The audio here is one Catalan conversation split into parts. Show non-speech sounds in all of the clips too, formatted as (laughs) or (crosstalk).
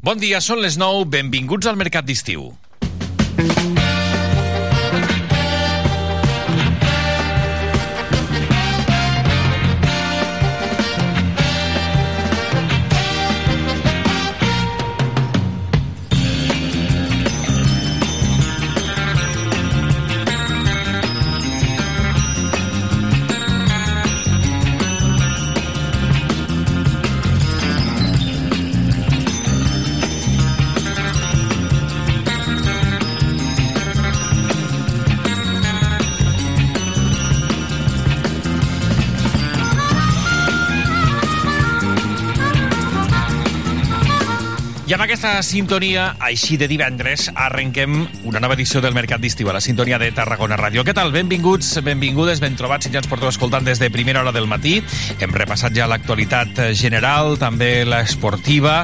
Bon dia, són les 9, benvinguts al Mercat d'Estiu. Aquesta sintonia, així de divendres, arrenquem una nova edició del Mercat d'Estiu a la sintonia de Tarragona Ràdio. Què tal? Benvinguts, benvingudes, ben trobats, si ja ens porteu escoltant des de primera hora del matí. Hem repassat ja l'actualitat general, també l'esportiva,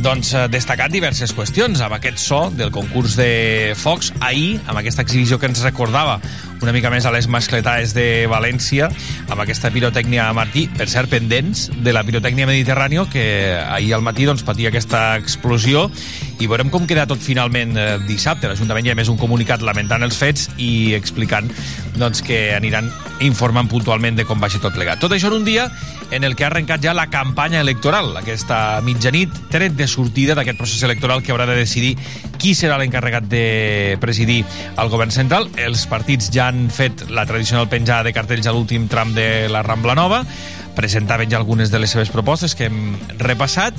doncs, eh, destacat diverses qüestions amb aquest so del concurs de Fox ahir, amb aquesta exhibició que ens recordava una mica més a les mascletades de València, amb aquesta pirotècnia Martí, per cert, pendents de la pirotècnia mediterrània, que ahir al matí doncs, patia aquesta explosió, i veurem com queda tot finalment eh, dissabte. L'Ajuntament ja ha més un comunicat lamentant els fets i explicant doncs, que aniran informant puntualment de com vagi tot plegat. Tot això en un dia en el que ha arrencat ja la campanya electoral, aquesta mitjanit, tret de sortida d'aquest procés electoral que haurà de decidir qui serà l'encarregat de presidir el govern central. Els partits ja han fet la tradicional penjada de cartells a l'últim tram de la Rambla Nova, presentaven ja algunes de les seves propostes que hem repassat,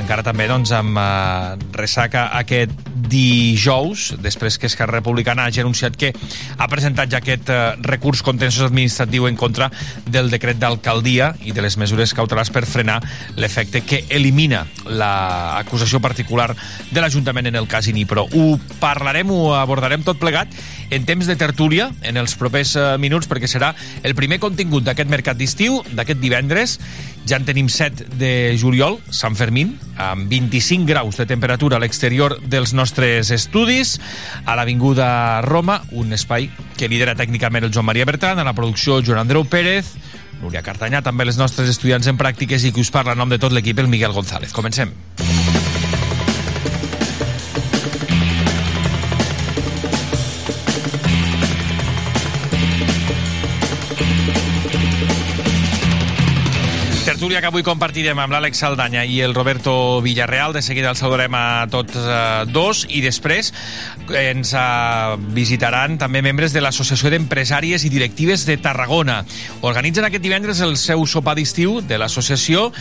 encara també doncs, amb eh, ressaca aquest dijous, després que Esquerra Republicana hagi anunciat que ha presentat ja aquest eh, recurs contenciós administratiu en contra del decret d'alcaldia i de les mesures cautelars per frenar l'efecte que elimina l'acusació particular de l'Ajuntament en el cas Inipro. Ho parlarem, ho abordarem tot plegat en temps de tertúlia en els propers eh, minuts perquè serà el primer contingut d'aquest mercat d'estiu, d'aquest divendres. Ja en tenim 7 de juliol, Sant Fermín, amb 25 graus de temperatura a l'exterior dels nostres estudis, a l'Avinguda Roma, un espai que lidera tècnicament el Joan Maria Bertran, a la producció Joan Andreu Pérez, Núria Cartanyà, també les nostres estudiants en pràctiques i qui us parla en nom de tot l'equip, el Miguel González. Comencem. Tertúlia que avui compartirem amb l'Àlex Saldanya i el Roberto Villarreal. De seguida els saludarem a tots eh, dos i després ens eh, visitaran també membres de l'Associació d'Empresàries i Directives de Tarragona. Organitzen aquest divendres el seu sopar d'estiu de l'associació,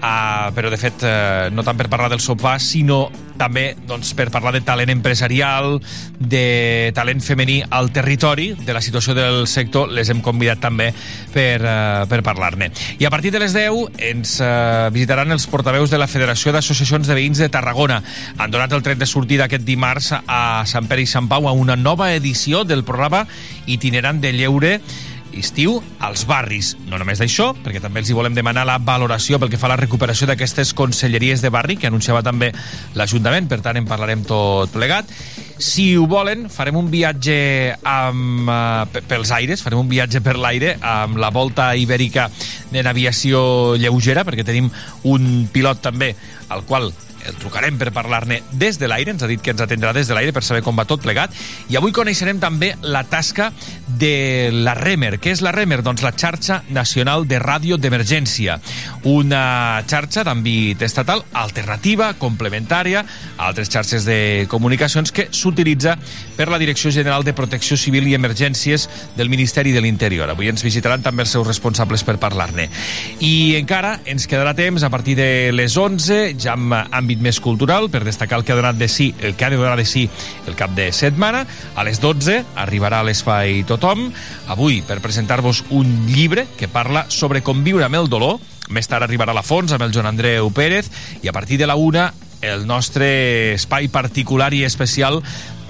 eh, però de fet eh, no tant per parlar del sopar, sinó també doncs, per parlar de talent empresarial, de talent femení al territori, de la situació del sector, les hem convidat també per, uh, per parlar-ne. I a partir de les 10 ens uh, visitaran els portaveus de la Federació d'Associacions de Veïns de Tarragona. Han donat el tret de sortida aquest dimarts a Sant Pere i Sant Pau a una nova edició del programa itinerant de lleure estiu als barris. No només d'això, perquè també els hi volem demanar la valoració pel que fa a la recuperació d'aquestes conselleries de barri, que anunciava també l'Ajuntament, per tant en parlarem tot plegat. Si ho volen, farem un viatge amb, uh, pels aires, farem un viatge per l'aire amb la volta ibèrica de naviació lleugera, perquè tenim un pilot també al qual el trucarem per parlar-ne des de l'aire, ens ha dit que ens atendrà des de l'aire per saber com va tot plegat, i avui coneixerem també la tasca de la REMER. Què és la REMER? Doncs la xarxa nacional de ràdio d'emergència, una xarxa d'àmbit estatal alternativa, complementària a altres xarxes de comunicacions que s'utilitza per la Direcció General de Protecció Civil i Emergències del Ministeri de l'Interior. Avui ens visitaran també els seus responsables per parlar-ne. I encara ens quedarà temps a partir de les 11, ja amb àmbit més cultural, per destacar el que ha donat de sí, el que ha de donar de sí el cap de setmana. A les 12 arribarà a l'espai Tothom, avui per presentar-vos un llibre que parla sobre com viure amb el dolor. Més tard arribarà a la Fons amb el Joan Andreu Pérez i a partir de la una el nostre espai particular i especial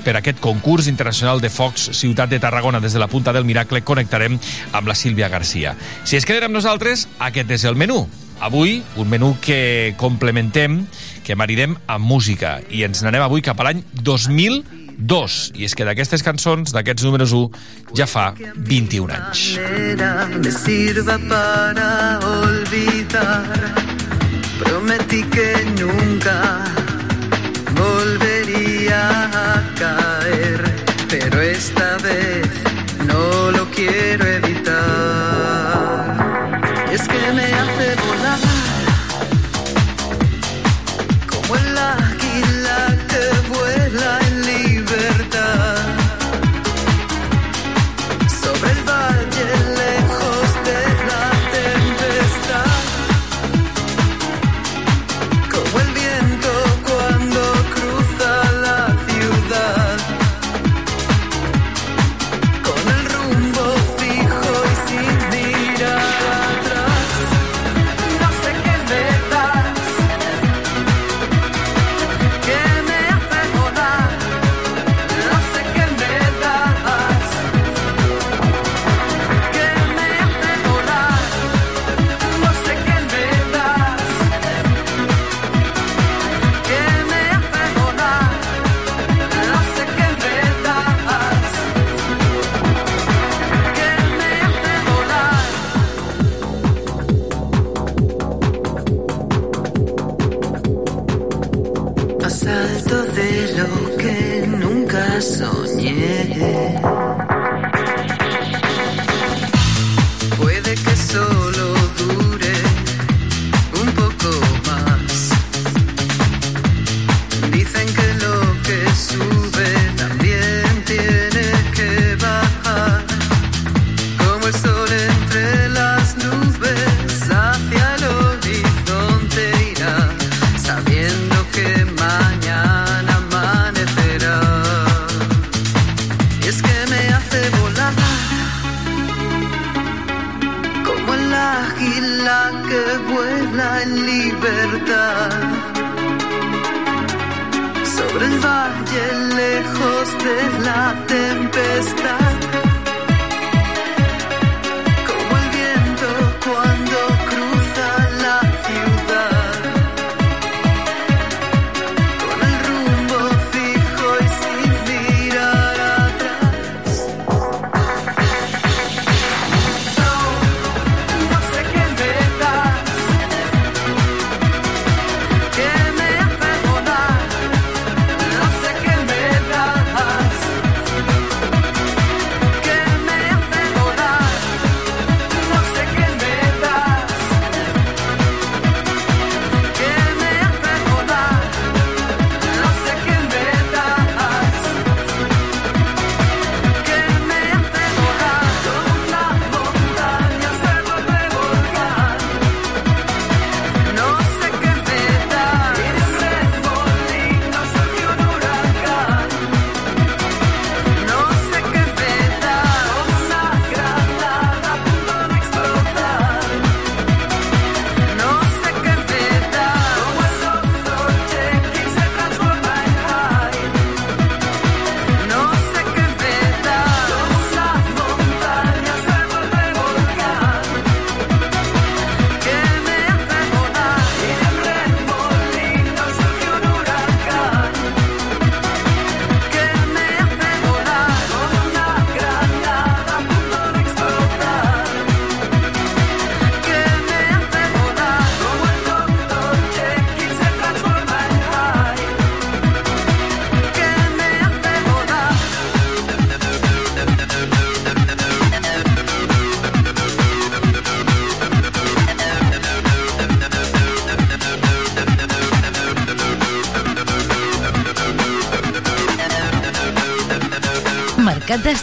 per aquest concurs internacional de Fox Ciutat de Tarragona des de la Punta del Miracle connectarem amb la Sílvia Garcia. Si es queden amb nosaltres, aquest és el menú. Avui, un menú que complementem, que maridem amb música. I ens n'anem avui cap a l'any 2002. I és que d'aquestes cançons, d'aquests números 1, ja fa 21 anys. Me sirva para olvidar. Prometí que nunca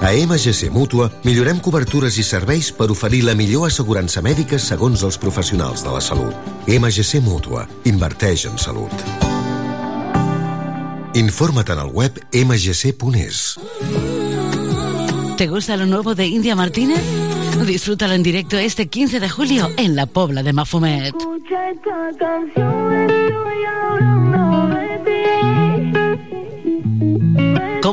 A MGC Mútua millorem cobertures i serveis per oferir la millor assegurança mèdica segons els professionals de la salut. MGC Mútua. Inverteix en salut. Infórmate en el web mgc.es. ¿Te gusta lo nuevo de India Martínez? Disfrútalo en directo este 15 de julio en la Pobla de Mafumet. Escucha esta canción,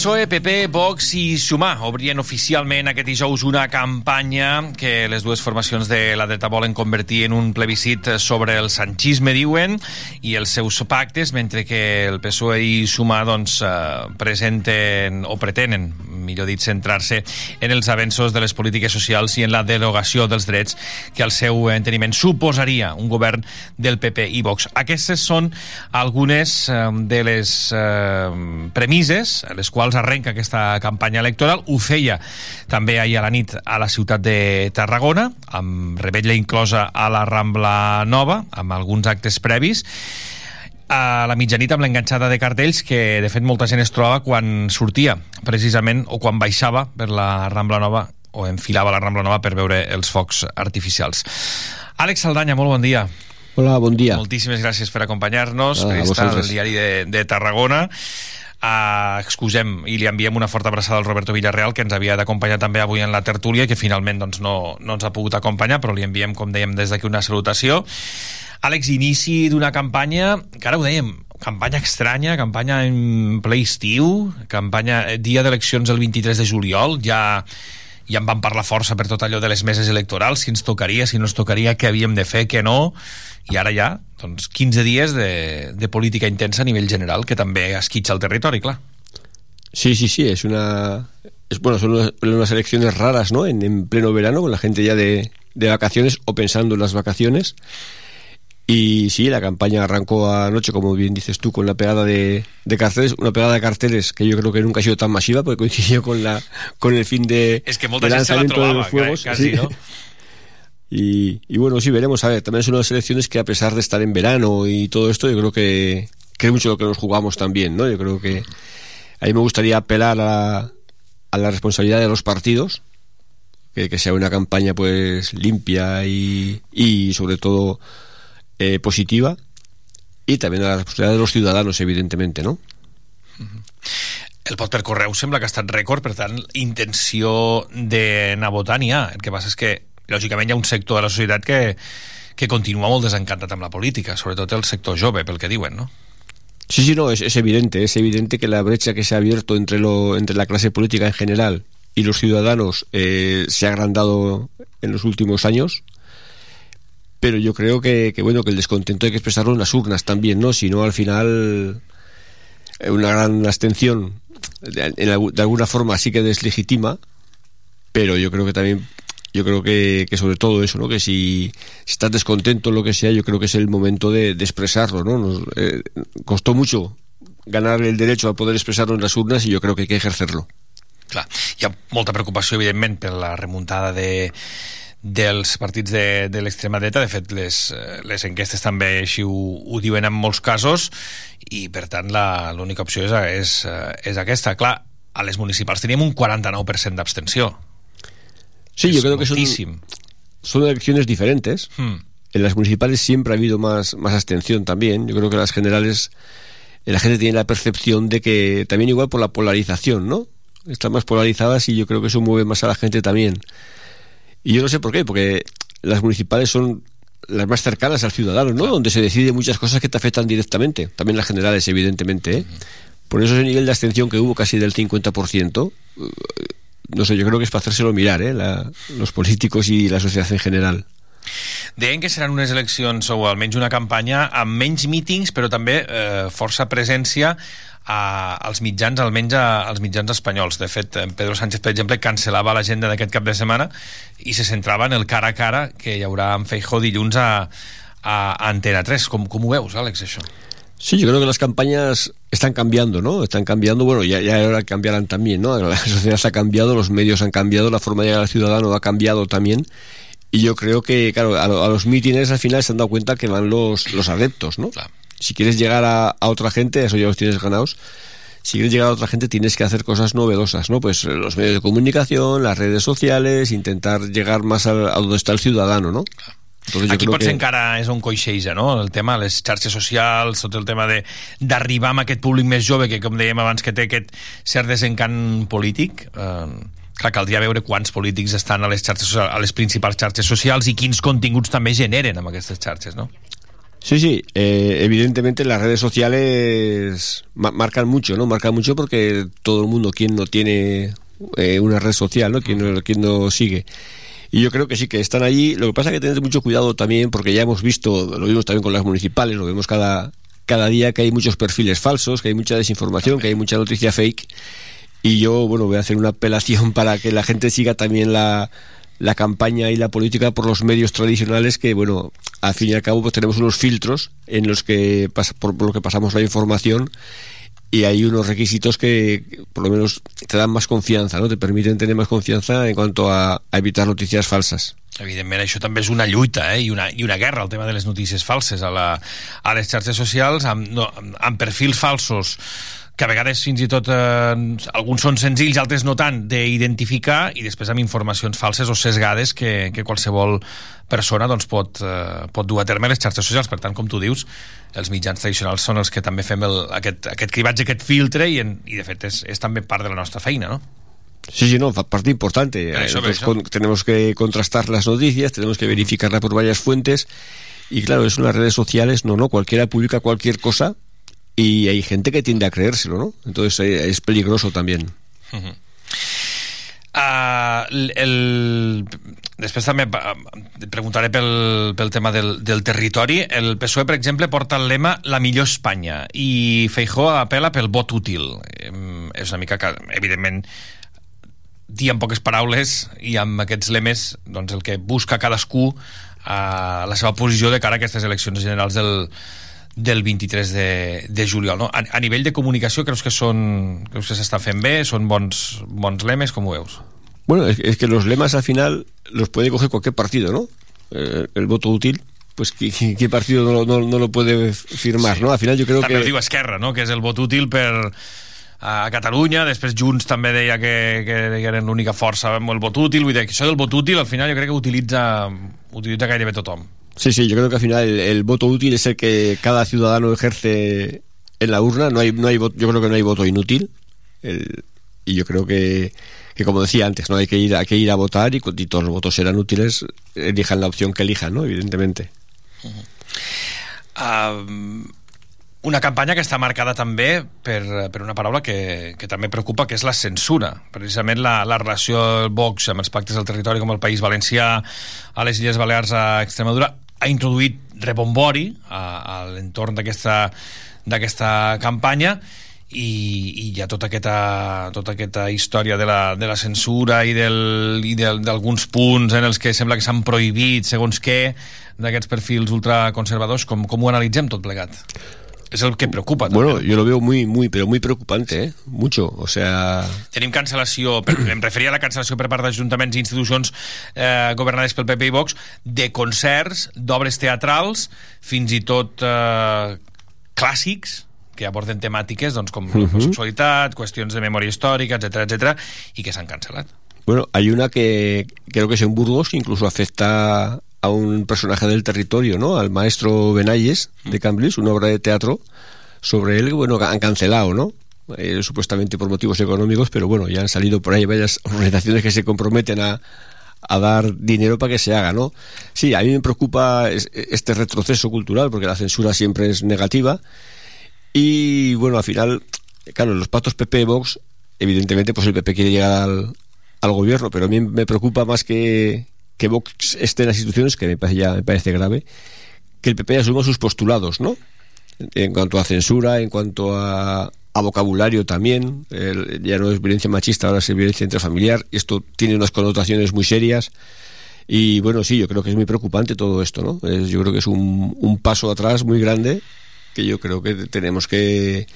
PSOE, PP, Vox i Sumar obrien oficialment aquest dijous una campanya que les dues formacions de la dreta volen convertir en un plebiscit sobre el sanchisme, diuen, i els seus pactes, mentre que el PSOE i Sumar doncs, eh, presenten o pretenen, millor dit, centrar-se en els avenços de les polítiques socials i en la derogació dels drets que al seu enteniment suposaria un govern del PP i Vox. Aquestes són algunes eh, de les eh, premisses a les quals arrenca aquesta campanya electoral. Ho feia també ahir a la nit a la ciutat de Tarragona, amb rebetlla inclosa a la Rambla Nova, amb alguns actes previs, a la mitjanit amb l'enganxada de cartells que de fet molta gent es trobava quan sortia precisament o quan baixava per la Rambla Nova o enfilava la Rambla Nova per veure els focs artificials. Àlex Saldanya, molt bon dia. Hola, bon dia. Moltíssimes gràcies per acompanyar-nos, Ah, a periodista del vosaltres. diari de, de Tarragona. Uh, excusem i li enviem una forta abraçada al Roberto Villarreal que ens havia d'acompanyar també avui en la tertúlia que finalment doncs, no, no ens ha pogut acompanyar però li enviem, com dèiem, des d'aquí una salutació Àlex, inici d'una campanya que ara ho dèiem, campanya estranya, campanya en ple estiu, campanya eh, dia d'eleccions el 23 de juliol, ja ja en vam parlar força per tot allò de les meses electorals, si ens tocaria, si no ens tocaria, què havíem de fer, què no, i ara ja, doncs, 15 dies de, de política intensa a nivell general, que també esquitxa el territori, clar. Sí, sí, sí, es una... Es, bueno, son unas, unas elecciones raras, ¿no? En, en pleno verano, con la gente ya de, de vacaciones o pensando en las vacaciones. Y sí, la campaña arrancó anoche, como bien dices tú, con la pegada de, de carteles, una pegada de carteles que yo creo que nunca ha sido tan masiva, porque coincidió con la con el fin de, És que de la lanzamiento de los juegos. quasi, sí. no? (laughs) Y, y bueno, sí, veremos. A ver, también son unas elecciones que a pesar de estar en verano y todo esto, yo creo que, que es mucho lo que nos jugamos también, ¿no? Yo creo que a mí me gustaría apelar a, a la responsabilidad de los partidos, que, que sea una campaña pues limpia y, y sobre todo eh, positiva, y también a la responsabilidad de los ciudadanos, evidentemente, ¿no? El vot per correu sembla que ha estat rècord, per tant, intenció d'anar a votar n'hi ha. El que passa és que, lògicament, hi ha un sector de la societat que, que continua molt desencantat amb la política, sobretot el sector jove, pel que diuen, no? Sí, sí, no, es, es evidente, es evidente que la brecha que se ha abierto entre, lo, entre la clase política en general y los ciudadanos eh, se ha agrandado en los últimos años, pero yo creo que, que, bueno que el descontento hay que expresarlo en las urnas también, ¿no? Si no, al final eh, una gran abstención de, de alguna forma sí que deslegitima, pero yo creo que también yo creo que, que sobre todo eso, ¿no? Que si, si estás descontento, lo que sea, yo creo que es el momento de, expresarlo, ¿no? Nos, eh, costó mucho ganar el derecho a poder expresarlo en las urnas y yo creo que hay que ejercerlo. Clar, hi ha molta preocupació, evidentment, la remuntada de, dels partits de, de l'extrema dreta. De fet, les, eh, les enquestes també així ho, ho diuen en molts casos i, per tant, l'única opció és, és, eh, és aquesta. Clar, a les municipals teníem un 49% d'abstenció. Sí, És yo creo que son, moltíssim. son elecciones diferentes. Hmm. En las municipales siempre ha habido más, más abstención también. Yo creo que en las generales eh, la gente tiene la percepción de que también igual por la polarización, ¿no? Están más polarizadas y yo creo que eso mueve más a la gente también. Y yo no sé por qué, porque las municipales son las más cercanas al ciudadano, ¿no? Donde se decide muchas cosas que te afectan directamente. También las generales, evidentemente, ¿eh? Por eso ese nivel de abstención que hubo casi del 50%, eh, no sé, yo creo que es para hacérselo mirar, ¿eh? La- los políticos y la sociedad en general. Deien que seran unes eleccions o almenys una campanya amb menys mítings però també eh, força presència a, als mitjans, almenys a, als mitjans espanyols. De fet, Pedro Sánchez, per exemple, cancel·lava l'agenda d'aquest cap de setmana i se centrava en el cara a cara que hi haurà amb Feijó dilluns a, a, Antena 3. Com, com ho veus, Àlex, això? Sí, yo creo que las campañas están cambiando, ¿no? Están cambiando, bueno, ya, ya ahora cambiarán también, ¿no? La sociedad ha cambiado, los medios han cambiado, la forma de llegar al ciudadano ha cambiado también. Y yo creo que, claro, a, a los mítines al final se han dado cuenta que van los, los adeptos, ¿no? Claro. Si quieres llegar a, a otra gente, eso ya los tienes ganados. Si quieres llegar a otra gente, tienes que hacer cosas novedosas, ¿no? Pues eh, los medios de comunicación, las redes sociales, intentar llegar más a, a donde está el ciudadano, ¿no? Entonces, Aquí potser que- encara és on coixeja, no? El tema, les xarxes socials, tot el tema de d'arribar amb aquest públic més jove que, com dèiem abans, que té aquest cert desencant polític. Eh, clar, caldria veure quants polítics estan a les xarxes a les principals xarxes socials i quins continguts també generen amb aquestes xarxes, no? Sí, sí, eh, evidentemente las redes sociales ma- marcan mucho, ¿no? Marcan mucho porque todo el mundo, quien no tiene eh, una red social, ¿no? Quien no, quien no sigue. Y yo creo que sí, que están allí. Lo que pasa es que tener mucho cuidado también, porque ya hemos visto, lo vimos también con las municipales, lo vemos cada, cada día que hay muchos perfiles falsos, que hay mucha desinformación, que hay mucha noticia fake. Y yo, bueno, voy a hacer una apelación (laughs) para que la gente siga también la, la campaña y la política por los medios tradicionales que, bueno, al fin y al cabo pues tenemos unos filtros en los que pas- por, por lo que pasamos la información y hay unos requisitos que por lo menos te dan más confianza, ¿no? Te permiten tener más confianza en cuanto a, a evitar noticias falsas. Evidentment, això també és una lluita eh? I, una, i una guerra, el tema de les notícies falses a, la, a les xarxes socials amb, no, amb perfils falsos que a vegades fins i tot eh, alguns són senzills, altres no tant, d'identificar i després amb informacions falses o sesgades que, que qualsevol persona doncs, pot, eh, pot dur a terme les xarxes socials. Per tant, com tu dius, els mitjans tradicionals són els que també fem el, aquest, aquest cribatge, aquest filtre i, en, i de fet és, és també part de la nostra feina, no? Sí, sí, no, fa- parte importante. Pero eso, Entonces, eso. con- tenemos que contrastar las noticias, tenemos que verificarla por varias fuentes. Y claro, eso en las redes sociales, no, no, cualquiera publica cualquier cosa y hay gente que tiende a creérselo, ¿no? Entonces eh, es peligroso también. Uh, el, el... Després també et preguntaré pel, pel tema del, del territori. El PSOE, per exemple, porta el lema La millor Espanya i Feijó apela pel vot útil. És una mica que, evidentment, dir en poques paraules i amb aquests lemes doncs, el que busca cadascú a la seva posició de cara a aquestes eleccions generals del, del 23 de, de juliol. No? A, a nivell de comunicació creus que són creus que s'està fent bé? Són bons, bons lemes? Com ho veus? Bueno, es, es que los lemas al final los puede coger cualquier partido, ¿no? Eh, el voto útil, pues ¿qué, qué- partido no, no, no lo puede firmar, ¿no? Al final yo creo també que... ho diu Esquerra, no? que és el vot útil per a Catalunya, després Junts també deia que, que eren l'única força amb el vot útil, vull dir que això del vot útil al final jo crec que utilitza, utilitza gairebé tothom. Sí, sí, yo creo que al final el, el voto útil es el que cada ciudadano ejerce en la urna. No hay, no hay yo creo que no hay voto inútil. El- y yo creo que, que, como decía antes, no hay que ir, hay que ir a votar y, y todos los votos serán útiles. Elijan la opción que elijan, ¿no? Evidentemente. Uh, una campanya que està marcada també per, per una paraula que, que també preocupa, que és la censura. Precisament la, la relació del Vox amb els pactes del territori com el País Valencià, a les Illes Balears, a Extremadura, ha introduït rebombori a, a l'entorn d'aquesta campanya i, i hi ha tota aquesta, tota aquesta història de la, de la censura i d'alguns punts en els que sembla que s'han prohibit segons què d'aquests perfils ultraconservadors com, com ho analitzem tot plegat? És el que preocupa també. Bueno, yo lo veo muy, muy, pero muy preocupante, ¿eh? Mucho. O sea, Tenim cancel·lació, per, em referia a la cancel·lació per part d'ajuntaments i institucions eh, governades pel PP i Vox de concerts, d'obres teatrals, fins i tot eh, clàssics que aborden temàtiques doncs, com Mhm. l'homosexualitat, qüestions de memòria històrica, etc etc i que s'han cancel·lat. Bueno, hay una que creo que es en Burgos que incluso afecta a un personaje del territorio, ¿no? Al maestro Benayes de Cambrils, una obra de teatro sobre él, bueno, han cancelado, ¿no? Eh, supuestamente por motivos económicos, pero bueno, ya han salido por ahí varias (laughs) organizaciones que se comprometen a, a dar dinero para que se haga, ¿no? Sí, a mí me preocupa es- este retroceso cultural, porque la censura siempre es negativa, y bueno, al final, claro, los pactos PP-Vox, evidentemente, pues el PP quiere llegar al, al gobierno, pero a mí me preocupa más que, que Vox esté en las instituciones, que me parece, ya, me parece grave, que el PP asuma sus postulados, ¿no? En cuanto a censura, en cuanto a, a vocabulario también, ya no es violencia machista, ahora es violencia intrafamiliar, esto tiene unas connotaciones muy serias. Y bueno, sí, yo creo que es muy preocupante todo esto, ¿no? Es- yo creo que es un, un paso atrás muy grande que yo creo que tenemos que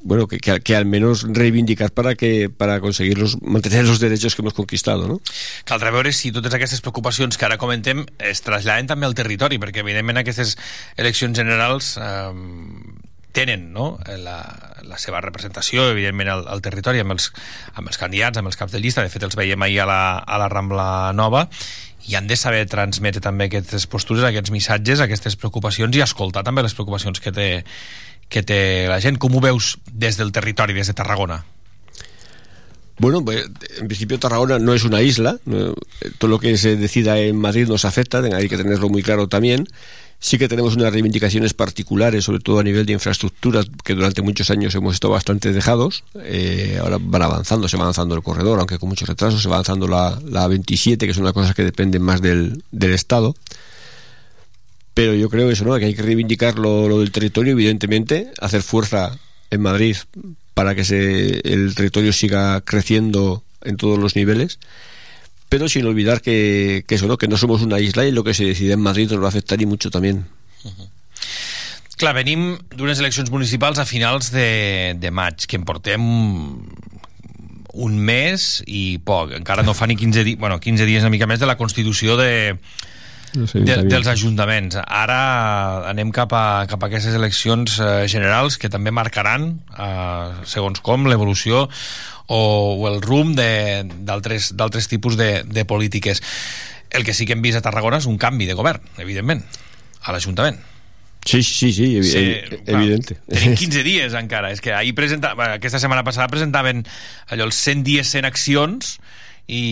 bueno que, que, que al menos reivindicar para que para conseguir los, mantener los derechos que hemos conquistado, ¿no? Caldrà veure si totes aquestes preocupacions que ara comentem es traslladen també al territori, perquè evidentment aquestes eleccions generals eh, tenen no? la, la seva representació, evidentment, al, al territori, amb els, amb els candidats, amb els caps de llista. De fet, els veiem ahir a la, a la Rambla Nova i han de saber transmetre també aquestes postures, aquests missatges, aquestes preocupacions i escoltar també les preocupacions que té, que té la gent. Com ho veus des del Tarragona? Bueno, pues, en principio Tarragona no es una isla, todo lo que se decida en Madrid nos afecta, hay que tenerlo muy claro también. Sí que tenemos unas reivindicaciones particulares, sobre todo a nivel de infraestructuras, que durante muchos años hemos estado bastante dejados. Eh, ahora van avanzando, se va avanzando el corredor, aunque con muchos retrasos, se va avanzando la, la 27, que son unas cosas que dependen más del, del Estado. Pero yo creo eso, ¿no? Que hay que reivindicar lo, lo del territorio, evidentemente, hacer fuerza en Madrid para que se, el territorio siga creciendo en todos los niveles, pero sin olvidar que, que eso, ¿no? Que no somos una isla y lo que se decide en Madrid nos va a afectar y mucho también. Clar, venim d'unes eleccions municipals a finals de, de maig, que en portem un mes i poc. Encara no fa ni 15 dies, bueno, 15 dies una mica més de la constitució de, de, dels ajuntaments. Ara anem cap a, cap a aquestes eleccions eh, generals que també marcaran, eh, segons com, l'evolució o, o el rumb de- d'altres d'altres tipus de, de polítiques. El que sí que hem vist a Tarragona és un canvi de govern, evidentment, a l'Ajuntament. Sí, sí, sí, evi- Sí, evi- clar, evidente. Tenim (laughs) 15 dies encara. És que ahir presenta... aquesta setmana passada presentaven allò, els 100 dies, 100 accions i,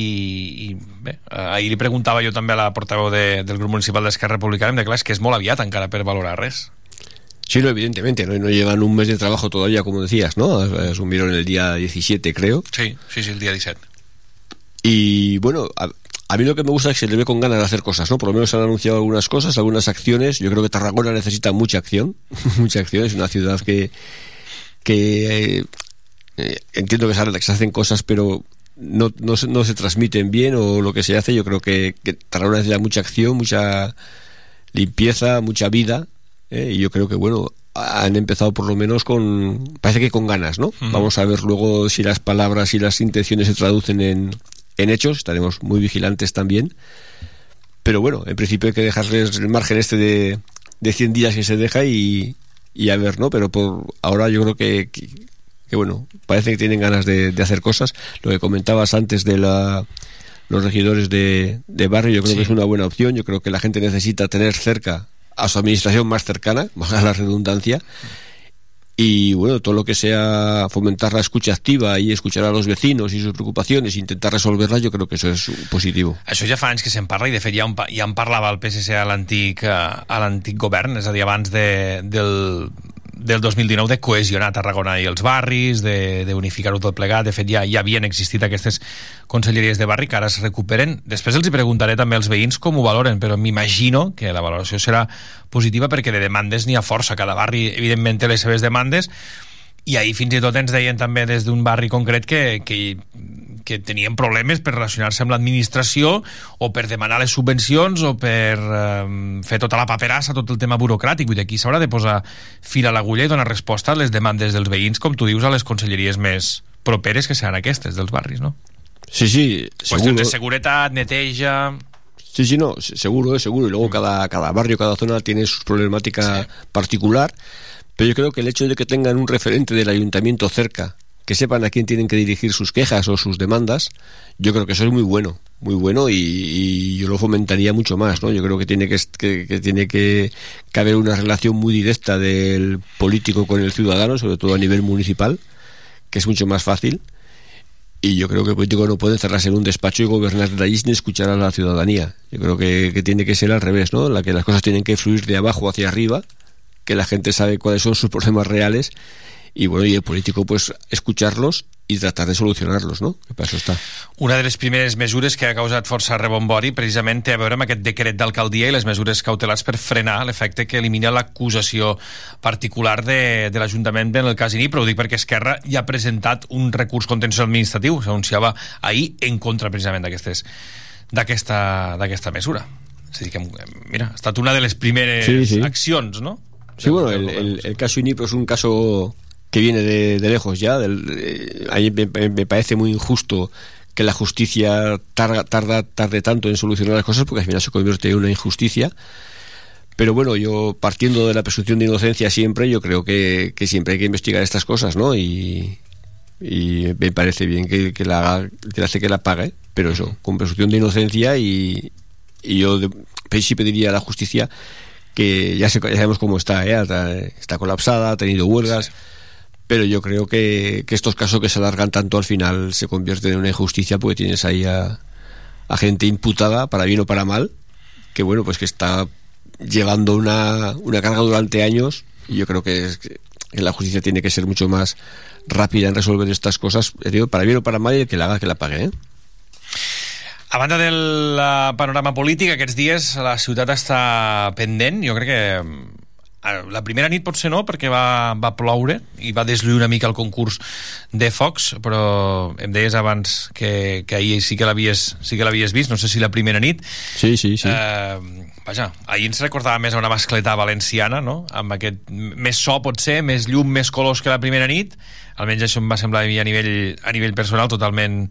i bé, ahir li preguntava jo també a la portaveu de, del grup municipal d'Esquerra Republicana em deia, clar, és que és molt aviat encara per valorar res. Sí, no, evidentemente, ¿no? No llevan un mes de trabajo todavía, como decías, ¿no? Asumieron el día 17, creo. Sí, sí, sí, el dia 17. Y bueno, a, a mí lo que me gusta es que se le ve con ganas de hacer cosas, ¿no? Por lo menos han anunciado algunas cosas, algunas acciones. Yo creo que Tarragona necesita mucha acción, (laughs) mucha acción. Es una ciudad que, que eh, entiendo que se hacen cosas, pero no, no, se, no se transmiten bien o lo que se hace. Yo creo que, que Tarragona necesita mucha acción, mucha limpieza, mucha vida. ¿eh? Y yo creo que, bueno, han empezado por lo menos con, parece que con ganas, ¿no? Vamos a ver luego si las palabras y las intenciones se traducen en, en hechos, estaremos muy vigilantes también. Pero bueno, en principio hay que dejarles el margen este de, de 100 días que se deja y, y a ver, ¿no? Pero por ahora yo creo que, que, que, bueno, parece que tienen ganas de, de hacer cosas. Lo que comentabas antes de la los regidores de, de barrio, yo creo Sí. que es una buena opción. Yo creo que la gente necesita tener cerca a su administración más cercana, (laughs) a la redundancia. Y bueno, todo lo que sea fomentar la escucha activa y escuchar a los vecinos y sus preocupaciones, intentar resolverlas, yo creo que eso es positivo. Això ja fa anys que se'n parla i de fet ja, en, ja en parlava el PSC eh, a l'antic govern, és a dir, abans de, del, del 2019 de cohesionar Tarragona i els barris, d'unificar-ho tot plegat. De fet, ja, ja havien existit aquestes conselleries de barri que ara es recuperen. Després els hi preguntaré també als veïns com ho valoren, però m'imagino que la valoració serà positiva perquè de demandes n'hi ha força. Cada barri, evidentment, té les seves demandes i ahir fins i tot ens deien també des d'un barri concret que, que, que tenien problemes per relacionar-se amb l'administració o per demanar les subvencions o per eh, fer tota la paperassa, tot el tema burocràtic. Vull dir, aquí s'haurà de posar fil a l'agulla i donar resposta a les demandes dels veïns, com tu dius, a les conselleries més properes que seran aquestes dels barris, no? Sí, sí, Qüestions de seguretat, neteja... Sí, sí, no, se- seguro, eh, seguro. Y luego cada, cada barrio, cada zona tiene su problemática particular. Pero yo creo que el hecho de que tengan un referente del ayuntamiento cerca, que sepan a quién tienen que dirigir sus quejas o sus demandas, yo creo que eso es muy bueno, muy bueno y, y yo lo fomentaría mucho más, ¿no? Yo creo que tiene que, que, que tiene que, que haber una relación muy directa del político con el ciudadano, sobre todo a nivel municipal, que es mucho más fácil. Y yo creo que el político no puede encerrarse en un despacho y gobernar de allí sin escuchar a la ciudadanía. Yo creo que, que tiene que ser al revés, ¿no? La que las cosas tienen que fluir de abajo hacia arriba, que la gente sabe cuáles son sus problemas reales y bueno, y el político pues escucharlos y tratar de solucionarlos, ¿no? Que para eso está. Una de les primeres mesures que ha causat força rebombori precisament té a veure amb aquest decret d'alcaldia i les mesures cautelars per frenar l'efecte que elimina l'acusació particular de, de l'Ajuntament en el cas INI, però ho dic perquè Esquerra ja ha presentat un recurs contenciós administratiu, s'anunciava ahir en contra precisament d'aquesta mesura. És a dir, que, mira, ha estat una de les primeres Sí, sí. accions, no? Sí, bueno, el, el- el caso INIPRO es un caso que viene de, de lejos ya. del- eh, a mí me, me parece muy injusto que la justicia tarda, tarda, tarde tanto en solucionar las cosas porque al final se convierte en una injusticia. Pero bueno, yo partiendo de la presunción de inocencia siempre, yo creo que, que siempre hay que investigar estas cosas, ¿no? Y, y me parece bien que, que la haga, que la hace que la pague, pero eso, con presunción de inocencia y, y yo de, sí pediría a la justicia que ya, se- sabemos cómo está, ¿eh? está colapsada, ha tenido huelgas, pero yo creo que, estos casos que se alargan tanto al final se convierten en una injusticia porque tienes ahí a, a gente imputada, para bien o para mal, que bueno, pues que está llevando una, una carga durante años y yo creo que, es- que la justicia tiene que ser mucho más rápida en resolver estas cosas, eh, digo, para bien o para mal y el que la haga que la pague, ¿eh? Del panorama polític, aquests dies la ciutat està pendent. Jo crec que la primera nit potser no, perquè va, va ploure i va deslluir una mica el concurs de focs, però em deies abans que, que ahir sí que l'havies sí que l'havies vist, no sé si la primera nit. Sí, sí, sí. Eh, vaja, ahir ens recordava més a una mascleta valenciana, no? Amb aquest més so, potser, més llum, més colors que la primera nit. Almenys això em va semblar a mi a nivell, a nivell personal totalment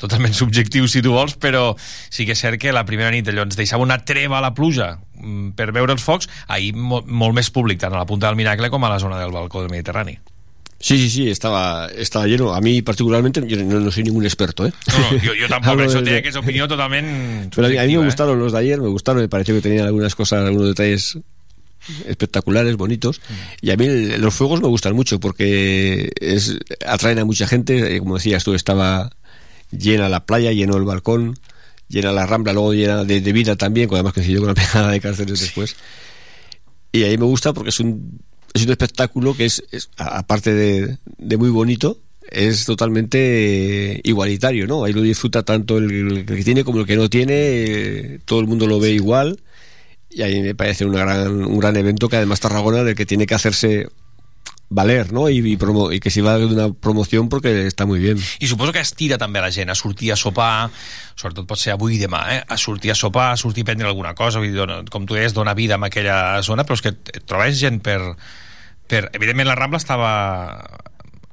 totalment subjectiu si tu vols, però sí que és cert que la primera nit allò ens deixava una treva a la pluja mm, per veure els focs, ahir mo molt més públic, tant a la punta del Miracle com a la zona del balcó del Mediterrani. Sí, sí, sí, estaba, estaba lleno. A mí particularmente, yo no, no soy ningún experto, ¿eh? No, no, jo, jo (laughs) tampoc, Hablo això desde- té que és opinió totalment (laughs) Pero a mí, me eh? gustaron los de ayer, me gustaron, me pareció que tenían algunas cosas, algunos detalles espectaculares, bonitos. Y a mí el- los fuegos me gustan mucho porque es, atraen a mucha gente. Eh, Como decías tú, estaba llena la playa, lleno el balcón, llena la rambla, luego llena de, de vida también, que además coincidió con la (laughs) pegada de cárceles después. Y ahí me gusta porque es un, es un espectáculo que es, aparte de, de muy bonito, es totalmente igualitario, ¿no? Ahí lo disfruta tanto el, el que tiene como el que no tiene, eh, todo el mundo lo ve igual, y ahí me parece una gran, un gran evento que además Tarragona del que tiene que hacerse valer, ¿no? Y, y, promo- y que se va de una promoción porque está muy bien. I suposo que estira també la gent a sortir a sopar, sobretot pot ser avui i demà, eh? a sortir a sopar, a sortir a prendre alguna cosa, vull dir, com tu deies, dona vida a aquella zona, però és que trobes gent per... per evidentment la Rambla estava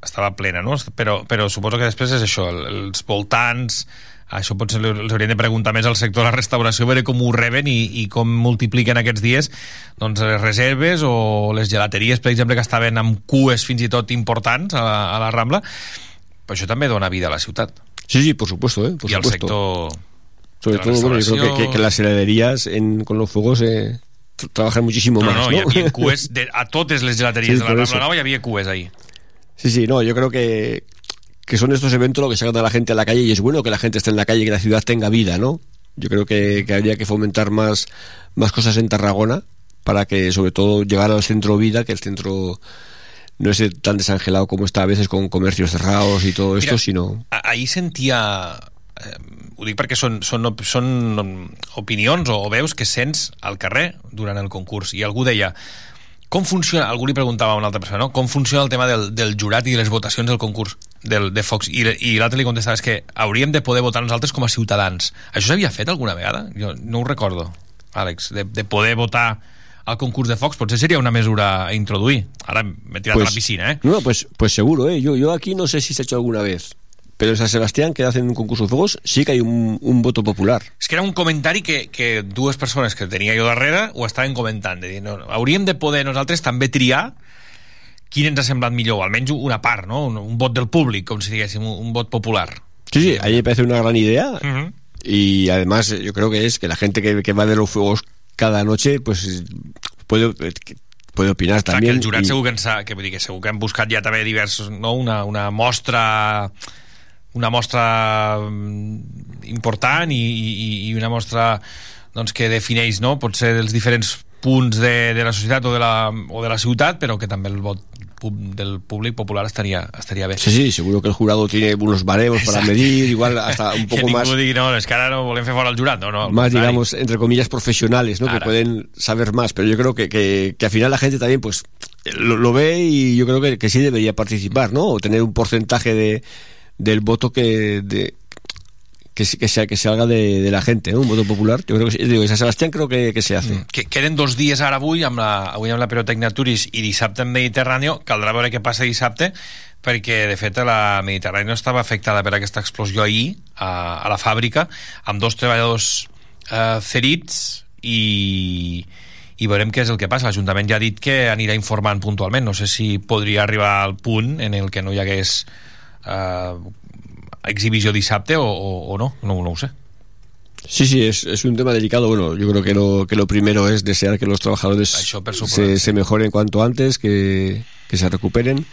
estava plena, no? Però, però suposo que després és això, el, els voltants, això potser els hauríem de preguntar més al sector de la restauració, veure com ho reben i, i com multipliquen aquests dies doncs, les reserves o les gelateries, per exemple, que estaven amb cues fins i tot importants a, la- a la Rambla, però això també dona vida a la ciutat. Sí, sí, por supuesto, ¿eh? Por I al supuesto. sector... Sobre todo, bueno, yo creo que, que- que las heladerías en, con los fuegos eh, tra- trabajan muchísimo No, más, no, ¿no? havia (laughs) cues de, a totes les gelateries Sí, de la Rambla. Nova, hi havia cues ahí. Sí, sí, no, yo creo que, que son estos eventos lo que sacan a la gente a la calle y es bueno que la gente esté en la calle que la ciudad tenga vida, ¿no? Yo creo que, que habría que fomentar más, más cosas en Tarragona para que, sobre todo, llegar al centro vida, que el centro no es tan desangelado como está a veces con comercios cerrados y todo esto, Mira, sino... a- ahir sentia eh, ho dic perquè són, són, són opinions o, o veus que sents al carrer durant el concurs i algú deia com funciona, algú li preguntava a una altra persona no? com funciona el tema del, del jurat i de les votacions del concurs del, de Fox i, i l'altre li contestava és que hauríem de poder votar nosaltres com a ciutadans això s'havia fet alguna vegada? jo no ho recordo Àlex, de, de poder votar al concurs de Fox potser seria una mesura a introduir ara m'he tirat a la piscina eh? No, pues, pues seguro, ¿eh? Yo, yo aquí no sé si se ha hecho alguna vez, pero en San Sebastián, que hacen un concurso de fuegos, sí que hay un, un voto popular. És que era un comentari que, que dues persones que tenia jo darrere ho estaven comentant, de dir, no, hauríem de poder nosaltres també triar quin ens ha semblat millor, almenys una part, no? un, un vot del públic, com si diguéssim, un, un vot popular. Sí, sí, ahí me parece una gran idea Uh -huh. y además yo creo que es que la gente que, que va de los fuegos cada noche, pues puede, puede opinar Clar, también. que el jurat y- segur que, ens ha, que, vull dir, que segur que han buscat ja també diversos, no? una, una mostra una mostra mm, important i, i, i una mostra doncs, que defineix no? potser els diferents punts de, de la societat o de la, o de la ciutat, però que també el vot del públic popular estaria, estaria bé. Sí, sí, seguro que el jurado tiene unos baremos para Exacto. medir, igual hasta un (laughs) que poco ningú más, digui, no, és que ara no volem fer fora el jurat, no, más digamos, entre comillas, profesionales, ¿no? Ahora. Que pueden saber más. Pero yo creo que, que, que al final la gente también, pues, lo, lo ve y yo creo que, que sí debería participar, ¿no? O tener un porcentaje de, del voto que, de, que, que, sea, que salga de, de la gente, ¿no? Un voto popular. Yo creo que. Digo, en San Sebastián creo que, que se hace. que queden dos dies ara avui amb la, avui amb la pirotècnia Turis i dissabte amb Mediterràneo caldrà veure què passa dissabte perquè de fet la Mediterràneo estava afectada per aquesta explosió ahir a, a la fàbrica amb dos treballadors eh, ferits i, i veurem què és el que passa l'Ajuntament ja ha dit que anirà informant puntualment no sé si podria arribar al punt en el que no hi hagués eh, exhibició dissabte o, o, o no, no, no ho sé Sí, sí, es, es un tema delicado. Bueno, yo creo que lo, que lo primero es desear que los trabajadores se, se mejoren cuanto antes, que, que se recuperen.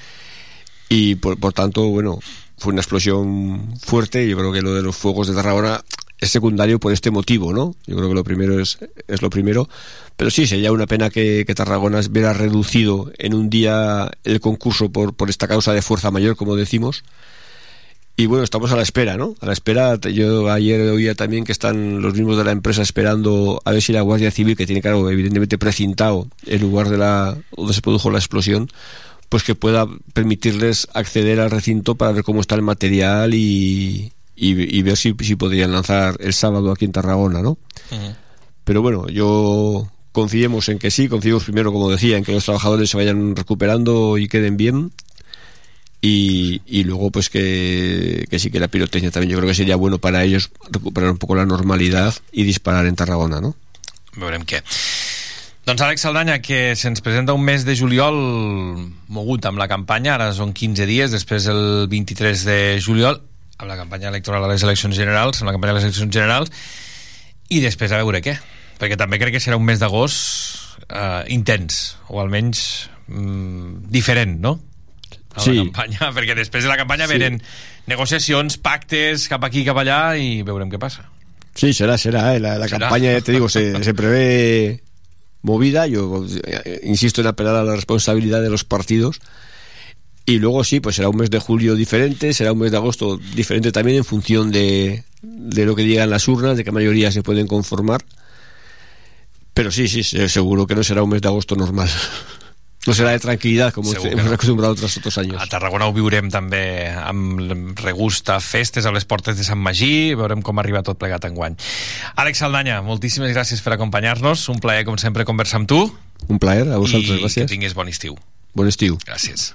Y por, por tanto, bueno, fue una explosión fuerte. Yo creo que lo de los fuegos de Tarragona es secundario por este motivo, ¿no? Yo creo que lo primero es, es lo primero. Pero sí, sería una pena que, que Tarragona viera reducido en un día el concurso por, por esta causa de fuerza mayor, como decimos. Y bueno, estamos a la espera, ¿no? A la espera, yo ayer oía también que están los mismos de la empresa esperando a ver si la Guardia Civil, que tiene, claro, evidentemente precintado el lugar de la, donde se produjo la explosión, pues que pueda permitirles acceder al recinto para ver cómo está el material y, y, y ver si, si podrían lanzar el sábado aquí en Tarragona, ¿no? Pero bueno, yo confiemos en que sí, confiemos primero, como decía, en que los trabajadores se vayan recuperando y queden bien. Y, y luego, pues que, que sí que la pirotecnia también yo creo que sería bueno para ellos recuperar un poco la normalidad y disparar en Tarragona, ¿no? veurem què. Doncs Àlex Saldanya, que se'ns presenta un mes de juliol mogut amb la campanya, ara són 15 dies, després el 23 de juliol, amb la campanya electoral a les eleccions generals, amb la campanya a les eleccions generals, i després a veure què. Perquè també crec que serà un mes d'agost eh, intens, o almenys mm, diferent, no? A Sí. la campanya, (laughs) perquè després de la campanya Sí. venen negociacions, pactes, cap aquí, cap allà, i veurem què passa. Sí, será, será. ¿eh? La, la Será. campaña, ya te digo, se, se prevé movida. Yo eh, insisto en apelar a la responsabilidad de los partidos. Y luego sí, pues será un mes de julio diferente, será un mes de agosto diferente también en función de, de lo que digan las urnas, de qué mayoría se pueden conformar. Pero sí, sí, se- seguro que no será un mes de agosto normal. (laughs) No será de tranquilidad como Segur que hemos no. acostumbrado otros otros años. A Tarragona ho viurem també amb regust a festes a les portes de Sant Magí, veurem com arriba tot plegat enguany. Àlex Saldanya, moltíssimes gràcies per acompanyar-nos, un plaer com sempre conversar amb tu Un placer, a vosotros, i que gracias. tinguis bon estiu. Buen estiu. Gràcies.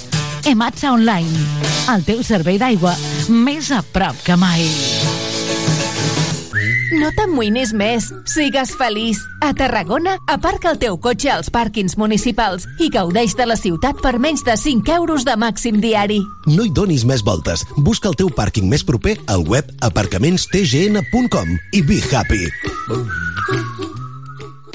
Ematsa Online, el teu servei d'aigua més a prop que mai. No t'amoïnis més, sigues feliç. A Tarragona, aparca el teu cotxe als pàrquings municipals i gaudeix de la ciutat per menys de 5 euros de màxim diari. No hi donis més voltes. Busca el teu pàrquing més proper al web aparcamentstgn.com i be happy.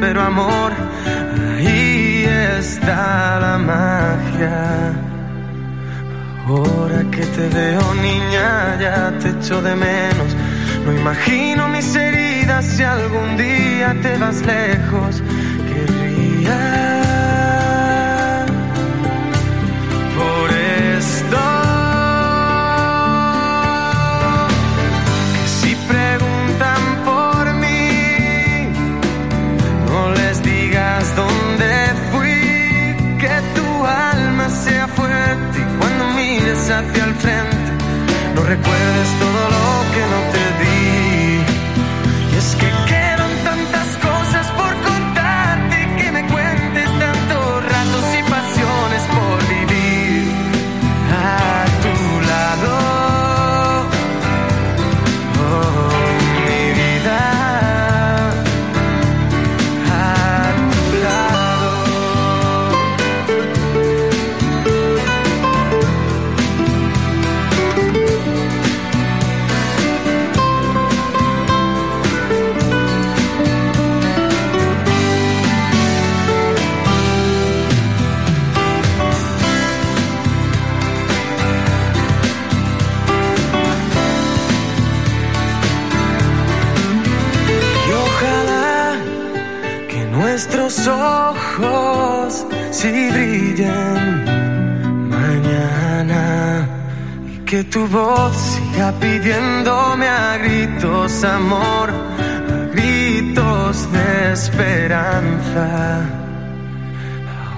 pero amor, ahí está la magia. Ahora que te veo niña, ya te echo de menos. No imagino mis heridas si algún día te vas lejos. Querría recuerdes ojos sí brillen mañana y que tu voz siga pidiéndome a gritos amor, a gritos de esperanza.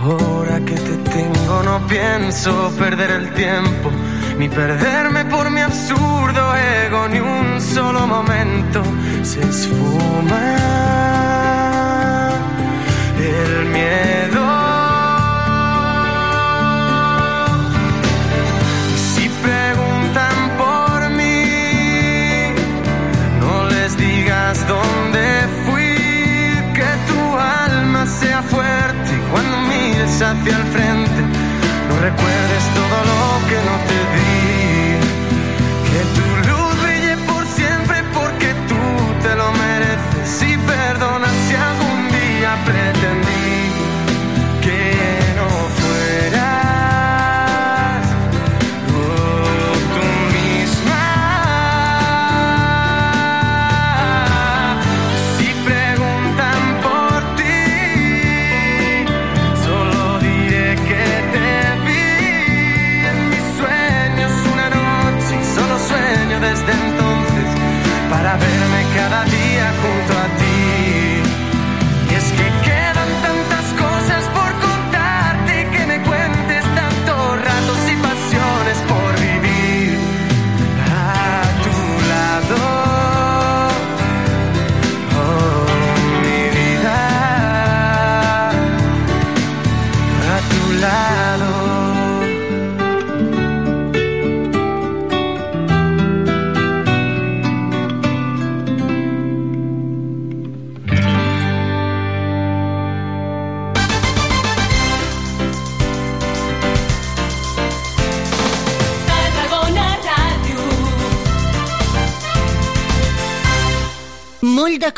Ahora que te tengo no pienso perder el tiempo, ni perderme por mi absurdo ego, ni un solo momento se esfuma el miedo. Dónde fui, que tu alma sea fuerte y cuando mires hacia el frente, no recuerdes todo lo que no te di.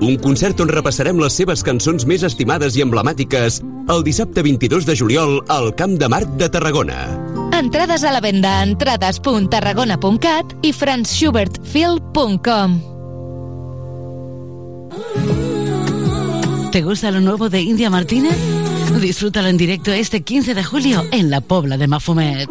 Un concert on repassarem les seves cançons més estimades i emblemàtiques el dissabte 22 de juliol al Camp de Marc de Tarragona. Entrades a la venda a entrades.tarragona.cat i franzschubertfil.com ¿Te gusta lo nuevo de India Martínez? Disfrútalo en directo este 15 de julio en la Pobla de Mafumet.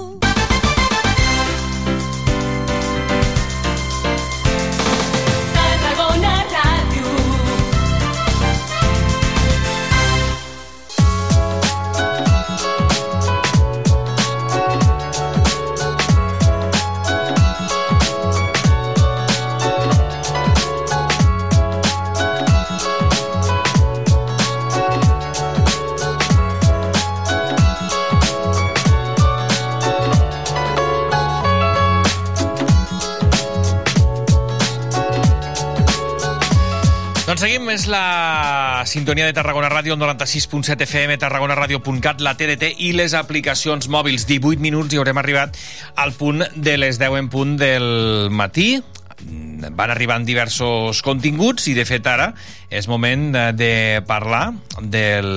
Seguim, és la sintonia de Tarragona Ràdio, el 96.7 FM, tarragonaradio.cat, la TDT i les aplicacions mòbils. 18 minuts i haurem arribat al punt de les 10 en punt del matí. Van arribant diversos continguts i, de fet, ara és moment de parlar del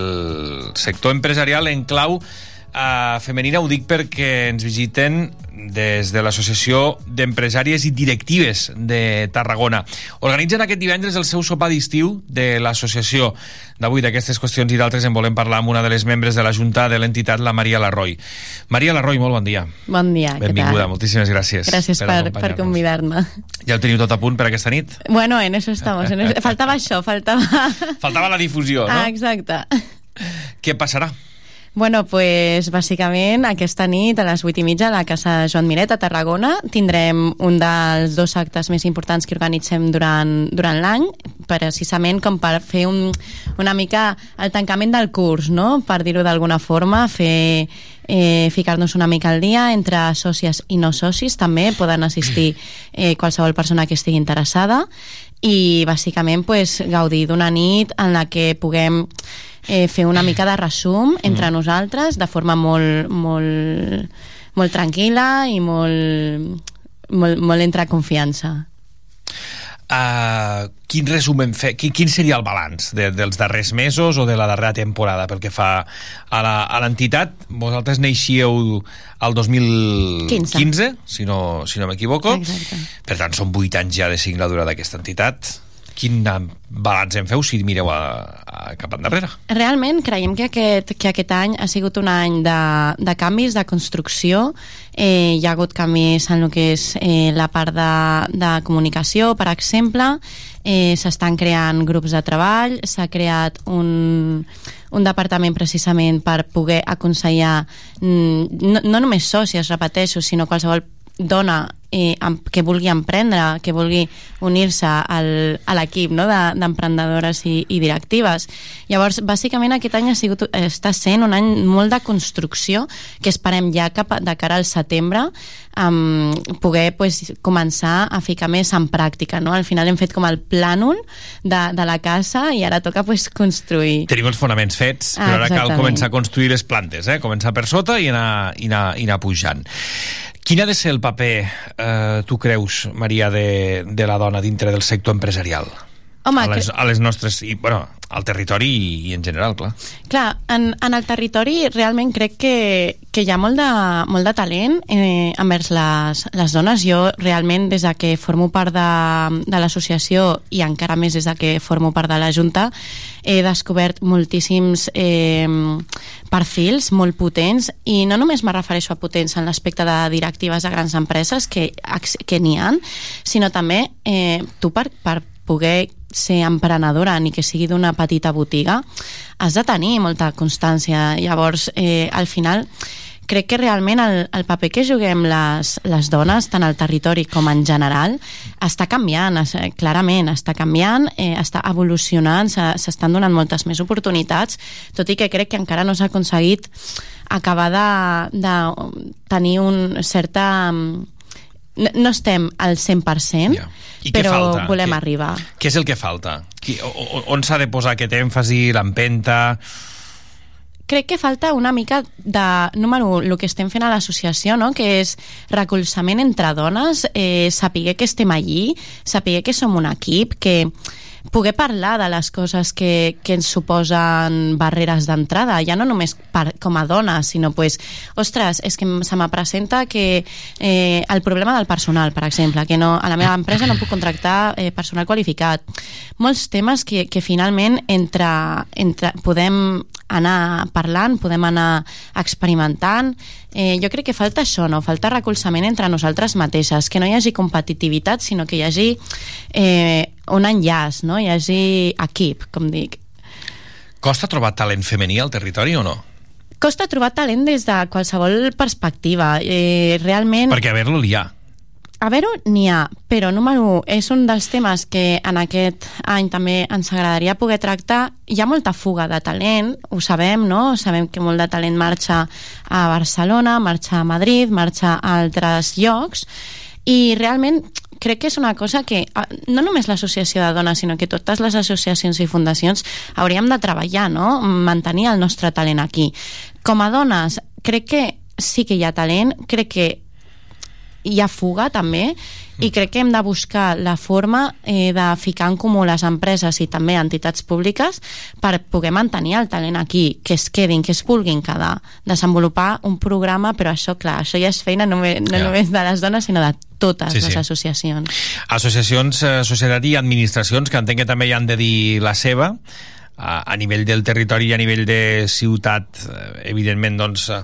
sector empresarial en clau eh, femenina. Ho dic perquè ens visiten des de l'Associació d'Empresàries i Directives de Tarragona. Organitzen aquest divendres el seu sopar d'estiu de l'associació. D'avui d'aquestes qüestions i d'altres en volem parlar amb una de les membres de la Junta de l'entitat, la Maria Larroi. Maria Larroi, molt bon dia. Bon dia, què Benvinguda, tal? moltíssimes gràcies. Gràcies per, per, acompanyar-nos. convidar-me. Ja ho teniu tot a punt per aquesta nit? Bueno, en eso estamos. En eso... Faltaba això, faltava... Faltava la difusió, no? Ah, exacte. Què passarà? Bueno, pues, bàsicament, aquesta nit a les 8 i mitja a la Casa Joan Miret a Tarragona tindrem un dels dos actes més importants que organitzem durant, durant l'any, precisament com per fer un, una mica el tancament del curs, no? per dir-ho d'alguna forma, fer eh, ficar-nos una mica al dia entre sòcies i no socis també poden assistir eh, qualsevol persona que estigui interessada i bàsicament pues, gaudir d'una nit en la que puguem eh, fer una mica de resum entre nosaltres de forma molt, molt, molt tranquil·la i molt, molt, molt entre confiança. Uh, quin resum hem fet? Quin, quin seria el balanç de, dels darrers mesos o de la darrera temporada pel que fa a la- a l'entitat? Vosaltres neixíeu al 2015, 15. si no, si no m'equivoco. Per tant, són 8 anys ja de singladura d'aquesta entitat. Quin balanç en feu si mireu a, a cap endarrere? Realment creiem que aquest, que aquest any ha sigut un any de, de canvis, de construcció. Eh, hi ha hagut canvis en el que és eh, la part de, de comunicació, per exemple. Eh, S'estan creant grups de treball, s'ha creat un, un departament precisament per poder aconsellar mm, no, no només sòcies, repeteixo, sinó qualsevol dona eh, que vulgui emprendre, que vulgui unir-se al, a l'equip no? de- d'emprenedores i, i directives. Llavors, bàsicament aquest any ha sigut, està sent un any molt de construcció que esperem ja cap a, de cara al setembre um, poder pues, començar a ficar més en pràctica. No? Al final hem fet com el plànol de, de la casa i ara toca pues, construir. Tenim els fonaments fets, Ah, però ara cal començar a construir les plantes, eh? començar per sota i anar, i anar, i anar pujant. Quin ha de ser el paper, eh, tu creus, Maria, de, de la dona dintre del sector empresarial? Home, a, les, cre- a les nostres... I, bueno, al territori i, i en general, clar. Clar, en, en el territori realment crec que, que hi ha molt de, molt de talent eh, envers les, les dones. Jo realment des de que formo part de, de l'associació i encara més des de que formo part de la Junta he descobert moltíssims eh, perfils molt potents i no només me refereixo a potents en l'aspecte de directives de grans empreses que, que n'hi ha, sinó també eh, tu per, per poder ser emprenedora ni que sigui d'una petita botiga has de tenir molta constància. Llavors eh, al final crec que realment el, el paper que juguem les, les dones, tant al territori com en general, està canviant, es, clarament, està canviant, eh, està evolucionant, se- s'estan donant moltes més oportunitats, tot i que crec que encara no s'ha aconseguit acabar de, de tenir un certa... No, no estem al 100%, Ja. I però falta? volem Què- arribar. Què és el que falta? Qui, o, on s'ha de posar aquest èmfasi, l'empenta... crec que falta una mica de, número un, el que estem fent a l'associació, no? que és recolzament entre dones, eh, saber que estem allí, saber que som un equip, que poder parlar de les coses que, que ens suposen barreres d'entrada, ja no només per, com a dona, sinó pues, ostres, és que se me presenta que eh, el problema del personal, per exemple, que no, a la meva empresa no puc contractar eh, personal qualificat. Molts temes que, que finalment entre, entre, podem anar parlant, podem anar experimentant. Eh, jo crec que falta això, no? Falta recolzament entre nosaltres mateixes, que no hi hagi competitivitat, sinó que hi hagi eh, un enllaç, no? Hi hagi equip, com dic. Costa trobar talent femení al territori o no? Costa trobar talent des de qualsevol perspectiva. Eh, realment... Perquè a veure-lo hi ha. A veure, n'hi ha, però número 1, és un dels temes que en aquest any també ens agradaria poder tractar. Hi ha molta fuga de talent, ho sabem, no? Sabem que molt de talent marxa a Barcelona, marxa a Madrid, marxa a altres llocs, i realment crec que és una cosa que ah, no només l'associació de dones, sinó que totes les associacions i fundacions hauríem de treballar, no? Mantenir el nostre talent aquí. Com a dones, crec que sí que hi ha talent, crec que hi ha fuga també i crec que hem de buscar la forma eh, de ficar en comú les empreses i també entitats públiques per poder mantenir el talent aquí, que es quedin, que es vulguin quedar, desenvolupar un programa, però això, clar, això ja és feina només, no Ja. només de les dones, sinó de totes Sí, les sí. associacions. Associacions, eh, societat i administracions que entenc que també hi han de dir la seva a, a nivell del territori i a nivell de ciutat, eh, evidentment, doncs, eh,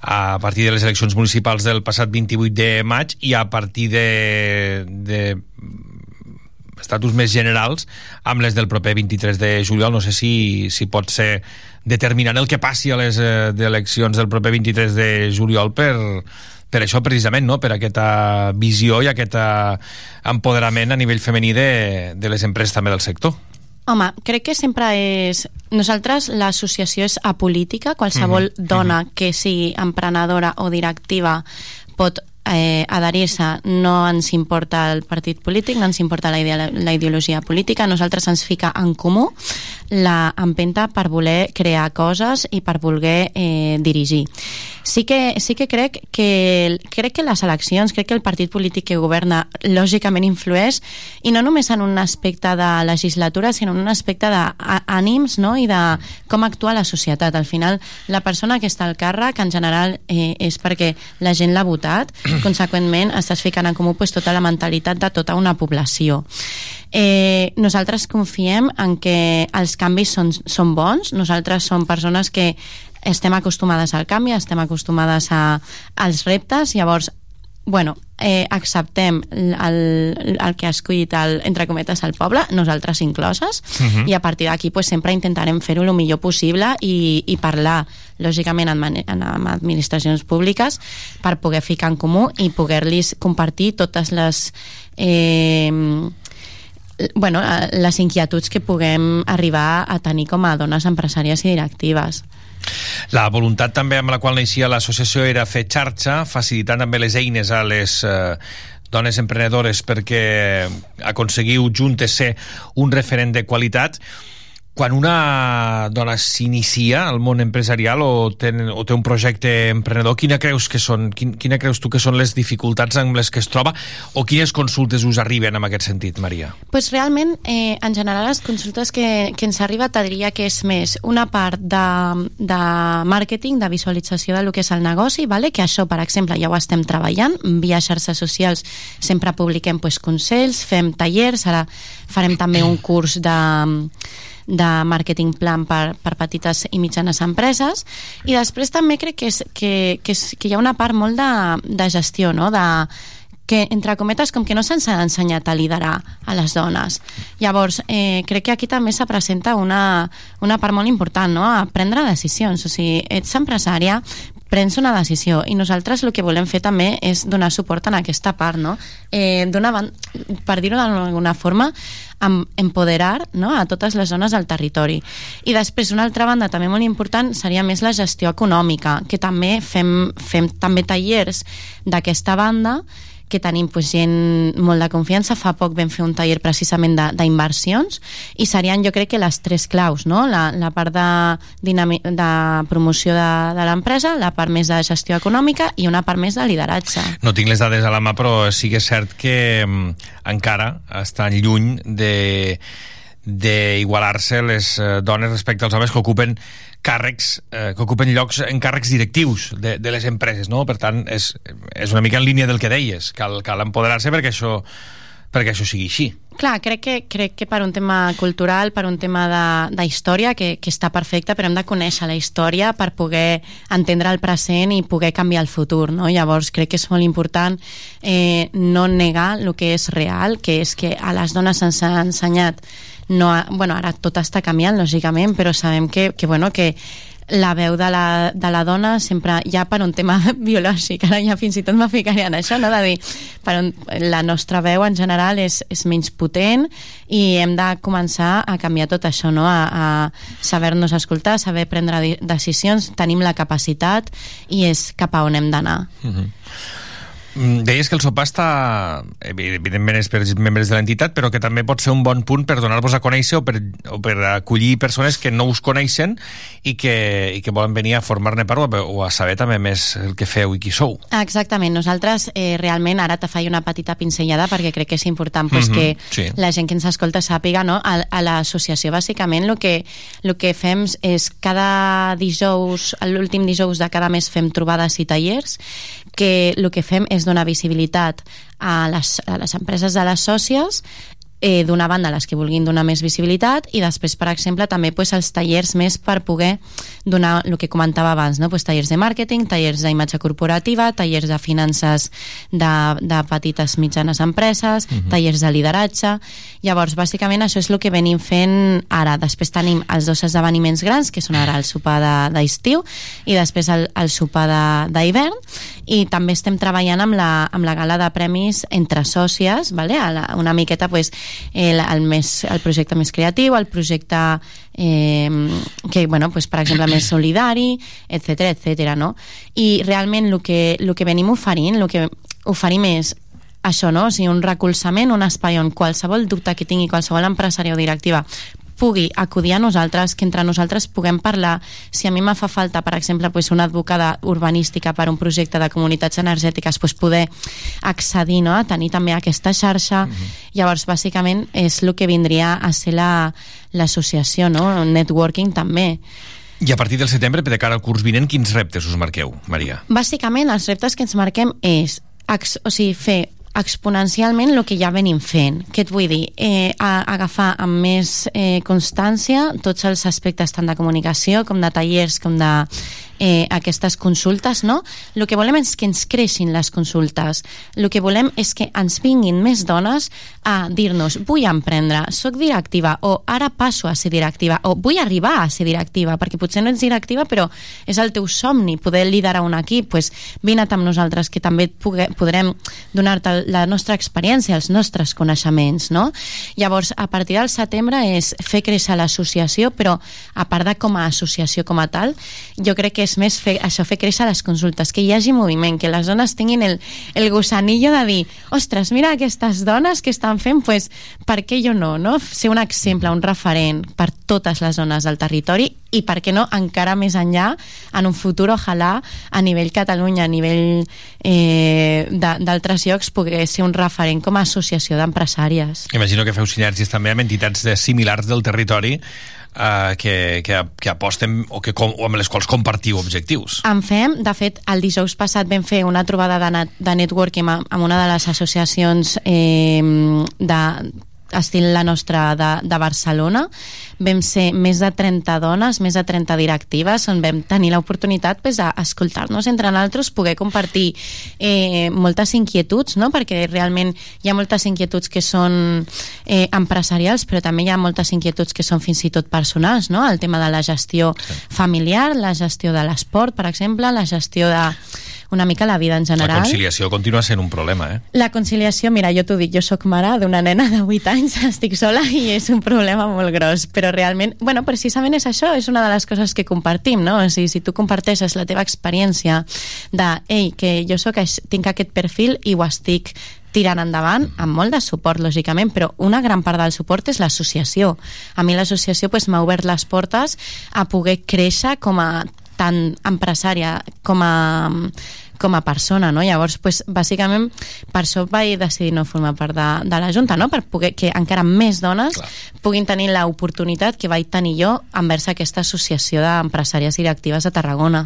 a partir de les eleccions municipals del passat 28 de maig i a partir de, de estatus més generals amb les del proper 23 de juliol no sé si, si pot ser determinant el que passi a les eh, eleccions del proper 23 de juliol per, per això precisament, no? per aquesta visió i aquest eh, empoderament a nivell femení de, de les empreses també del sector. Home, crec que sempre és... Nosaltres, l'associació és apolítica, qualsevol Mhm, dona que sigui emprenedora o directiva pot eh, adherir-se, no ens importa el partit polític, no ens importa la, idea, la ideologia política, nosaltres ens fica en comú la empenta per voler crear coses i per voler eh, dirigir. Sí que, sí que crec que crec que les eleccions, crec que el partit polític que governa lògicament influeix i no només en un aspecte de legislatura, sinó en un aspecte d'ànims no? i de com actua la societat. Al final, la persona que està al càrrec, en general, eh, és perquè la gent l'ha votat, conseqüentment estàs ficant en comú pues, tota la mentalitat de tota una població. Eh, nosaltres confiem en que els canvis són, són bons, nosaltres som persones que estem acostumades al canvi, estem acostumades a, als reptes, llavors bueno, eh, acceptem el, el, que ha escollit el, entre cometes el poble, nosaltres incloses, Mhm. i a partir d'aquí pues, sempre intentarem fer-ho el millor possible i, i parlar, lògicament, amb, amb administracions públiques per poder ficar en comú i poder-los compartir totes les... Eh, bueno, eh, les inquietuds que puguem arribar a tenir com a dones empresàries i directives. La voluntat també amb la qual naixia l'associació era fer xarxa, facilitant també les eines a les eh, dones emprenedores perquè aconseguiu juntes ser un referent de qualitat. Quan una dona s'inicia al món empresarial o té, o té un projecte emprenedor, quina creus que són, quin, quina creus tu que són les dificultats amb les que es troba o quines consultes us arriben en aquest sentit, Maria? pues realment, eh, en general, les consultes que, que ens arriba te diria que és més una part de, de màrqueting, de visualització del que és el negoci, vale? que això, per exemple, ja ho estem treballant, via xarxes socials sempre publiquem pues, consells, fem tallers, ara farem també un curs de de màrqueting plan per, per petites i mitjanes empreses i després també crec que, és, que, que, és, que hi ha una part molt de, de gestió no? de, que, entre cometes, com que no se'ns ha ensenyat a liderar a les dones. Llavors, eh, crec que aquí també se presenta una, una part molt important, no?, a prendre decisions. O sigui, ets empresària, prens una decisió i nosaltres el que volem fer també és donar suport en aquesta part, no? Eh, d'una ban- per dir-ho d'alguna forma, em, empoderar no? a totes les zones del territori. I després, una altra banda també molt important seria més la gestió econòmica, que també fem, fem també tallers d'aquesta banda que tenim pues, gent molt de confiança. Fa poc vam fer un taller precisament d'inversions i serien jo crec que les tres claus, no? la, la part de, de promoció de, de l'empresa, la part més de gestió econòmica i una part més de lideratge. No tinc les dades a la mà, però sí que és cert que mm, encara estan lluny de d'igualar-se les eh, dones respecte als homes que ocupen càrrecs, eh, que ocupen llocs en càrrecs directius de, de les empreses, no? Per tant, és, és una mica en línia del que deies, cal, cal empoderar-se perquè això, perquè això sigui així. Clar, crec que, crec que per un tema cultural, per un tema de, de història, que, que està perfecte, però hem de conèixer la història per poder entendre el present i poder canviar el futur, no? Llavors, crec que és molt important eh, no negar el que és real, que és que a les dones se'ns ha ensenyat no, ha- bueno, ara tot està canviant, lògicament, però sabem que, que, bueno, que la veu de la, de la dona sempre, ja per un tema (laughs) biològic, ara ja fins i tot me en això, no? de dir, per un, la nostra veu en general és, és menys potent i hem de començar a canviar tot això, no? a, a saber-nos escoltar, saber prendre decisions, tenim la capacitat i és cap a on hem d'anar. Uh -huh. Mm, Deies que el sopar està, evidentment és per membres de l'entitat, però que també pot ser un bon punt per donar-vos a conèixer o per, o per acollir persones que no us coneixen i que, i que volen venir a formar-ne part o a, o a saber també més el que feu i qui sou. Exactament, nosaltres eh, realment ara te faig una petita pinzellada perquè crec que és important pues, Mhm, que sí. la gent que ens escolta sàpiga no? a, a l'associació bàsicament el que, el que fem és cada dijous, l'últim dijous de cada mes fem trobades i tallers que el que fem és donar visibilitat a les, a les empreses de les sòcies eh, d'una banda les que vulguin donar més visibilitat i després, per exemple, també pues, els tallers més per poder donar el que comentava abans, no? pues, tallers de màrqueting, tallers d'imatge corporativa, tallers de finances de, de petites mitjanes empreses, Mhm. tallers de lideratge... Llavors, bàsicament, això és el que venim fent ara. Després tenim els dos esdeveniments grans, que són ara el sopar de- d'estiu i després el, el sopar de- d'hivern i també estem treballant amb la, amb la gala de premis entre sòcies, vale? Una miqueta pues, el, el, més, el projecte més creatiu, el projecte eh, que, bueno, pues, per exemple, més solidari, etc etc. no? I realment el que, el que venim oferint, el que oferim és això, no? O sigui, un recolzament, un espai on qualsevol dubte que tingui qualsevol empresària o directiva pugui acudir a nosaltres, que entre nosaltres puguem parlar. Si a mi me fa falta, per exemple, pues, una advocada urbanística per un projecte de comunitats energètiques, pues, poder accedir no? a tenir també aquesta xarxa. Mm -hmm. Llavors, bàsicament, és el que vindria a ser la- l'associació, no? networking també. I a partir del setembre, de cara al curs vinent, quins reptes us marqueu, Maria? Bàsicament, els reptes que ens marquem és o sigui, fer exponencialment el que ja venim fent. Què et vull dir? Eh, a, agafar amb més eh, constància tots els aspectes tant de comunicació com de tallers com de eh, aquestes consultes, no? El que volem és que ens creixin les consultes. El que volem és que ens vinguin més dones a dir-nos vull emprendre, sóc directiva o ara passo a ser directiva o vull arribar a ser directiva, perquè potser no ets directiva però és el teu somni poder liderar un equip, pues, vine amb nosaltres que també pugue, podrem donar-te la nostra experiència, els nostres coneixements, no? Llavors, a partir del setembre és fer créixer l'associació, però a part de com a associació com a tal, jo crec que és més fer, això, fer créixer les consultes, que hi hagi moviment, que les dones tinguin el, el gusanillo de dir, ostres, mira aquestes dones que estan fent, pues, per què jo no, no? Ser un exemple, un referent per totes les zones del territori i per què no encara més enllà en un futur ojalà a nivell Catalunya, a nivell eh, d'altres llocs poder ser un referent com a associació d'empresàries. Imagino que feu sinergies també amb entitats de similars del territori eh, que, que, que aposten o, que, com, o amb les quals compartiu objectius. En fem, de fet, el dijous passat vam fer una trobada de, net, de networking amb, amb una de les associacions eh, de estil la nostra de, de Barcelona vam ser més de 30 dones més de 30 directives on vam tenir l'oportunitat pues, d'escoltar-nos entre nosaltres, poder compartir eh, moltes inquietuds no? perquè realment hi ha moltes inquietuds que són eh, empresarials però també hi ha moltes inquietuds que són fins i tot personals no? el tema de la gestió familiar la gestió de l'esport, per exemple la gestió de una mica la vida en La general conciliació continua sent un problema, eh? la conciliació, mira, jo t'ho dic, jo sóc mare d'una nena de 8 anys, (laughs) estic sola i és un problema molt gros, però realment, bueno, precisament és això, és una de les coses que compartim, no? O sigui, si tu comparteixes la teva experiència de, ei, que jo sóc, tinc aquest perfil i ho estic tirant endavant amb molt de suport, lògicament, però una gran part del suport és l'associació. A mi l'associació pues, m'ha obert les portes a poder créixer com a tant empresària com a com a persona, no? Llavors, pues, bàsicament, per això vaig decidir no formar part de, de la Junta, no? Per poder que encara més dones Clar. puguin tenir l'oportunitat que vaig tenir jo envers aquesta associació d'empresàries directives de Tarragona.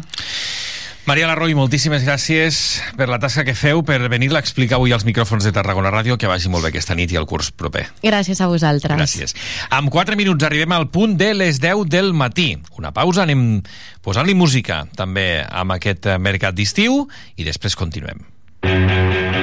Maria Larroi, moltíssimes gràcies per la tasca que feu, per venir-la a explicar avui als micròfons de Tarragona Ràdio, que vagi molt bé aquesta nit i el curs proper. Gràcies a vosaltres. Gràcies. En 4 minuts arribem al punt de les 10 del matí. Una pausa, anem posant-li música també amb aquest mercat d'estiu i després continuem. Sí,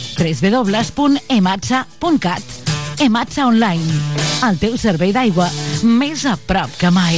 www.ematsa.cat Ematsa Online, el teu servei d'aigua més a prop que mai.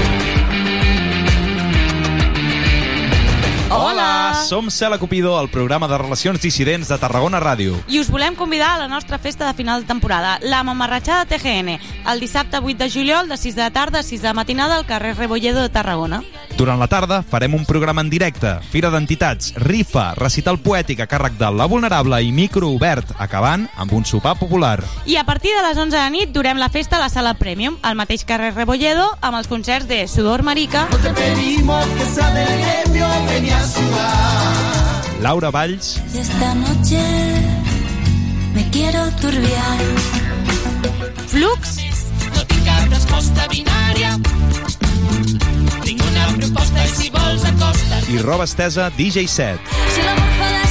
Hola! Som Cela Cupido, el programa de relacions dissidents de Tarragona Ràdio. I us volem convidar a la nostra festa de final de temporada, la Mamarratxada TGN, el dissabte 8 de juliol de 6 de la tarda a 6 de la matinada al carrer Rebolledo de Tarragona. Durant la tarda farem un programa en directe, fira d'entitats, rifa, recital poètic a càrrec de La Vulnerable i micro obert, acabant amb un sopar popular. I a partir de les 11 de nit durem la festa a la sala Premium, al mateix carrer Rebolledo, amb els concerts de Sudor Marica, Pedimos que sea del gremio. Laura Valls, Y esta noche me quiero turbiar. Flux, No tinc cap resposta binària. Tinc una proposta i si vols acosta't. i roba estesa DJ Set. Si l'amor fa la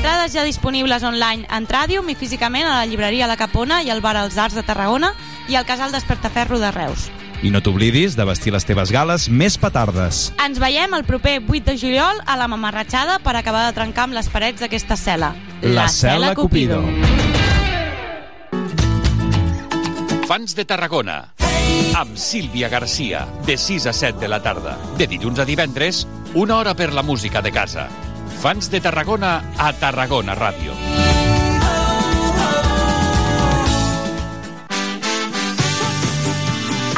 entrades ja disponibles online en Tràdium i físicament a la llibreria La Capona i al bar Els Arts de Tarragona i al casal Despertaferro de Reus. I no t'oblidis de vestir les teves gales més petardes. Ens veiem el proper 8 de juliol a la Mamarratxada per acabar de trencar amb les parets d'aquesta cel·la. La Cel·la Cupido. Fans de Tarragona. Amb Sílvia Garcia, de 6 a 7 de la tarda. De dilluns a divendres, una hora per la música de casa. Fans de Tarragona a Tarragona Ràdio.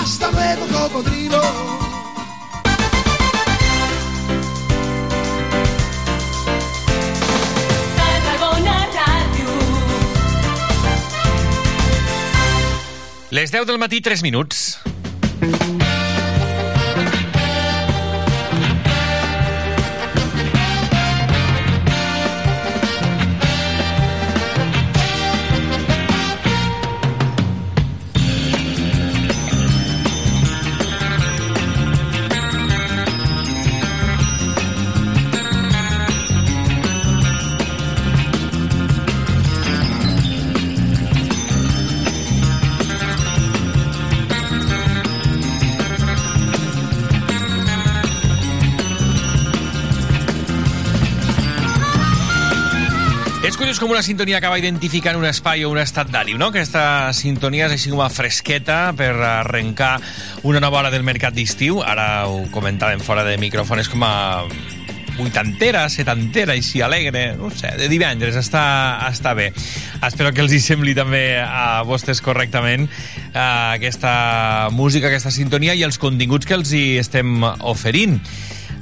Hasta luego, cocodrilo. Les 10 del matí, 3 minuts. Com una sintonia acaba identificant un espai o un estat d'ànim, no? Aquesta sintonia és així com a fresqueta per arrencar una nova hora del mercat d'estiu. Ara ho comentàvem fora de micròfon, és com a vuitantera, setantera, així alegre, no sé, de divendres, està, està bé. Espero que els hi sembli també a vostès correctament eh, aquesta música, aquesta sintonia i els continguts que els hi estem oferint.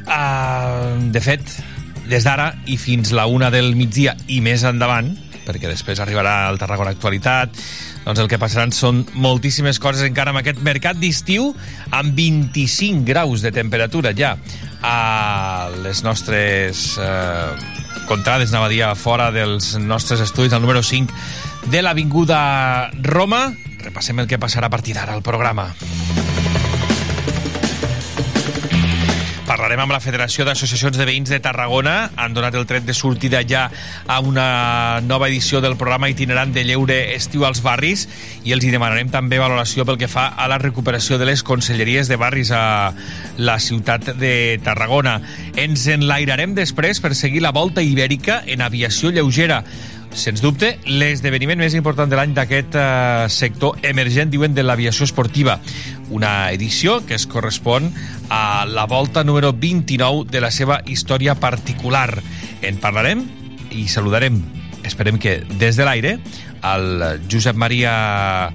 Uh, de fet, des d'ara i fins la una del migdia i més endavant, perquè després arribarà el Tarragona Actualitat, doncs el que passaran són moltíssimes coses encara amb aquest mercat d'estiu amb 25 graus de temperatura ja a les nostres eh, contrades, anava a dir, fora dels nostres estudis, al número 5 de l'Avinguda Roma. Repassem el que passarà a partir d'ara al programa. Parlarem amb la Federació d'Associacions de Veïns de Tarragona. Han donat el tret de sortida ja a una nova edició del programa itinerant de lleure estiu als barris i els hi demanarem també valoració pel que fa a la recuperació de les conselleries de barris a la ciutat de Tarragona. Ens enlairarem després per seguir la volta ibèrica en aviació lleugera sens dubte, l'esdeveniment més important de l'any d'aquest eh, sector emergent, diuen, de l'aviació esportiva. Una edició que es correspon a la volta número 29 de la seva història particular. En parlarem i saludarem, esperem que des de l'aire, al Josep Maria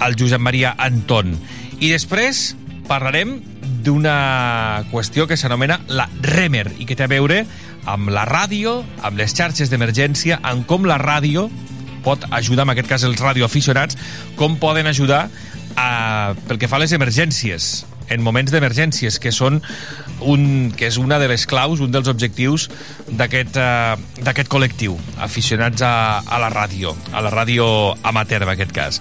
al Josep Maria Anton. I després parlarem d'una qüestió que s'anomena la REMER i que té a veure amb la ràdio, amb les xarxes d'emergència, amb com la ràdio pot ajudar, en aquest cas els radioaficionats, com poden ajudar a, pel que fa a les emergències en moments d'emergències, que són un, que és una de les claus, un dels objectius d'aquest uh, col·lectiu, aficionats a, a la ràdio, a la ràdio amateur en aquest cas.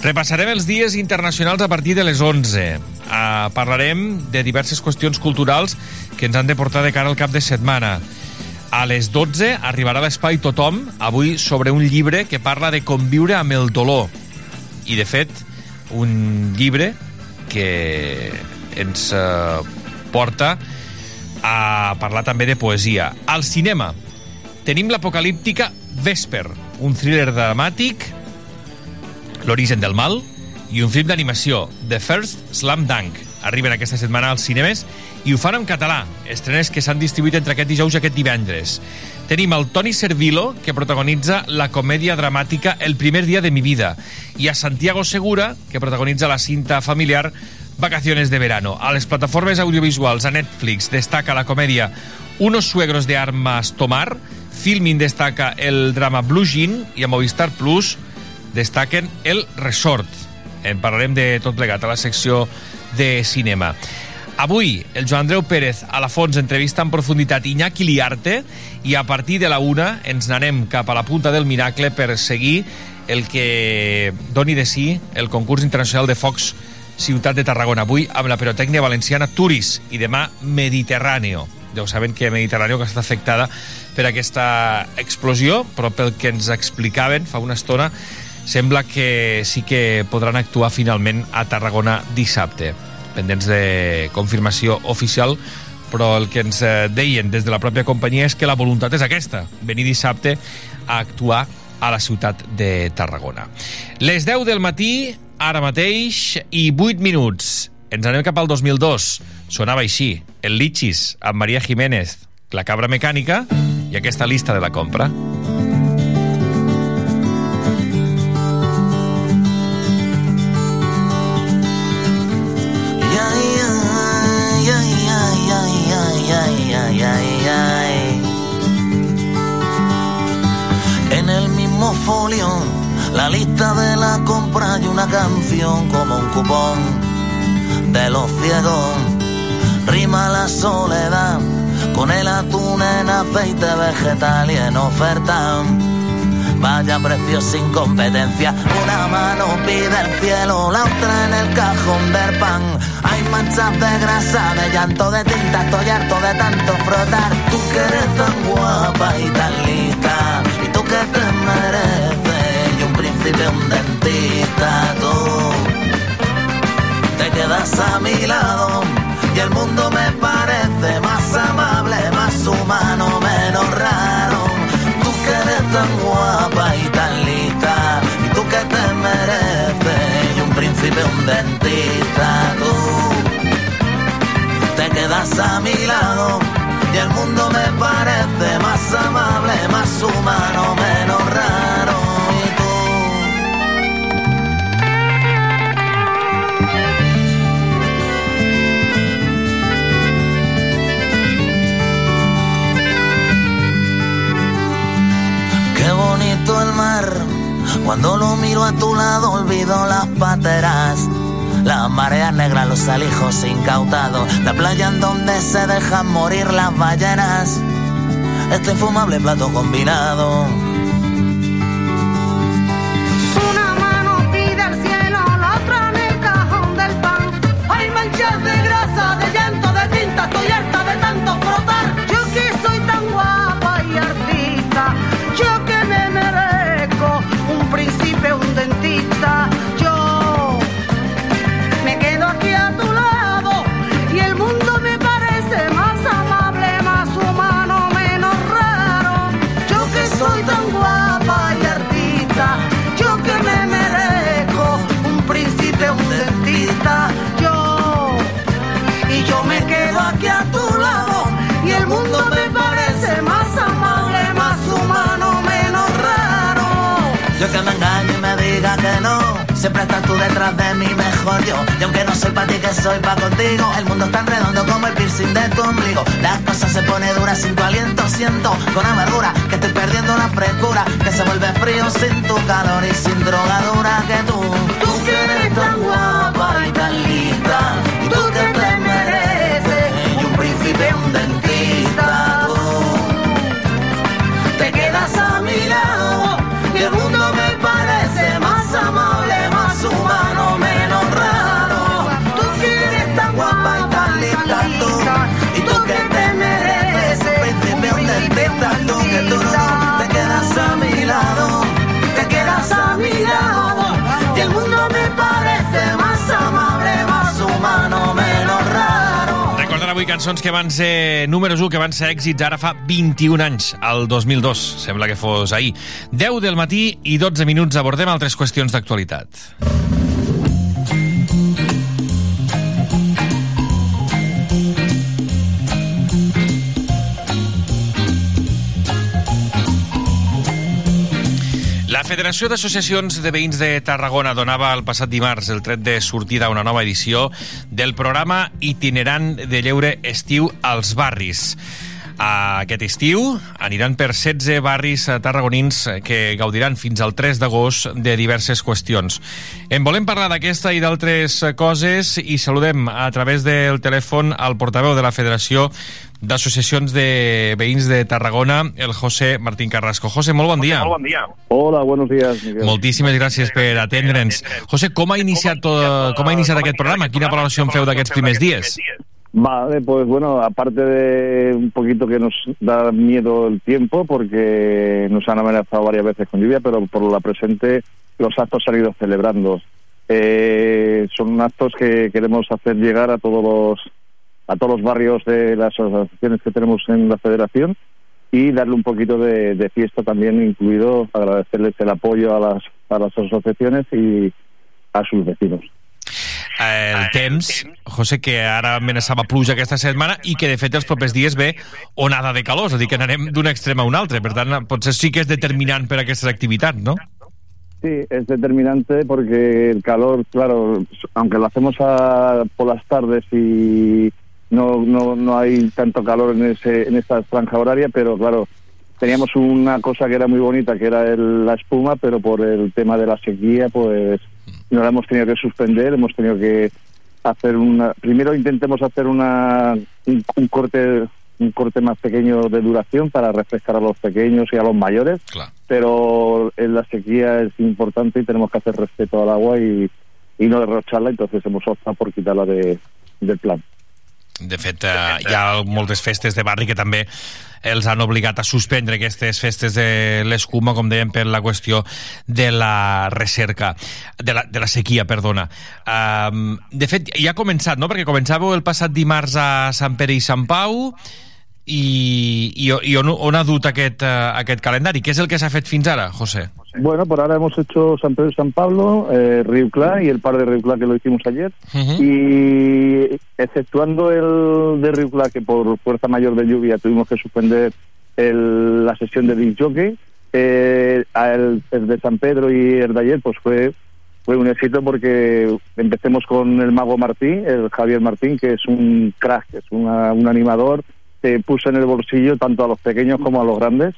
Repassarem els dies internacionals a partir de les 11. Uh, parlarem de diverses qüestions culturals que ens han de portar de cara al cap de setmana. A les 12 arribarà l'espai Tothom, avui sobre un llibre que parla de conviure amb el dolor. I, de fet, un llibre que ens uh, porta a parlar també de poesia. Al cinema tenim l'apocalíptica Vesper, un thriller dramàtic L'origen del mal i un film d'animació, The First Slam Dunk. Arriben aquesta setmana als cinemes i ho fan en català, estrenes que s'han distribuït entre aquest dijous i aquest divendres. Tenim el Toni Servilo, que protagonitza la comèdia dramàtica El primer dia de mi vida, i a Santiago Segura, que protagonitza la cinta familiar Vacaciones de verano. A les plataformes audiovisuals a Netflix destaca la comèdia Unos suegros de armas tomar, Filmin destaca el drama Blue Jean i a Movistar Plus destaquen El Resort. En parlarem de tot plegat a la secció de cinema. Avui, el Joan Andreu Pérez a la Fons entrevista en profunditat Iñaki Liarte i a partir de la una ens n'anem cap a la punta del miracle per seguir el que doni de si el concurs internacional de focs Ciutat de Tarragona. Avui amb la pirotècnia valenciana Turis i demà Mediterráneo. Ho saben que Mediterráneo que està afectada per aquesta explosió, però pel que ens explicaven fa una estona sembla que sí que podran actuar finalment a Tarragona dissabte, pendents de confirmació oficial, però el que ens eh, deien des de la pròpia companyia és que la voluntat és aquesta, venir dissabte a actuar a la ciutat de Tarragona. Les 10 del matí, ara mateix, i 8 minuts. Ens anem cap al 2002. Sonava així, el Lichis, amb Maria Jiménez, la cabra mecànica i aquesta lista de la compra. De los ciegos. Rima la soledad con el atún en aceite vegetal y en oferta. Vaya precio sin competencia. Una mano pide el cielo, la otra en el cajón del pan. Hay manchas de grasa, de llanto, de tinta. Estoy harto de tanto frotar. Tú que eres tan guapa y tan lista. Y tú que te mereces. Y un príncipe, un dentista. Te quedas a mi lado. Y el mundo me parece más amable, más humano, menos raro. Tú que eres tan guapa y tan lista, y tú que te mereces, y un príncipe, un dentista, tú te quedas a mi lado, y el mundo me parece más amable, más humano, menos raro. Cuando lo miro a tu lado olvido las pateras. Las mareas negras, los alijos incautados, la playa en donde se dejan morir las ballenas. Este infumable plato combinado. Siempre estás tú detrás de mí, mejor yo. Y aunque no soy para ti, que soy para contigo. El mundo es tan redondo como el piercing de tu ombligo. Las cosas se pone duras sin tu aliento. Siento con amargura que estoy perdiendo la frescura. Que se vuelve frío sin tu calor y sin drogadura que tú. Tú que eres tan guapa cançons que van ser números 1, que van ser èxits ara fa 21 anys, al 2002. Sembla que fos ahir. 10 del matí i 12 minuts abordem altres qüestions d'actualitat. Federació d'Associacions de Veïns de Tarragona donava el passat dimarts el tret de sortida a una nova edició del programa itinerant de lleure estiu als barris. Aquest estiu aniran per 16 barris tarragonins que gaudiran fins al 3 d'agost de diverses qüestions. En volem parlar d'aquesta i d'altres coses i saludem a través del telèfon al portaveu de la Federació d'Associacions de Veïns de Tarragona, el José Martín Carrasco. José, molt bon dia. Molt bon dia. Hola, buenos días, Miguel. Moltíssimes gràcies per atendre'ns. José, com ha iniciat, tot, com ha iniciat aquest programa? Quina valoració en feu d'aquests primers dies? Vale, pues bueno, aparte de un poquito que nos da miedo el tiempo, porque nos han amenazado varias veces con lluvia, pero por la presente los actos se han ido celebrando. Eh, son actos que queremos hacer llegar a todos los a todos los barrios de las asociaciones que tenemos en la federación y darle un poquito de, de fiesta también, incluido agradecerles el apoyo a las, a las asociaciones y a sus vecinos. el temps, José, que ara amenaçava pluja aquesta setmana i que, de fet, els propers dies ve onada de calor, és a dir, que anarem d'un extrem a un altre. Per tant, potser sí que és determinant per a aquestes activitats, no? Sí, es determinante porque el calor, claro, aunque lo hacemos a, por las tardes y no, no, no hay tanto calor en, ese, en esta franja horaria, pero claro, teníamos una cosa que era muy bonita, que era el- la espuma, pero por el tema de la sequía, pues no la hemos tenido que suspender, hemos tenido que hacer una... Primero intentemos hacer una, un, un corte un corte más pequeño de duración para refrescar a los pequeños y a los mayores, pero en la sequía es importante y tenemos que hacer respeto al agua y, y no derrocharla, entonces hemos optado por quitarla de, del plan. De fet, eh, hi ha moltes festes de barri que també els han obligat a suspendre aquestes festes de l'escuma, com dèiem, per la qüestió de la recerca, de la, de la sequia, perdona. Um, de fet, ja ha començat, no?, perquè començàveu el passat dimarts a Sant Pere i Sant Pau, i, i, i on, on ha dut aquest, uh, aquest calendari? Què és el que s'ha fet fins ara, José? Bueno, por ahora hemos hecho San Pedro y San Pablo, eh, Río Clá y el par de Río Clá que lo hicimos ayer. Y exceptuando el de Río Clá, que por fuerza mayor de lluvia tuvimos que suspender el- la sesión de disc jockey, eh, el, el de San Pedro y el de ayer, pues fue fue un éxito porque empecemos con el mago Martín, el Javier Martín, que es un crack, es una- un animador que puso en el bolsillo tanto a los pequeños como a los grandes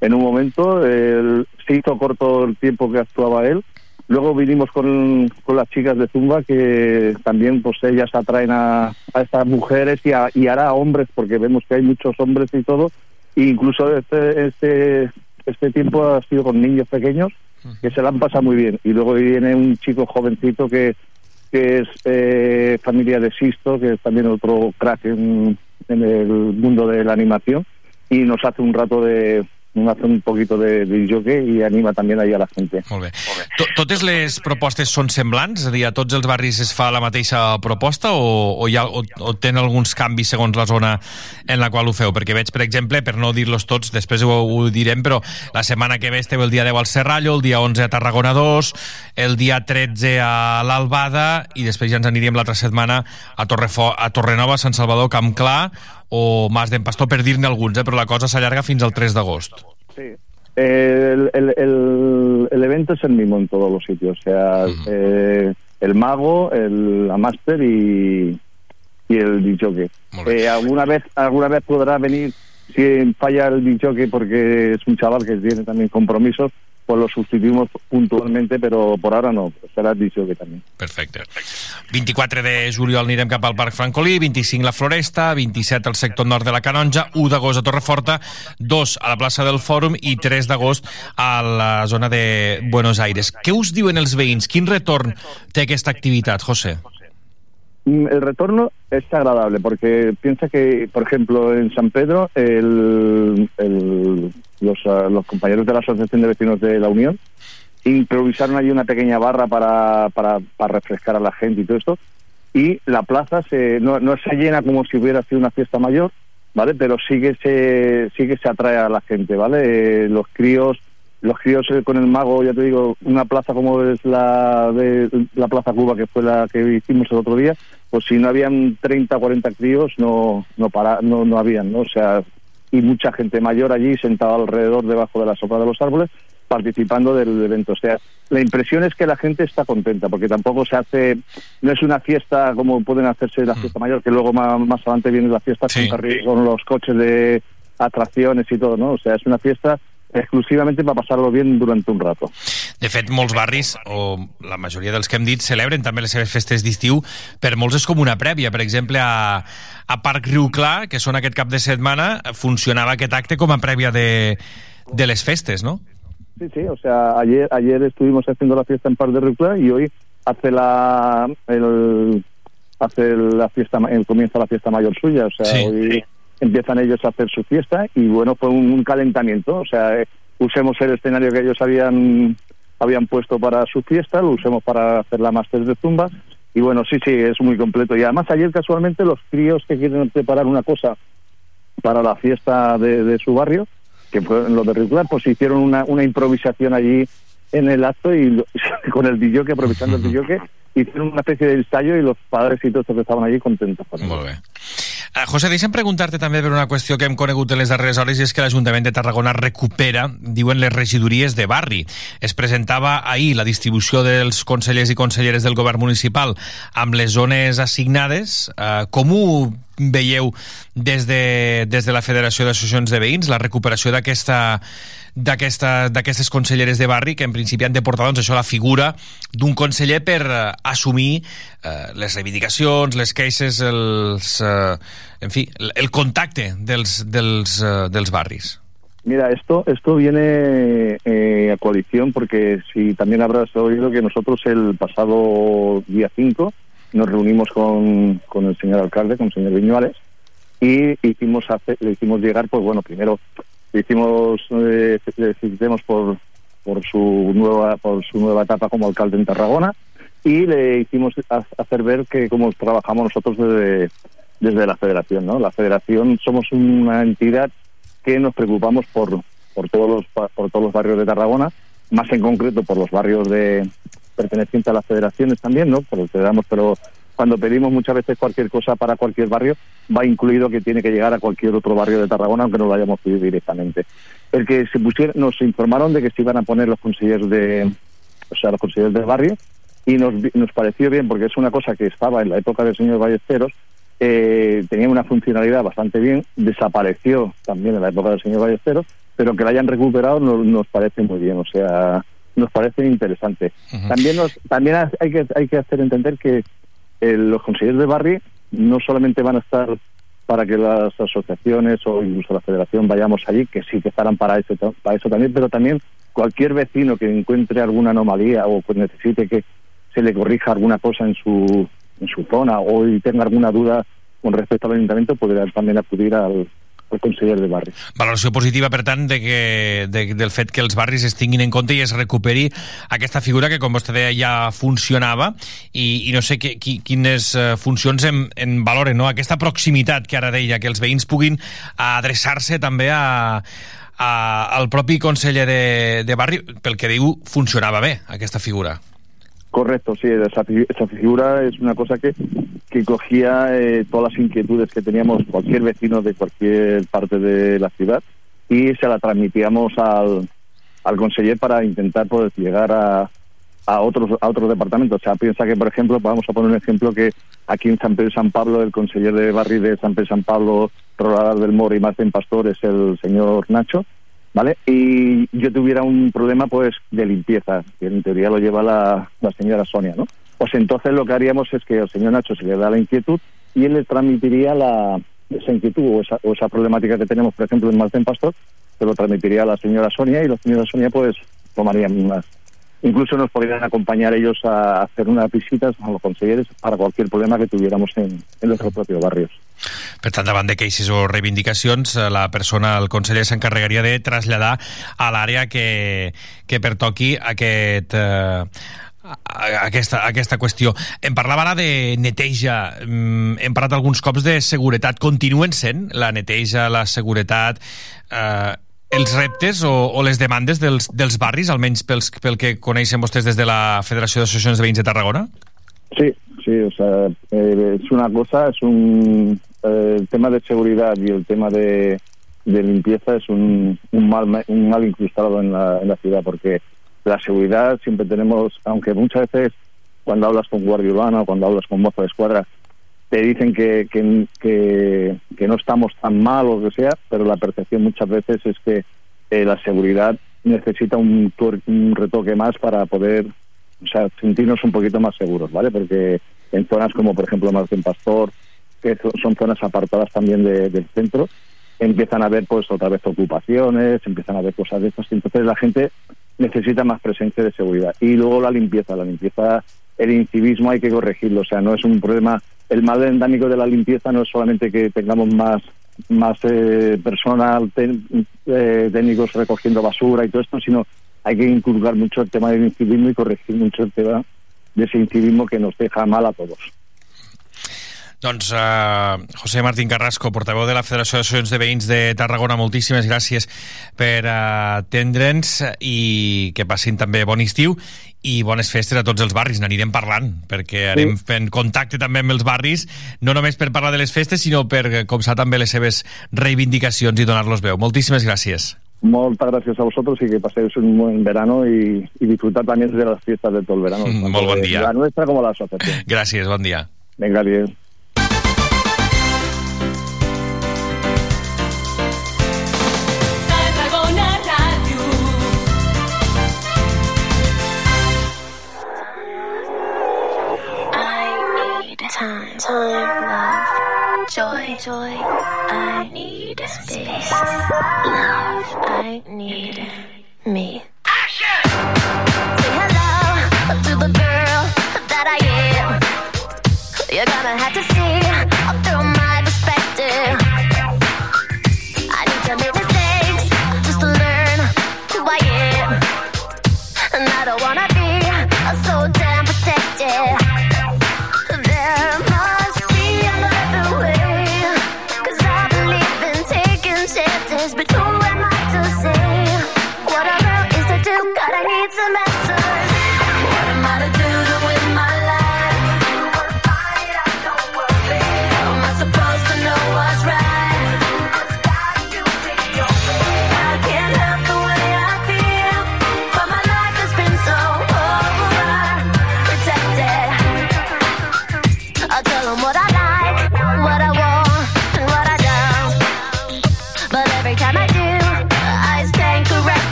en un momento. él se hizo corto el tiempo que actuaba él. Luego vinimos con, con las chicas de Zumba que también pues ellas atraen a, a estas mujeres y, a, y ahora a hombres porque vemos que hay muchos hombres y todo. E incluso este, este, este tiempo ha sido con niños pequeños que se la han pasado muy bien. Y luego viene un chico jovencito que, que es eh, familia de Sisto, que es también otro crack en, en el mundo de la animación, y nos hace un rato de, hace un poquito de, de jockey y anima también ahí a la gente. Molt bé. To- Totes les propostes són semblants? És a dir, a tots els barris es fa la mateixa proposta o, o, hi ha, o, o tenen alguns canvis segons la zona en la qual ho feu? Perquè veig, per exemple, per no dir-los tots, després ho, ho direm, però la setmana que ve esteu el dia 10 al Serrallo, el dia 11 a Tarragona 2, el dia 13 a l'Albada i després ja ens aniríem l'altra setmana a, Torrefo a Torrenova, Sant Salvador, Camp Clar o Mas d'en Pastor, per dir-ne alguns, eh? però la cosa s'allarga fins al 3 d'agost. Sí. El, el, el- el evento es el mismo en todos los sitios, o sea, eh, el mago, el, la máster y, y el disjockey. Eh, alguna vez alguna vez podrá venir si falla el disjockey porque es un chaval que tiene también compromisos, pues lo sustituimos puntualmente, pero por ahora no, será el disjockey también. Perfecte. 24 de juliol anirem cap al Parc Francolí, 25 la Floresta, 27 al sector nord de la Canonja, 1 d'agost a Torreforta, 2 a la plaça del Fòrum i 3 d'agost a la zona de Buenos Aires. Què us diuen els veïns? Quin retorn té aquesta activitat, José? Mm, El retorno es agradable porque piensa que, por ejemplo, en San Pedro, el- el- los, ah, los compañeros de la Asociación de Vecinos de la Unión improvisaron allí una pequeña barra para, para, para refrescar a la gente y todo esto. Y la plaza se, no, no se llena como si hubiera sido una fiesta mayor, ¿vale? Pero sí que se, sí se atrae a la gente, ¿vale? Eh, los críos los críos eh, con el mago, ya te digo, una plaza como es la de la Plaza Cuba, que fue la que hicimos el otro día, pues si no habían 30 o 40 críos, no, no, para, no, no habían, ¿no? O sea, y mucha gente mayor allí sentada alrededor, debajo de la sopa de los árboles, participando del evento. O sea, la impresión es que la gente está contenta, porque tampoco se hace, no es una fiesta como pueden hacerse la fiesta mayor, que luego más, más adelante viene la fiesta con los coches de atracciones y todo, ¿no? O sea, es una fiesta exclusivamente para pasarlo bien durante un rato. De fet, molts barris, o la majoria dels que hem dit, celebren també les seves festes d'estiu. Per molts és com una prèvia. Per exemple, a, a Parc Riu Clar, que són aquest cap de setmana, funcionava aquest acte com a prèvia de, de les festes, no? Sí, sí, o sea, ayer, ayer estuvimos haciendo la fiesta en Par de Rucla y hoy hace la el, hace la fiesta el comienza la fiesta mayor suya, o sea, Sí. hoy empiezan ellos a hacer su fiesta y bueno, fue un, un calentamiento, o sea, eh, usemos el escenario que ellos habían habían puesto para su fiesta, lo usemos para hacer la máster de zumba y bueno, sí, sí, es muy completo y además ayer casualmente los críos que quieren preparar una cosa para la fiesta de, de su barrio, que fue los de Claro, pues hicieron una, una improvisación allí en el acto y lo- (laughs) con el DJ, aprovechando el DJ, (laughs) hicieron una especie de ensayo y los padres y todos estaban allí contentos. con Molt bé. Uh, José, deixa'm preguntar-te també per una qüestió que hem conegut en les darreres hores i és que l'Ajuntament de Tarragona recupera, diuen, les regidories de barri. Es presentava ahir la distribució dels consellers i conselleres del govern municipal amb les zones assignades. Uh, com ho veieu des de, des de la Federació d'Associacions de Veïns, la recuperació d'aquesta d'aquestes conselleres de barri que en principi han de portar doncs, això la figura d'un conseller per eh, assumir eh, les reivindicacions, les queixes, els, eh, en fi, el contacte dels, dels, eh, dels barris. Mira, esto esto viene eh, a coalición porque si también habrás oído que nosotros el pasado día 5 nos reunimos con, con el señor alcalde, con el señor Viñuales, y hicimos hace- le hicimos llegar, pues bueno, primero le hicimos, eh, le felicitemos por, por su nueva por su nueva etapa como alcalde en Tarragona y le hicimos ha- hacer ver que como trabajamos nosotros desde, desde la federación, ¿no? La federación somos una entidad que nos preocupamos por, por todos los por todos los barrios de Tarragona, más en concreto por los barrios de pertenecientes a las federaciones también, ¿no? Por los que damos, pero cuando pedimos muchas veces cualquier cosa para cualquier barrio, va incluido que tiene que llegar a cualquier otro barrio de Tarragona, aunque no lo hayamos pedido directamente. El que se pusiera, nos informaron de que se iban a poner los consejeros de, o sea, los consejeros del barrio, y nos, nos pareció bien porque es una cosa que estaba en la época del señor Ballesteros, eh, tenía una funcionalidad bastante bien, desapareció también en la época del señor Ballesteros, pero que la hayan recuperado nos, nos parece muy bien, o sea, nos parece interesante. También nos, también hay que hay que hacer entender que eh, los consejeros de barrio no solamente van a estar para que las asociaciones o incluso la federación vayamos allí, que sí que estarán para eso, para eso también, pero también cualquier vecino que encuentre alguna anomalía o que necesite que se le corrija alguna cosa en su, en su zona o y tenga alguna duda con respecto al ayuntamiento, podrá también acudir al, al conseller de barri. Valoració positiva, per tant, de que, de, del fet que els barris es tinguin en compte i es recuperi aquesta figura que, com vostè deia, ja funcionava i, i no sé que, qui, quines eh, funcions en, en valoren, no? Aquesta proximitat que ara deia, que els veïns puguin adreçar-se també a, a, al propi conseller de, de barri, pel que diu, funcionava bé, aquesta figura. Correcto, sí, esa, esa figura es una cosa que, que cogía eh, todas las inquietudes que teníamos cualquier vecino de cualquier parte de la ciudad y se la transmitíamos al, al conseller para intentar poder llegar a, a otros a otros departamentos. O sea, piensa que, por ejemplo, vamos a poner un ejemplo que aquí en San Pedro San Pablo, el conseller de barri de San Pedro San Pablo, Rodar del Moro y Martín Pastor es el señor Nacho, ¿vale? Y yo tuviera un problema, pues, de limpieza, que en teoría lo lleva la, la señora Sonia, ¿no? Pues entonces lo que haríamos es que al señor Nacho se le da la inquietud y él le transmitiría la, esa inquietud o esa, o esa problemática que tenemos, por ejemplo, en Martín Pastor, se lo transmitiría a la señora Sonia y la señora Sonia, pues, tomarían unas. Incluso nos podrían acompañar ellos a hacer unas visitas a los consejeros para cualquier problema que tuviéramos en, en nuestros propios barrios. Per tant, davant de queixes o reivindicacions, eh, la persona, el conseller, s'encarregaria de traslladar a l'àrea que, que pertoqui aquest... Eh, aquesta, aquesta qüestió. Em parlava ara de neteja, mm, hem parlat alguns cops de seguretat. Continuen sent la neteja, la seguretat, eh, els reptes o, o les demandes dels, dels barris, almenys pels, pel que coneixen vostès des de la Federació d'Associacions de Veïns de Tarragona? Sí, sí, o sea, eh, es una cosa, es un eh, el tema de seguridad y el tema de, de limpieza es un, un mal un mal incrustado en la, en la ciudad porque la seguridad siempre tenemos, aunque muchas veces cuando hablas con guardia urbana o cuando hablas con mozo de escuadra te dicen que, que, que, no estamos tan mal o que sea, pero la percepción muchas veces es que eh, la seguridad necesita un, un retoque más para poder o sea, sentirnos un poquito más seguros, ¿vale? Porque en zonas como, por ejemplo, Martín Pastor, que so- son zonas apartadas también de- del centro, empiezan a haber, pues, otra vez ocupaciones, empiezan a haber cosas de estas, entonces la gente necesita más presencia de seguridad. Y luego la limpieza, la limpieza, el incivismo hay que corregirlo, o sea, no es un problema, el mal endémico de la limpieza no es solamente que tengamos más más eh, personal, ten- eh, técnicos recogiendo basura y todo esto, sino hay que inculcar mucho el tema del incivismo y corregir mucho el tema de ese incivismo que nos deja mal a todos. Doncs uh, José Martín Carrasco, portaveu de la Federació d'Associacions de Veïns de Tarragona, moltíssimes gràcies per uh, atendre'ns i que passin també bon estiu i bones festes a tots els barris, n'anirem parlant perquè anem fent contacte també amb els barris no només per parlar de les festes sinó per copsar també les seves reivindicacions i donar-los veu. Moltíssimes gràcies. Muchas gracias a vosotros y que paséis un buen verano y, y disfrutar también de las fiestas de todo el verano. Mm, molt bon dia. La nuestra como la asociación. Gràcies, bon dia. Venga, bien. Time, love, joy, joy. I need space, love. I need me. Say hello to the girl that I am. You're gonna have to see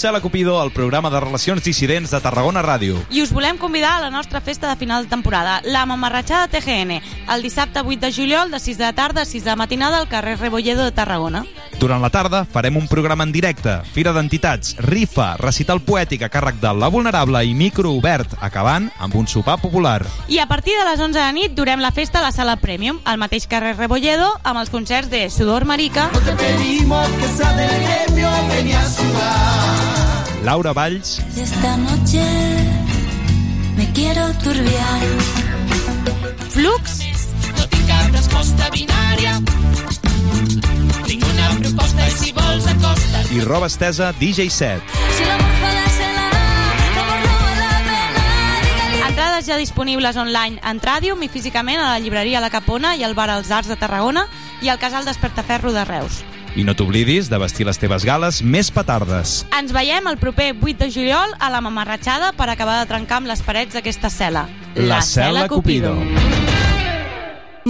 som Cela Cupido, el programa de relacions dissidents de Tarragona Ràdio. I us volem convidar a la nostra festa de final de temporada, la Mamarratxada TGN, el dissabte 8 de juliol de 6 de la tarda a 6 de la matinada al carrer Rebolledo de Tarragona. Durant la tarda farem un programa en directe, fira d'entitats, rifa, recital poètic a càrrec de La Vulnerable i micro obert, acabant amb un sopar popular. I a partir de les 11 de nit durem la festa a la sala Premium, al mateix carrer Rebolledo, amb els concerts de Sudor Marica, Pedimos que sea del gremio, ven a sudar. Laura Valls, Esta noche me quiero turbiar. Flux, No tinc cap resposta binària. Tinc una proposta i si vols acosta't. i roba estesa DJ set. Si l'amor entrades ja disponibles online en Tràdium i físicament a la llibreria La Capona i al bar Els Arts de Tarragona i al casal Despertaferro de Reus. I no t'oblidis de vestir les teves gales més petardes. Ens veiem el proper 8 de juliol a la Mamarratxada per acabar de trencar amb les parets d'aquesta cel·la. La Cel·la Cupido.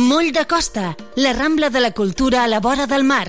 Moll de Costa, la Rambla de la Cultura a la vora del mar.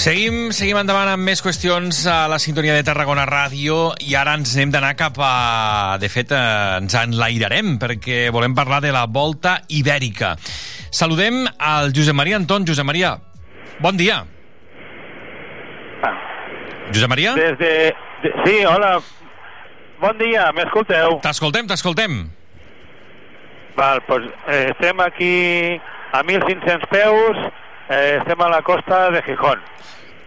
Seguim, seguim endavant amb més qüestions a la sintonia de Tarragona Ràdio i ara ens hem d'anar cap a... De fet, eh, ens enlairarem perquè volem parlar de la Volta Ibèrica. Saludem al Josep Maria Anton. Josep Maria, bon dia. Josep Maria? Des de, de... Sí, hola. Bon dia, m'escolteu? T'escoltem, t'escoltem. Val, doncs eh, estem aquí a 1.500 peus, eh, estem a la costa de Gijón.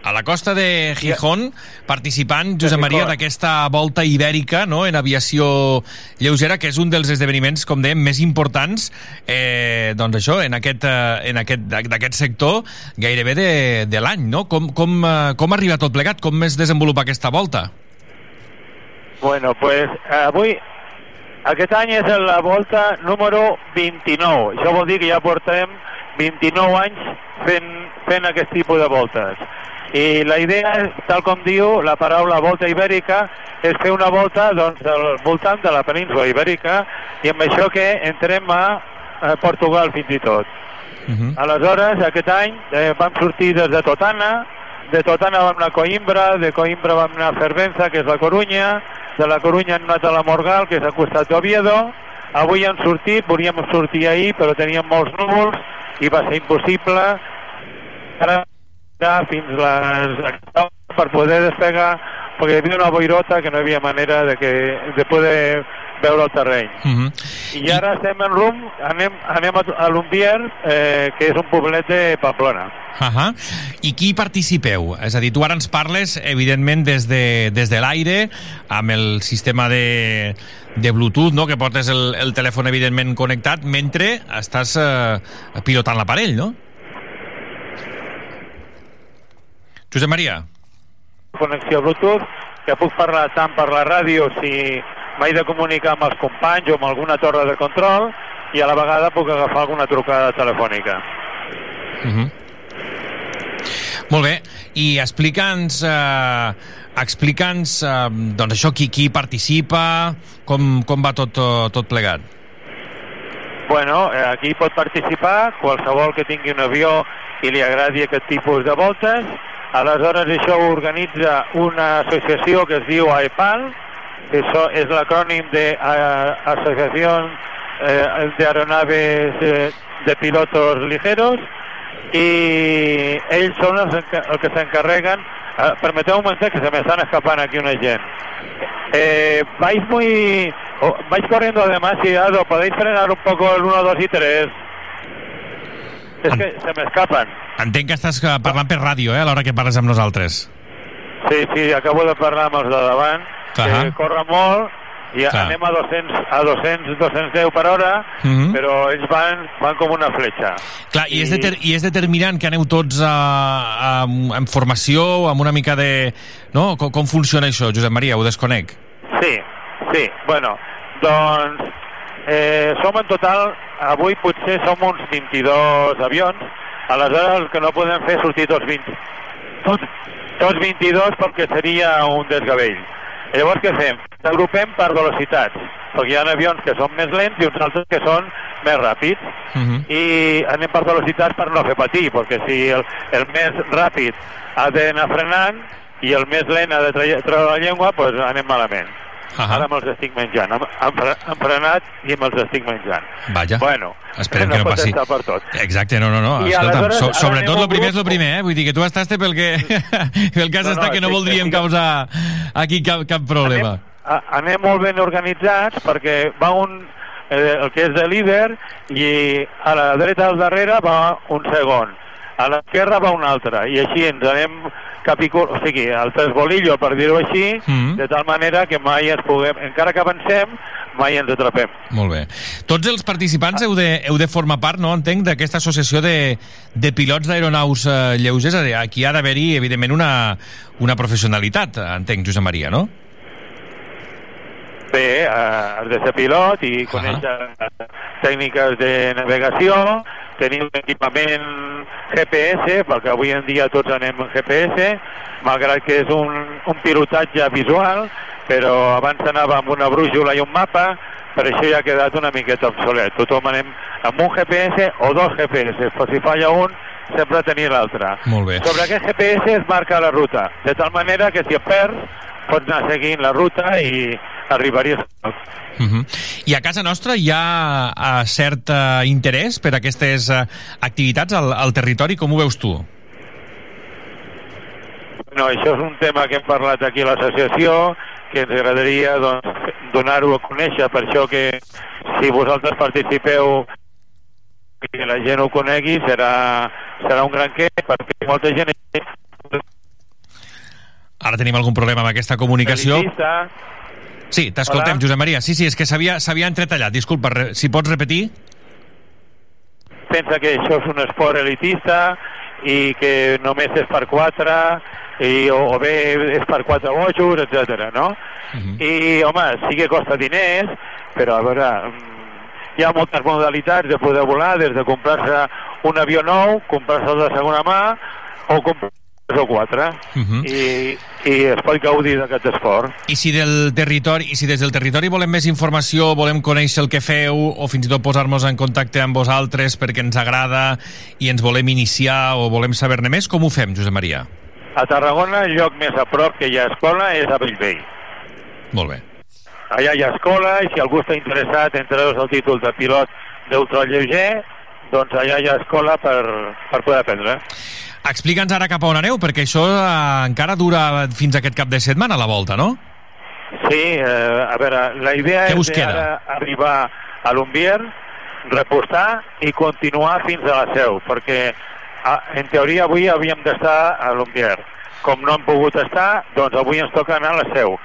A la costa de Gijón, participant, Josep Maria, d'aquesta volta ibèrica no? en aviació lleugera, que és un dels esdeveniments, com dèiem, més importants eh, doncs això, en aquest, eh, en aquest, d'aquest sector gairebé de, de l'any. No? Com, com, eh, com arriba tot plegat? Com es desenvolupa aquesta volta? Bueno, pues avui, aquest any és la volta número 29. Això vol dir que ja portem 29 anys fent, fent aquest tipus de voltes. I la idea, és, tal com diu la paraula volta ibèrica, és fer una volta doncs, al voltant de la península ibèrica i amb això que entrem a, a Portugal fins i tot. Aleshores, aquest any eh, vam sortir des de Totana, de Totana vam anar a Coimbra, de Coimbra vam anar a Fervenza, que és la Corunya, de la Corunya hem anat a la Morgal, que és al costat d'Oviedo, avui hem sortit, volíem sortir ahir, però teníem molts núvols i va ser impossible. Ara fins les per poder despegar perquè hi havia una boirota que no hi havia manera de, que, de poder veure el terreny. Uh -huh. I ara estem en rum, anem, anem a, a l'Umbier, eh, que és un poblet de Pamplona. Uh -huh. I qui participeu? És a dir, tu ara ens parles, evidentment, des de, des de l'aire, amb el sistema de, de Bluetooth, no?, que portes el, el telèfon, evidentment, connectat, mentre estàs eh, pilotant l'aparell, no? Josep Maria. Connexió Bluetooth, que puc parlar tant per la ràdio si m'he de comunicar amb els companys o amb alguna torre de control i a la vegada puc agafar alguna trucada telefònica. Uh -huh. Molt bé, i explica'ns eh, explica'ns eh, doncs això, qui, qui participa, com, com va tot, tot plegat. bueno, eh, aquí pot participar qualsevol que tingui un avió i li agradi aquest tipus de voltes. Aleshores, això ho organitza una associació que es diu AEPAL, que això és l'acrònim de eh, Asociación de Aeronaves eh, de Pilotos Ligeros, i ells són els, enca- els que s'encarreguen eh, permeteu un momentet que se me están escapando aquí una gent eh, vais muy oh, vais corriendo demasiado podéis frenar un poco el 1, 2 y 3 es que se me escapan. Entenc que estàs eh, parlant per ràdio, eh, a l'hora que parles amb nosaltres. sí, sí, acabo de parlar amb els de davant Ahà. que corre molt i Clar. anem a 200, a 200, 210 per hora Mhm. però ells van, van com una fletxa Clar, i és, deter i és determinant que aneu tots a, a, en formació, amb una mica de... No? Com, com funciona això, Josep Maria? Ho desconec. Sí, sí, bueno, doncs eh, som en total, avui potser som uns 22 avions, aleshores el que no podem fer és sortir tots 20, tots, tots 22 perquè seria un desgavell. Llavors què fem? Agrupem per velocitats, perquè hi ha avions que són més lents i uns altres que són més ràpids i anem per velocitats per no fer patir, perquè si el, el més ràpid ha d'anar frenant i el més lent ha de treure la llengua, doncs anem malament. Ahà. Ara me'ls estic menjant. Frenat i me'ls estic menjant. Vaja. Bueno, Esperem que no passi. per tot. Exacte, no, no, no. I Escolta'm, so, sobretot anem el primer és grup- el primer, eh? Vull dir que tu estaste pel que, (laughs) (laughs) pel cas No, no, està que no voldríem estic- causar aquí cap, cap problema. a, anem molt ben organitzats perquè va un eh, el que és de líder i a la dreta al darrere va un segon a l'esquerra va un altre i així ens anem capicul... o sigui, el trasbolillo per dir-ho així Mm. de tal manera que mai ens puguem encara que avancem mai ens atrapem Molt bé. Tots els participants heu de, heu de formar part, no entenc, d'aquesta associació de, de pilots d'aeronaus eh, lleugers. Aquí ha d'haver-hi, evidentment, una, una professionalitat, entenc, Josep Maria, no? Bé, eh, has de ser pilot i conèixer tècniques de navegació, tenir un equipament GPS, perquè avui en dia tots anem amb GPS, malgrat que és un, un pilotatge visual, però abans anava amb una brújula i un mapa, per això ja ha quedat una miqueta obsolet. Tothom anem amb un GPS o dos GPS, però si falla un, sempre tenir l'altre. Sobre aquest GPS es marca la ruta, de tal manera que si et perds, pots anar seguint la ruta i arribaries a lloc. Uh -huh. I a casa nostra hi ha uh, cert uh, interès per aquestes uh, activitats al, al territori? Com ho veus tu? No, això és un tema que hem parlat aquí a l'associació, que ens agradaria doncs, donar-ho a conèixer, per això que si vosaltres participeu i que la gent ho conegui serà, serà un gran què, perquè molta gent Ara tenim algun problema amb aquesta comunicació. elitista, Sí, t'escoltem. Josep Maria. Sí, sí, és que s'havia entretallat. Disculpa, re, si pots repetir? pensa que això és un esport elitista i que només és per quatre i, o, o bé és per quatre bojos, etc. no? I, home, sí que costa diners, però a veure, mm, hi ha moltes modalitats de poder volar, des de comprar-se un avió nou, comprar-se de segona mà, o comprar tres o quatre, Mhm. i, i es pot gaudir d'aquest esport. I si del territori, i si des del territori volem més informació, volem conèixer el que feu, o fins i tot posar-nos en contacte amb vosaltres perquè ens agrada i ens volem iniciar o volem saber-ne més, com ho fem, Josep Maria? A Tarragona, el lloc més a prop que hi ha escola és a Bellvei. Molt bé. Allà hi ha escola i si algú està interessat en treure's el títol de pilot d'ultralleuger, doncs allà hi ha escola per, per poder aprendre. Explica'ns ara cap a on aneu, perquè això eh, encara dura fins aquest cap de setmana, la volta, no? Sí, eh, a veure, la idea Què és ara arribar a l'Umbier, repostar i continuar fins a la seu, perquè a, en teoria avui havíem d'estar a l'Umbier. Com no hem pogut estar, doncs avui ens toca anar a la seu.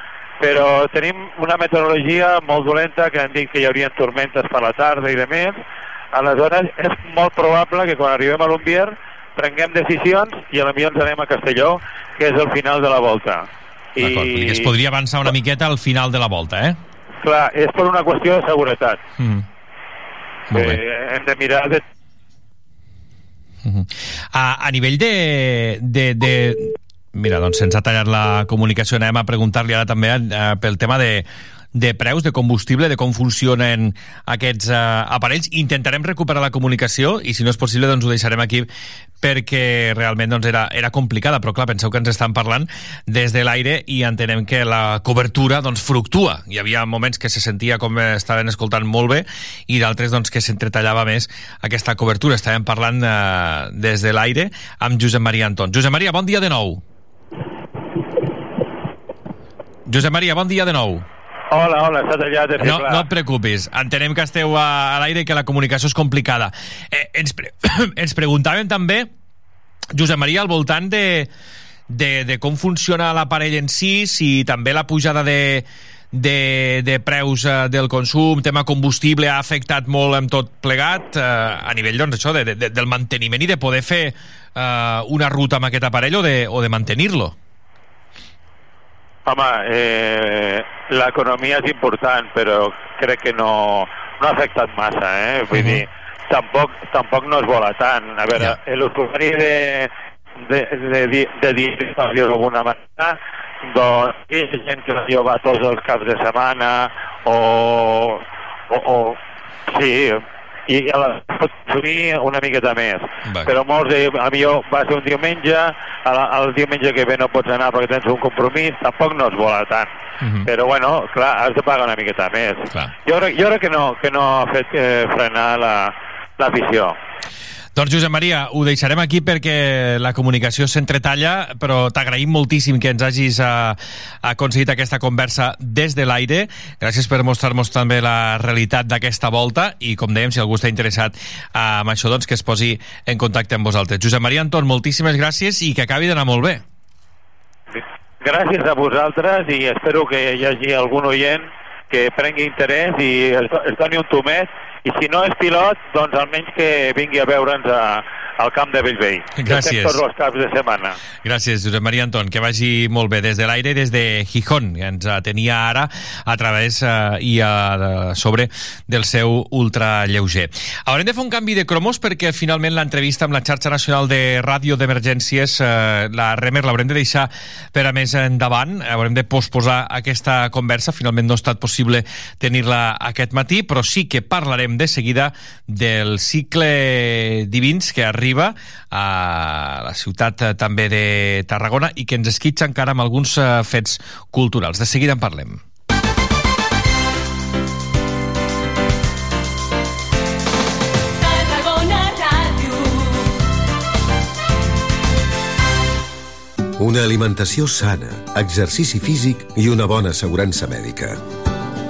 Però tenim una meteorologia molt dolenta que han dit que hi haurien tormentes per la tarda i de més. Aleshores, és molt probable que quan arribem a l'Umbier prenguem decisions i potser ens anem a Castelló, que és el final de la volta. Dir que es podria avançar una miqueta al final de la volta, eh? Clar, és per una qüestió de seguretat. Mm. Molt bé. Eh, hem de mirar de... A, a nivell de, de, de... Mira, doncs se'ns ha tallat la comunicació. Anem a preguntar-li ara també eh, pel tema de, de preus, de combustible, de com funcionen aquests eh, aparells. Intentarem recuperar la comunicació i, si no és possible, doncs ho deixarem aquí perquè realment doncs, era, era complicada, però clar, penseu que ens estan parlant des de l'aire i entenem que la cobertura doncs, fructua. Hi havia moments que se sentia com estaven escoltant molt bé i d'altres doncs, que s'entretallava més aquesta cobertura. Estàvem parlant eh, des de l'aire amb Josep Maria Anton. Josep Maria, bon dia de nou. Josep Maria, bon dia de nou. Hola, hola, estàs allà de No, no et preocupis, entenem que esteu a, a l'aire i que la comunicació és complicada. Eh, ens, pre (clears throat) ens preguntàvem també, Josep Maria, al voltant de, de, de com funciona l'aparell en si, si també la pujada de, de, de preus eh, del consum, tema combustible, ha afectat molt amb tot plegat eh, a nivell doncs, això, de, de, del manteniment i de poder fer eh, una ruta amb aquest aparell o de, o de mantenir-lo. Home, eh, l'economia és important, però crec que no, no ha afectat massa, eh? Vull uh -huh. dir, tampoc, tampoc no es vola tant. A veure, yeah. l'usuari de, de, de, de, de dir d'alguna manera, doncs hi ha gent que jo va tots els caps de setmana o, o, o sí, i a la pot consumir una miqueta més. Va. Però molts de, a millor va ser un diumenge, el, el diumenge que ve no pots anar perquè tens un compromís, tampoc no es vola tant. Uh -huh. Però bueno, clar, has de pagar una miqueta més. Clar. Jo, jo crec que no, que no ha fet eh, frenar la- l'afició. Doncs Josep Maria, ho deixarem aquí perquè la comunicació s'entretalla, però t'agraïm moltíssim que ens hagis uh, aconseguit aquesta conversa des de l'aire. Gràcies per mostrar-nos també la realitat d'aquesta volta i, com dèiem, si algú està interessat uh, en això, doncs que es posi en contacte amb vosaltres. Josep Maria Anton, moltíssimes gràcies i que acabi d'anar molt bé. Gràcies a vosaltres i espero que hi hagi algun oient que prengui interès i es, es doni un tomet i si no és pilot, doncs almenys que vingui a veure'ns a, al camp de Bellvei. Gràcies. tots els caps de setmana. Gràcies, Josep Maria Anton, que vagi molt bé des de l'aire, des de Gijón, que ens tenia ara a través eh, i a, a sobre del seu ultralleuger. Haurem de fer un canvi de cromos perquè finalment l'entrevista amb la xarxa nacional de ràdio d'emergències, eh, la Remer, l'haurem de deixar per a més endavant, haurem de posposar aquesta conversa, finalment no ha estat possible tenir-la aquest matí, però sí que parlarem de seguida del cicle divins que arriba a la ciutat eh, també de Tarragona i que ens esquitxa encara amb alguns eh, fets culturals. De seguida en parlem. Una alimentació sana, exercici físic i una bona assegurança mèdica.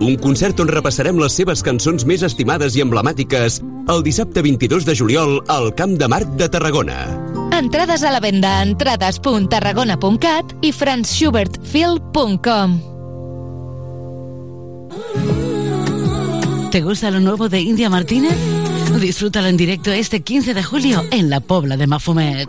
Un concert on repassarem les seves cançons més estimades i emblemàtiques el dissabte 22 de juliol al Camp de Marc de Tarragona. Entrades a la venda a entrades.tarragona.cat i franzschubertfil.com ¿Te gusta lo nuevo de India Martínez? Disfrútalo en directo este 15 de julio en la Pobla de Mafumet.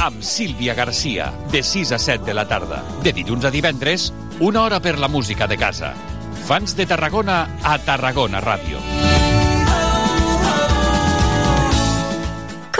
Amb Sílvia Garcia, de 6 a 7 de la tarda. De dilluns a divendres, una hora per la música de casa. Fans de Tarragona a Tarragona Ràdio.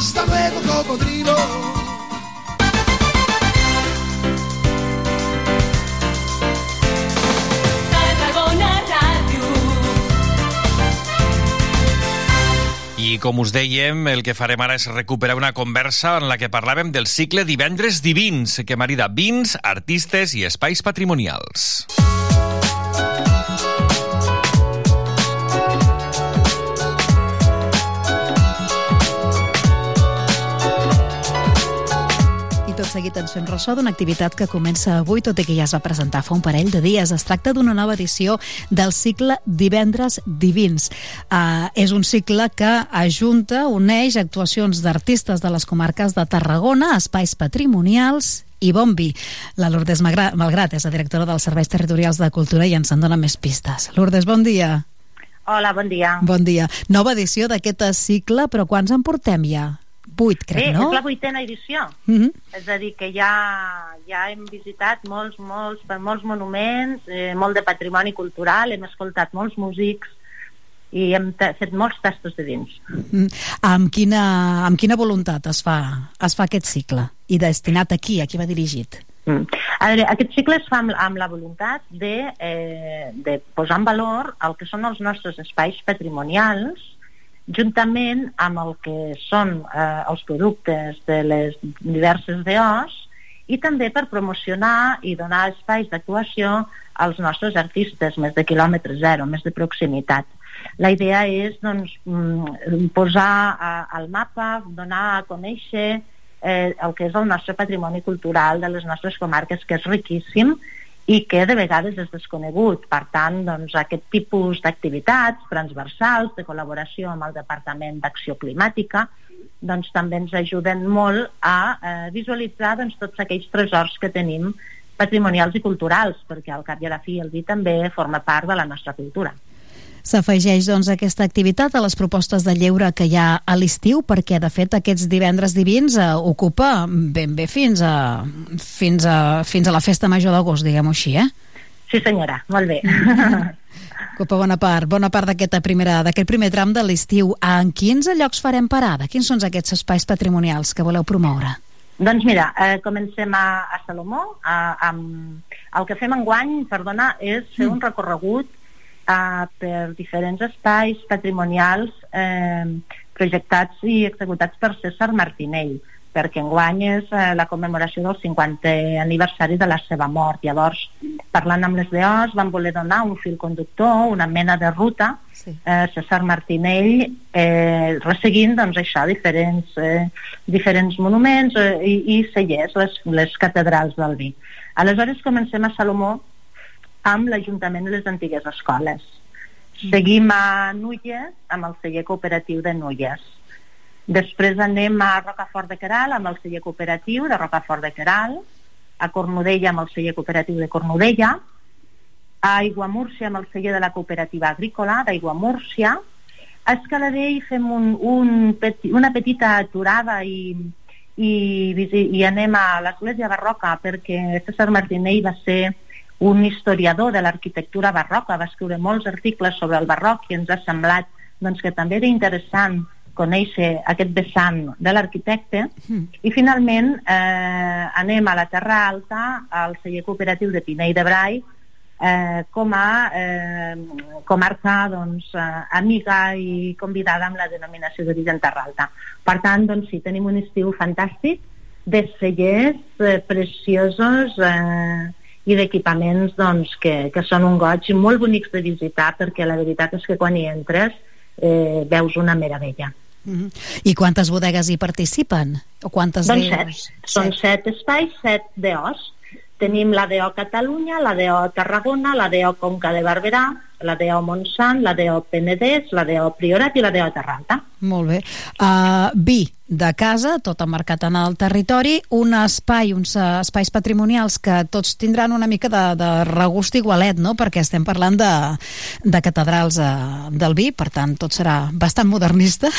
Hasta luego, cocodrilo. I com us dèiem, el que farem ara és recuperar una conversa en la que parlàvem del cicle Divendres Divins, que marida vins, artistes i espais patrimonials. I tot seguit ens fem ressò d'una activitat que comença avui, tot i que ja es va presentar fa un parell de dies. Es tracta d'una nova edició del cicle Divendres Divins. Uh, és un cicle que ajunta, uneix actuacions d'artistes de les comarques de Tarragona, espais patrimonials i bon vi. La Lourdes Malgrat és la directora dels Serveis Territorials de Cultura i ens en dona més pistes. Lourdes, bon dia. Hola, bon dia. Bon dia. Nova edició d'aquest cicle, però quants en portem ja? Vuit, crec, Bé, no? és la vuitena edició. Mm -hmm. És a dir, que ja, ja hem visitat molts, molts, molts monuments, eh, molt de patrimoni cultural, hem escoltat molts músics i hem fet molts tastos de vins. Mm. Amb, quina, amb quina voluntat es fa, es fa aquest cicle? I destinat aquí, a qui va dirigit? Mm. A veure, aquest cicle es fa amb, amb la voluntat de, eh, de posar en valor el que són els nostres espais patrimonials juntament amb el que són eh, els productes de les diverses DOs i també per promocionar i donar espais d'actuació als nostres artistes més de quilòmetre zero, més de proximitat. La idea és doncs, mm, posar a, al mapa, donar a conèixer eh, el que és el nostre patrimoni cultural de les nostres comarques, que és riquíssim i que de vegades és desconegut. Per tant, doncs, aquest tipus d'activitats transversals de col·laboració amb el Departament d'Acció Climàtica doncs, també ens ajuden molt a eh, visualitzar doncs, tots aquells tresors que tenim patrimonials i culturals, perquè al cap i a la fi el vi també forma part de la nostra cultura. S'afegeix doncs aquesta activitat a les propostes de lleure que hi ha a l'estiu perquè de fet aquests divendres divins eh, ocupa ben bé fins a, fins a, fins a la festa major d'agost, diguem-ho així, eh? Sí senyora, molt bé. (laughs) Ocupa bona part, bona part d'aquest primer tram de l'estiu. En quins llocs farem parada? Quins són aquests espais patrimonials que voleu promoure? Doncs mira, eh, comencem a, a Salomó. A, amb, el que fem enguany, perdona, és fer un recorregut eh, per diferents espais patrimonials eh, projectats i executats per César Martinell, perquè enguany és eh, la commemoració del 50è aniversari de la seva mort. Llavors, parlant amb les DOs, van voler donar un fil conductor, una mena de ruta, sí. eh, César Martinell, eh, resseguint doncs, això, diferents, eh, diferents monuments eh, i, i cellers, les, les catedrals del vi. Aleshores comencem a Salomó amb l'Ajuntament i les antigues escoles. Seguim a Nulles amb el celler cooperatiu de Nulles. Després anem a Rocafort de Queralt amb el celler cooperatiu de Rocafort de Queralt, a Cornudella amb el celler cooperatiu de Cornudella, a Aiguamúrcia amb el celler de la cooperativa agrícola d'Aiguamúrcia, a Escaladell fem un, un peti, una petita aturada i, i, i anem a l'església barroca perquè César Martinell va ser un historiador de l'arquitectura barroca, va escriure molts articles sobre el barroc i ens ha semblat doncs, que també era interessant conèixer aquest vessant de l'arquitecte i finalment eh, anem a la Terra Alta al celler cooperatiu de Pinell de Brai eh, com a eh, comarca doncs, eh, amiga i convidada amb la denominació d'origen Terra Alta. Per tant, doncs, sí, tenim un estiu fantàstic de cellers eh, preciosos eh, i d'equipaments doncs, que, que són un goig molt bonics de visitar perquè la veritat és que quan hi entres eh, veus una meravella. Mm -hmm. I quantes bodegues hi participen? O quantes Doncs DOs? set. Són set espais, set DOs. Tenim la DO Catalunya, la DO Tarragona, la DO Conca de Barberà, la DO Montsant, la DO Penedès, la DO Priorat i la DO Terra Alta. Molt bé. Uh, vi de casa, tot emmarcat en el territori, un espai, uns uh, espais patrimonials que tots tindran una mica de, de regust igualet, no?, perquè estem parlant de, de catedrals uh, del vi, per tant, tot serà bastant modernista.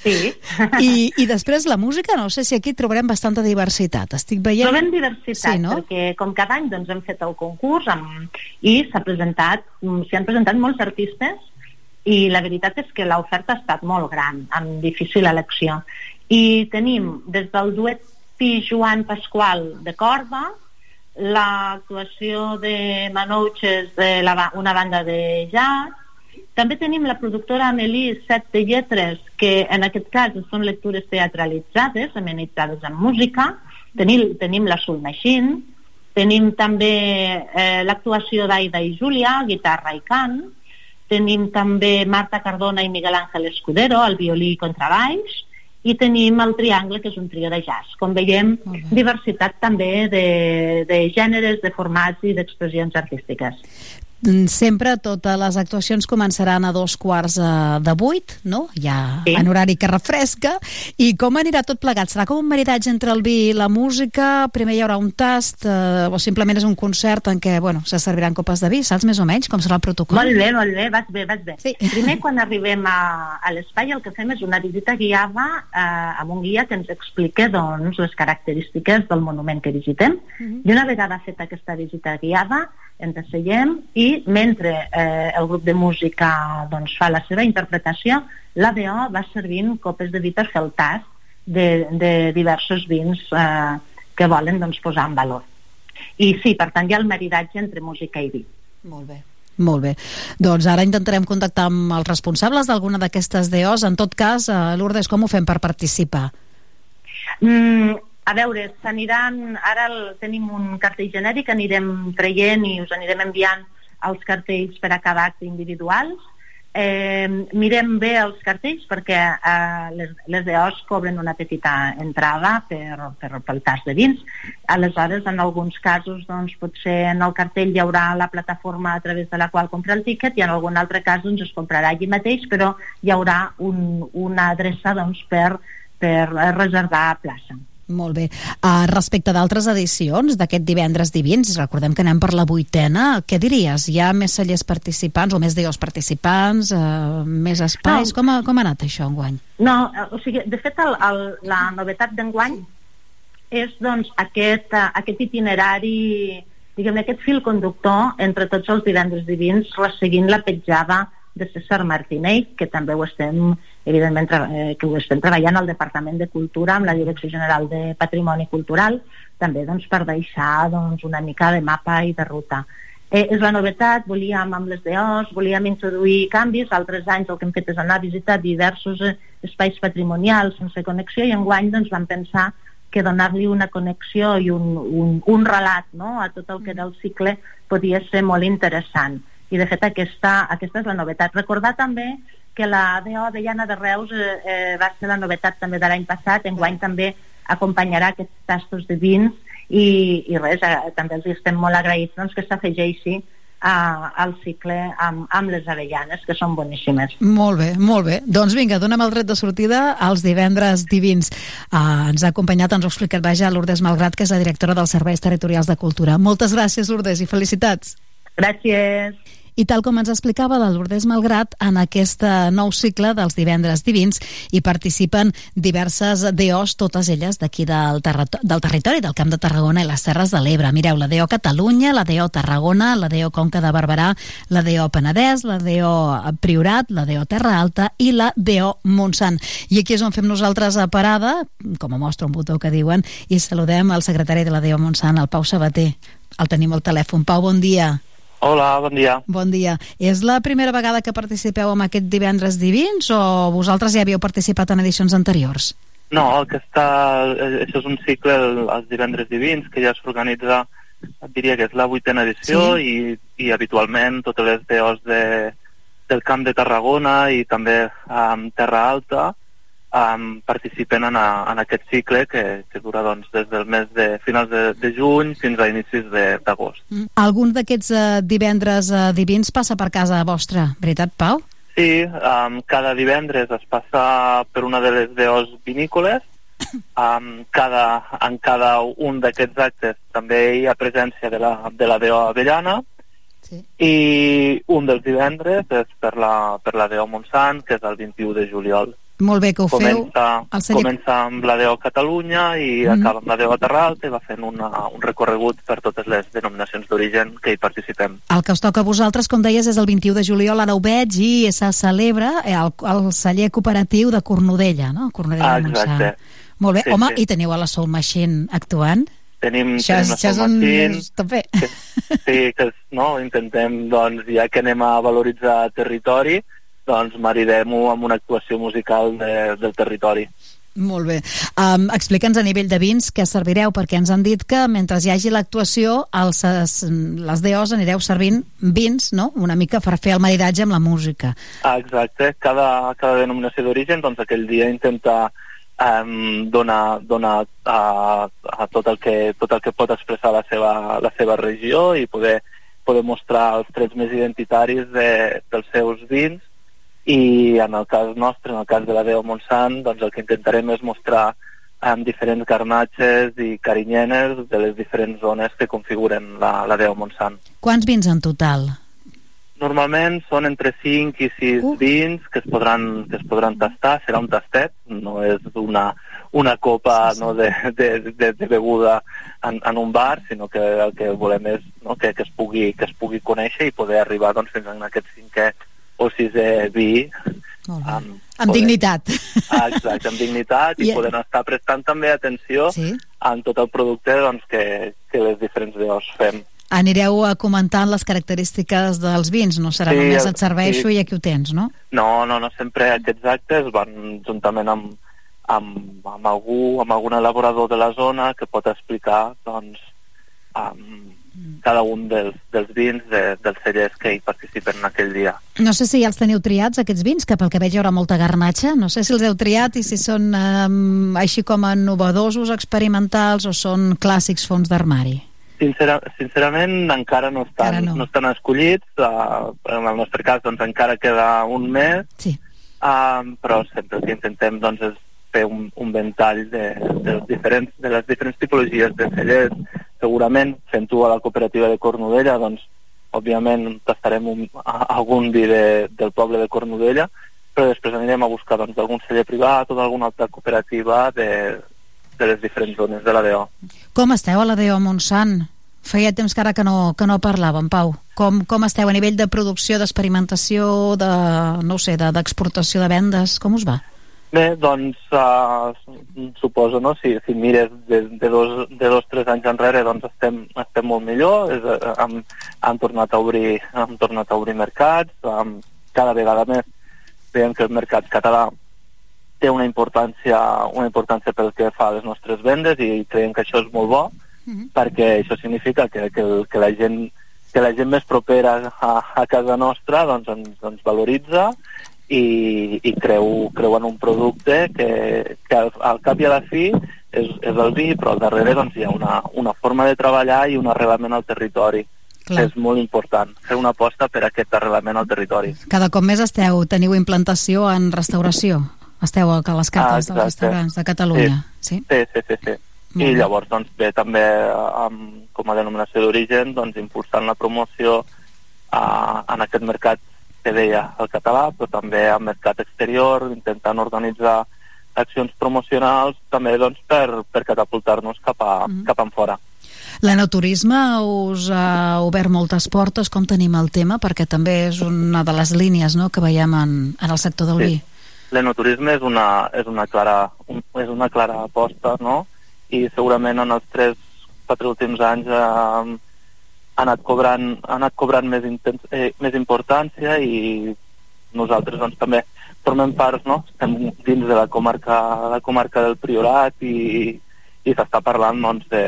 Sí. (laughs) I, I després la música, no sé si aquí trobarem bastanta diversitat. Estic veient... Trobem diversitat, Sí, no? perquè com cada any doncs, hem fet el concurs amb... i s'ha presentat, s'hi han presentat molts artistes i la veritat és que l'oferta ha estat molt gran, amb difícil elecció. I tenim des del duet Pi Joan Pasqual de corda, l'actuació de Manouches de la, una banda de jazz, també tenim la productora Amélie Set de Lletres, que en aquest cas són lectures teatralitzades, amenitzades amb música. Tenim, tenim la Soul Machine, tenim també eh, l'actuació d'Aida i Júlia, guitarra i cant. Tenim també Marta Cardona i Miguel Ángel Escudero, al violí i contrabaix. I tenim el Triangle, que és un trio de jazz. Com veiem, diversitat també de, de gèneres, de formats i d'expressions artístiques. Sempre totes les actuacions començaran a dos quarts eh, de vuit, no? Ja sí. en horari que refresca. I com anirà tot plegat? Serà com un maridatge entre el vi i la música? Primer hi haurà un tast eh, o simplement és un concert en què bueno, se serviran copes de vi? Saps més o menys com serà el protocol? Molt bé, molt bé, vas bé, vas bé. Sí. Primer, quan arribem a, a l'espai, el que fem és una visita guiada eh, amb un guia que ens explica doncs, les característiques del monument que visitem. Mhm. I una vegada feta aquesta visita guiada, ens asseiem i mentre eh, el grup de música doncs, fa la seva interpretació, l'ADO va servint copes de vi per fer el tast de, de diversos vins eh, que volen doncs, posar en valor. I sí, per tant, hi ha el maridatge entre música i vi. Molt bé. Molt bé. Doncs ara intentarem contactar amb els responsables d'alguna d'aquestes DOs. En tot cas, eh, Lourdes, com ho fem per participar? Mm, a veure, s'aniran... Ara el, tenim un cartell genèric, anirem traient i us anirem enviant els cartells per a cada acte individuals. Eh, mirem bé els cartells perquè eh, les, les DOs cobren una petita entrada per, per, pel tas de vins. Aleshores, en alguns casos, doncs, potser en el cartell hi haurà la plataforma a través de la qual compra el tiquet i en algun altre cas doncs, es comprarà allí mateix, però hi haurà un, una adreça doncs, per, per reservar plaça. Molt bé. Uh, respecte d'altres edicions d'aquest divendres divins, recordem que anem per la vuitena, què diries? Hi ha més cellers participants o més dios participants, uh, més espais? No. Com, ha, com ha anat això enguany? No, eh, o sigui, de fet, el, el, la novetat d'enguany és doncs, aquest, uh, aquest itinerari, diguem aquest fil conductor entre tots els divendres divins, resseguint la petjada de César Martinell, que també ho estem, evidentment, eh, que ho estem treballant al Departament de Cultura amb la Direcció General de Patrimoni Cultural, també doncs, per deixar doncs, una mica de mapa i de ruta. Eh, és la novetat, volíem amb les DOs, volíem introduir canvis, altres anys el que hem fet és anar a visitar diversos eh, espais patrimonials sense connexió i enguany doncs, vam pensar que donar-li una connexió i un, un, un relat no? a tot el que era el cicle podia ser molt interessant. I de fet aquesta, aquesta és la novetat. Recordar també que la DO de Llana de Reus eh, eh, va ser la novetat també de l'any passat, enguany també acompanyarà aquests tastos de vins i, i res, eh, també els estem molt agraïts doncs, que s'afegeixi a, al cicle amb, amb les avellanes, que són boníssimes. Molt bé, molt bé. Doncs vinga, dona'm el dret de sortida als divendres divins. Uh, ens ha acompanyat, ens ho ha explicat, vaja, Lourdes Malgrat, que és la directora dels Serveis Territorials de Cultura. Moltes gràcies, Lourdes, i felicitats. Gràcies. I tal com ens explicava la Lourdes Malgrat, en aquest eh, nou cicle dels divendres divins hi participen diverses DOs, totes elles d'aquí del, del territori, del Camp de Tarragona i les Terres de l'Ebre. Mireu, la DO Catalunya, la DO Tarragona, la DO Conca de Barberà, la DO Penedès, la DO Priorat, la DO Terra Alta i la DO Montsant. I aquí és on fem nosaltres a parada, com a mostra un botó que diuen, i saludem el secretari de la DO Montsant, el Pau Sabater. El tenim al telèfon. Pau, bon dia. Hola, bon dia. Bon dia. És la primera vegada que participeu en aquest divendres divins o vosaltres ja havíeu participat en edicions anteriors? No, el que està... eh, Això és un cicle, el, els divendres divins, que ja s'organitza, diria que és la vuitena edició, Sí. i, i habitualment totes les DOs de, del Camp de Tarragona i també um, Terra Alta um, participen en, a, en aquest cicle que, que dura doncs, des del mes de finals de, de juny fins a inicis de- d'agost. Mm. Algun d'aquests eh, divendres eh, divins passa per casa vostra, veritat, Pau? Sí, um, cada divendres es passa per una de les DOs vinícoles. (coughs) Um, cada, en cada un d'aquests actes també hi ha presència de la, de la DO Avellana sí. i un dels divendres és per la, per la DO Montsant, que és el 21 de juliol. Molt bé que ho feu. Comença, al celler- comença amb la DO Catalunya i Mm. acaba amb la DO Terra Alta i va fent una, un recorregut per totes les denominacions d'origen que hi participem. El que us toca a vosaltres, com deies, és el 21 de juliol, ara ho veig, i se celebra eh, al, al celler cooperatiu de Cornudella, no? Cornudella Ah, exacte. Molt bé. Sí, Home, sí. i teniu a la Soul Machine actuant? Tenim, Això és, tenim això és un... Tope. sí, que no, intentem, doncs, ja que anem a valoritzar territori, doncs maridem-ho amb una actuació musical de, del territori. Molt bé. Um, Explica'ns a nivell de vins què servireu, perquè ens han dit que mentre hi hagi l'actuació, les DOs anireu servint vins, no?, una mica per fer el maridatge amb la música. Ah, exacte. Cada, cada denominació d'origen, doncs aquell dia intenta um, donar, donar a, a tot, el que, tot el que pot expressar la seva, la seva regió i poder, poder mostrar els trets més identitaris de, dels seus vins i en el cas nostre, en el cas de la Déu Montsant, doncs el que intentarem és mostrar amb diferents garnatges i carinyenes de les diferents zones que configuren la, la Déu Montsant. Quants vins en total? Normalment són entre 5 i 6 uh. vins que es, podran, que es podran tastar, serà un tastet, no és una, una copa sí, sí. No, de, de, de, de beguda en, en un bar, sinó que el que volem és no, que, que, es pugui, que es pugui conèixer i poder arribar doncs, fins a aquest cinquè o sisè vi amb, Amb dignitat. Ah, exacte, amb dignitat i, I- poder estar prestant també atenció Sí. en tot el producte doncs, que, que les diferents veus fem. Anireu eh, comentant les característiques dels vins, no serà Sí, només et serveixo sí. i aquí ho tens, no? No, no, no, sempre aquests actes van juntament amb, amb, amb, algú, amb algun elaborador de la zona que pot explicar doncs, amb cada un dels, dels vins de, dels cellers que hi participen en aquell dia. No sé si ja els teniu triats, aquests vins, que pel que veig hi haurà molta garnatxa. No sé si els heu triat i si són um, així com a novedosos, experimentals o són clàssics fons d'armari. Sincera, sincerament encara no estan, Encara no. no. estan escollits, uh, en el nostre cas doncs, encara queda un mes, Sí. uh, però sempre el que intentem doncs, és fer un, un ventall de, de, diferents, de les diferents tipologies de cellers. Segurament, fent-ho a la cooperativa de Cornudella, doncs, òbviament tastarem un, algun vi de, del poble de Cornudella, però després anirem a buscar doncs, d'algun celler privat o d'alguna altra cooperativa de, de les diferents zones de la DO. Com esteu a la DO Montsant? Feia temps que ara que no, que no parlàvem, Pau. Com, com esteu a nivell de producció, d'experimentació, de, no sé, de- d'exportació de, vendes? Com us va? Bé, doncs uh, suposo, no? Si, si mires de, de, dos, de dos tres anys enrere, doncs estem, estem molt millor, és, uh, hem, hem, tornat a obrir, hem tornat a obrir mercats, um, cada vegada més veiem que el mercat català té una importància, una importància pel que fa a les nostres vendes i creiem que això és molt bo, perquè això significa que, que, que la gent que la gent més propera a, a casa nostra doncs ens, ens valoritza i, i creu, creu en un producte que, que al, al cap i a la fi és, és el vi, però al darrere doncs, hi ha una, una forma de treballar i un arrelament al territori. Clar. És molt important fer una aposta per aquest arrelament al territori. Cada cop més esteu, teniu implantació en restauració. Esteu a les cartes Ah, dels restaurants de Catalunya. Sí. Sí, sí, sí. sí. Molt I llavors, doncs, bé, també amb, com a denominació d'origen, doncs, impulsant la promoció a, en aquest mercat que deia el català, però també al mercat exterior, intentant organitzar accions promocionals també doncs, per, per catapultar-nos cap, a, Mhm. cap en fora. L'enoturisme us ha obert moltes portes. Com tenim el tema? Perquè també és una de les línies no, que veiem en, en el sector del vi. L'enoturisme és una, és una clara, un, és una clara aposta, no? I segurament en els 3-4 últims anys eh, ha anat cobrant, ha anat cobrant més, intens, eh, més importància i nosaltres doncs, també formem part, no? estem dins de la comarca, la comarca del Priorat i, i s'està parlant doncs, de,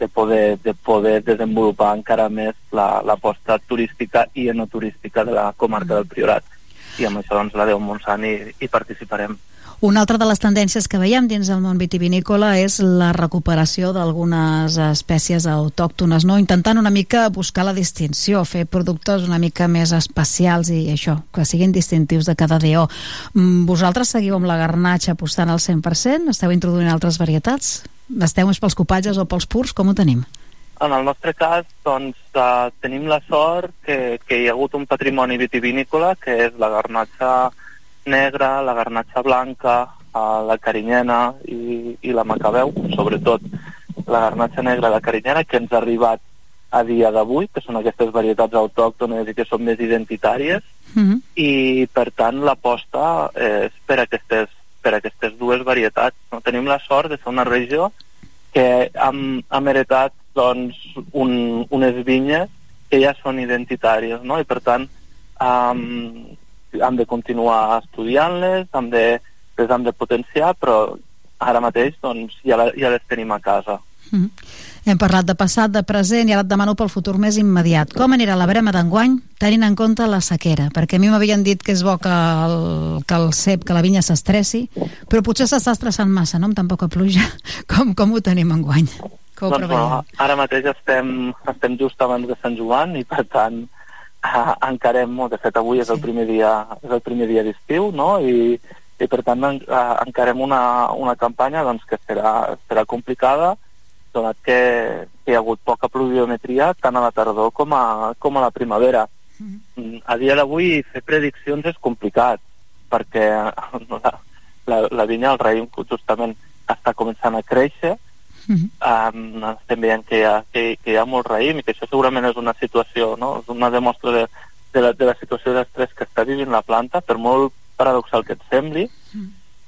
de, poder, de poder desenvolupar encara més la- l'aposta turística i enoturística de la comarca del Priorat i amb això doncs, la Déu Montsant hi, hi participarem. Una altra de les tendències que veiem dins del món vitivinícola és la recuperació d'algunes espècies autòctones, no? intentant una mica buscar la distinció, fer productes una mica més especials i això, que siguin distintius de cada DO. Mm, Vosaltres seguiu amb la garnatxa apostant al 100%? Esteu introduint altres varietats? Esteu més pels copatges o pels purs? Com ho tenim? En el nostre cas, doncs, uh, tenim la sort que, que hi ha hagut un patrimoni vitivinícola, que és la garnatxa negra, la garnatxa blanca, la carinyena i, i la macabeu, sobretot la garnatxa negra la carinyena, que ens ha arribat a dia d'avui, que són aquestes varietats autòctones i que són més identitàries, Mm -hmm. i per tant l'aposta és per aquestes, per aquestes dues varietats. No? Tenim la sort de ser una regió que hem, hem heretat doncs, un, unes vinyes que ja són identitàries no? i per tant um, hem de continuar estudiant-les, hem de, les hem de potenciar, però ara mateix doncs, ja, la, ja les tenim a casa. Mm -hmm. Hem parlat de passat, de present i ara et demano pel futur més immediat. Com anirà la brema d'enguany tenint en compte la sequera? Perquè a mi m'havien dit que és bo que el, que el cep, que la vinya s'estressi, però potser s'està estressant massa, no? Amb tan poca pluja. (laughs) Com, com ho tenim enguany? Com ho doncs, preveiem? no, ara mateix estem, estem just abans de Sant Joan i per tant eh, encarem, o de fet avui és el primer dia és el primer dia d'estiu no? I, i per tant en, eh, encarem una, una campanya doncs, que serà, serà complicada donat que, que hi ha hagut poca pluviometria tant a la tardor com a, com a la primavera. Mm, A dia d'avui fer prediccions és complicat perquè (laughs) la, la, la vinya, el raïm, justament està començant a créixer um, estem veient que hi, ha, que, que hi ha molt raïm i que això segurament és una situació, no? és una demostra de, de, la, de la situació d'estrès que està vivint la planta, per molt paradoxal que et sembli,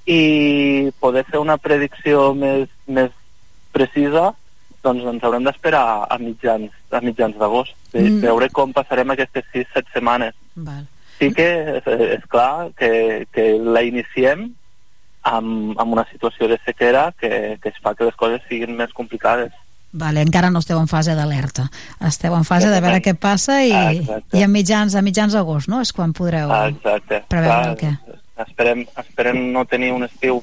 i poder fer una predicció més, més precisa doncs ens haurem d'esperar a mitjans, a mitjans d'agost, de Mm. veure com passarem aquestes 6-7 setmanes. Val. Sí que és, és clar que, que la iniciem amb, amb una situació de sequera que, que es fa que les coses siguin més complicades. Vale, encara no esteu en fase d'alerta. Esteu en fase de veure què passa i, Exacte. i a mitjans, a mitjans d'agost, no? És quan podreu... Ah, Exacte. preveure el què. Esperem, esperem no tenir un estiu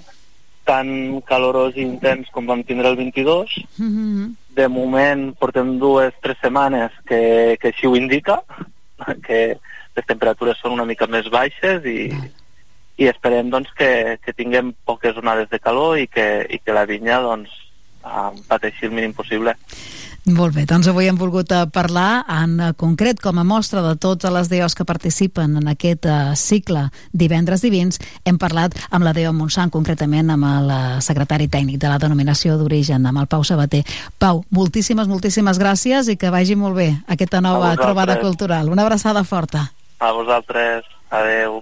tan calorós i intens com vam tindre el 22. Mhm. De moment portem dues, tres setmanes que, que així ho indica, que les temperatures són una mica més baixes i, i esperem doncs, que, que tinguem poques onades de calor i que, i que la vinya doncs, pateixi el mínim possible. Molt bé, doncs avui hem volgut eh, parlar en concret com a mostra de totes les DEOs que participen en aquest eh, cicle Divendres Divins. Hem parlat amb la DEO Montsant, concretament amb el eh, secretari tècnic de la denominació d'origen, amb el Pau Sabater. Pau, moltíssimes, moltíssimes gràcies i que vagi molt bé aquesta nova trobada cultural. Una abraçada forta. A vosaltres, adeu.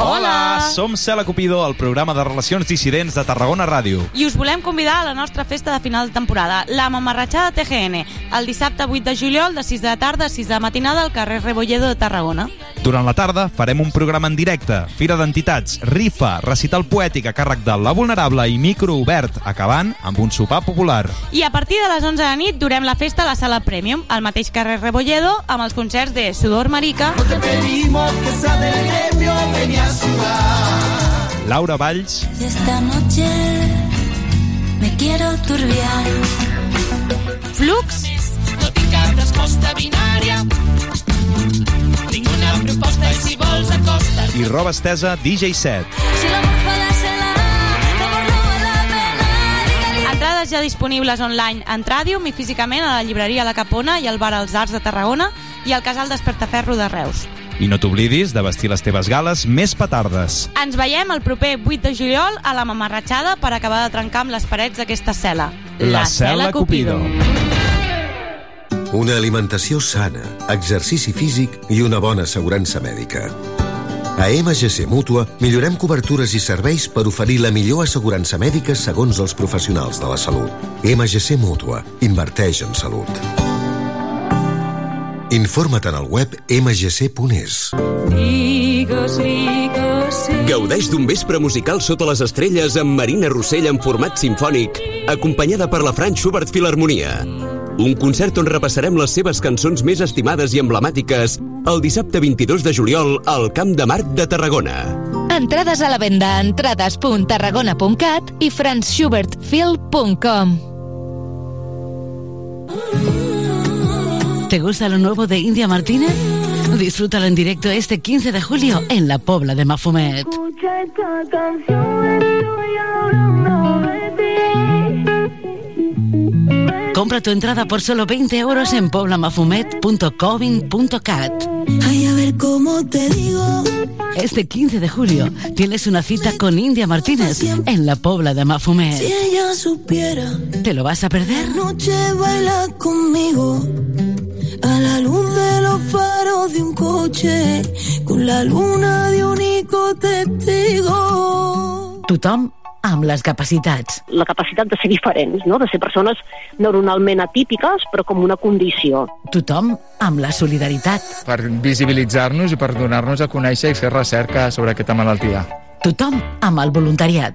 Hola! Som Cela Cupido, el programa de relacions dissidents de Tarragona Ràdio. I us volem convidar a la nostra festa de final de temporada, la Mamarratxada TGN, el dissabte 8 de juliol de 6 de la tarda a 6 de la matinada al carrer Rebolledo de Tarragona. Durant la tarda farem un programa en directe, fira d'entitats, rifa, recital poètic a càrrec de La Vulnerable i micro obert, acabant amb un sopar popular. I a partir de les 11 de nit durem la festa a la sala Premium, al mateix carrer Rebolledo, amb els concerts de Sudor Marica, Pedimos que sea del gremio. Laura Valls, Esta noche me quiero turbiar. Flux, No tinc cap resposta binària. Tinc una proposta i si vols acosta't. i roba estesa DJ Set. Si l'amor fa la no pena. entrades ja disponibles online en Tràdium i físicament a la llibreria La Capona i al bar Els Arts de Tarragona i al casal Despertaferro de Reus. I no t'oblidis de vestir les teves gales més petardes. Ens veiem el proper 8 de juliol a la Mamarratxada per acabar de trencar amb les parets d'aquesta cel·la. La Cel·la Cupido. Una alimentació sana, exercici físic i una bona assegurança mèdica. A MGC Mútua millorem cobertures i serveis per oferir la millor assegurança mèdica segons els professionals de la salut. MGC Mútua. Inverteix en salut. Informa't en el web mgc.es. Digues, digues, Gaudeix d'un vespre musical sota les estrelles amb Marina Rossell en format sinfònic, acompanyada per la Franz Schubert Filharmonia. Un concert on repassarem les seves cançons més estimades i emblemàtiques el dissabte 22 de juliol al Camp de Marc de Tarragona. Entrades a la venda a entrades.tarragona.cat i franzschubertfil.com ¿Te gusta lo nuevo de India Martínez? Disfrútalo en directo este 15 de julio en la Pobla de Mafumet. Escucha esta canción, estoy hablando de ti. Compra tu entrada por solo 20 euros en poblamafumet.covin.cat. Ay, a ver cómo te digo. Este 15 de julio tienes una cita con India Martínez en la Pobla de Si Mafumet. ella supiera, ¿Te lo vas a perder? noche baila conmigo. A la luz de los faros de un coche, con la luna de único testigo. Tothom amb les capacitats. la capacitat de ser diferents, no? de ser persones neuronalment atípiques, però com una condició. Tothom amb la solidaritat. per visibilitzar-nos i per donar-nos a conèixer i fer recerca sobre aquesta malaltia. Tothom amb el voluntariat.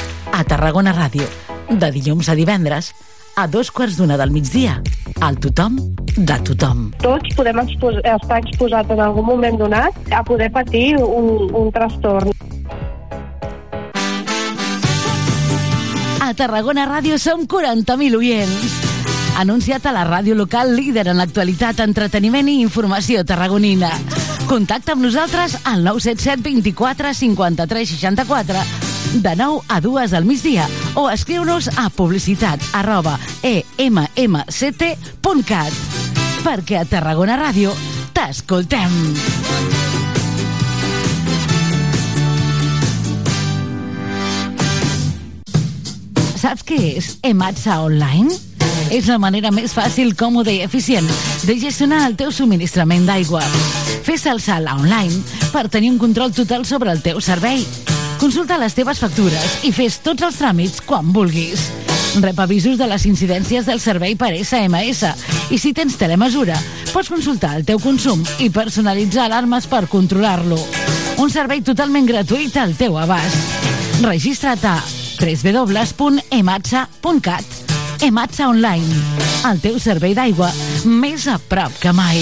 A Tarragona Ràdio. De dilluns a divendres. A dos quarts d'una del migdia. Al tothom de tothom. Tots podem expos estar exposats en algun moment donat a poder patir un, un trastorn. A Tarragona Ràdio som 40.000 oients. Anunciat a la ràdio local líder en l'actualitat, entreteniment i informació tarragonina. Contacta amb nosaltres al 977 24 53 64 de 9 a 2 del migdia o escriu-nos a publicitat arroba emmct.cat perquè a Tarragona Ràdio t'escoltem. Saps què és Ematsa Online? És la manera més fàcil, còmoda i eficient de gestionar el teu subministrament d'aigua. Fes el salt online per tenir un control total sobre el teu servei. Consulta les teves factures i fes tots els tràmits quan vulguis. Rep avisos de les incidències del servei per SMS i si tens telemesura, pots consultar el teu consum i personalitzar alarmes per controlar-lo. Un servei totalment gratuït al teu abast. Registra't a www.ematsa.cat Ematsa Online, el teu servei d'aigua més a prop que mai.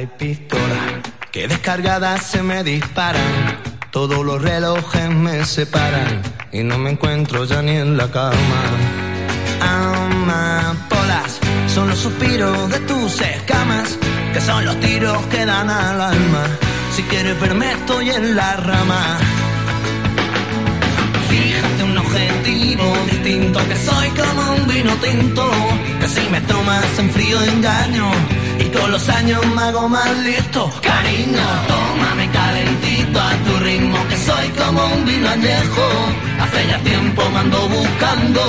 Hay pistolas que descargadas se me disparan. Todos los relojes me separan y no me encuentro ya ni en la cama. Amapolas son los suspiros de tus escamas, que son los tiros que dan al alma. Si quieres verme estoy en la rama. Distinto, que soy como un vino tinto, que si me tomas en frío engaño, y con los años me hago más listo. Cariño, tómame calentito a tu ritmo, que soy como un vino añejo. Hace ya tiempo me ando buscando,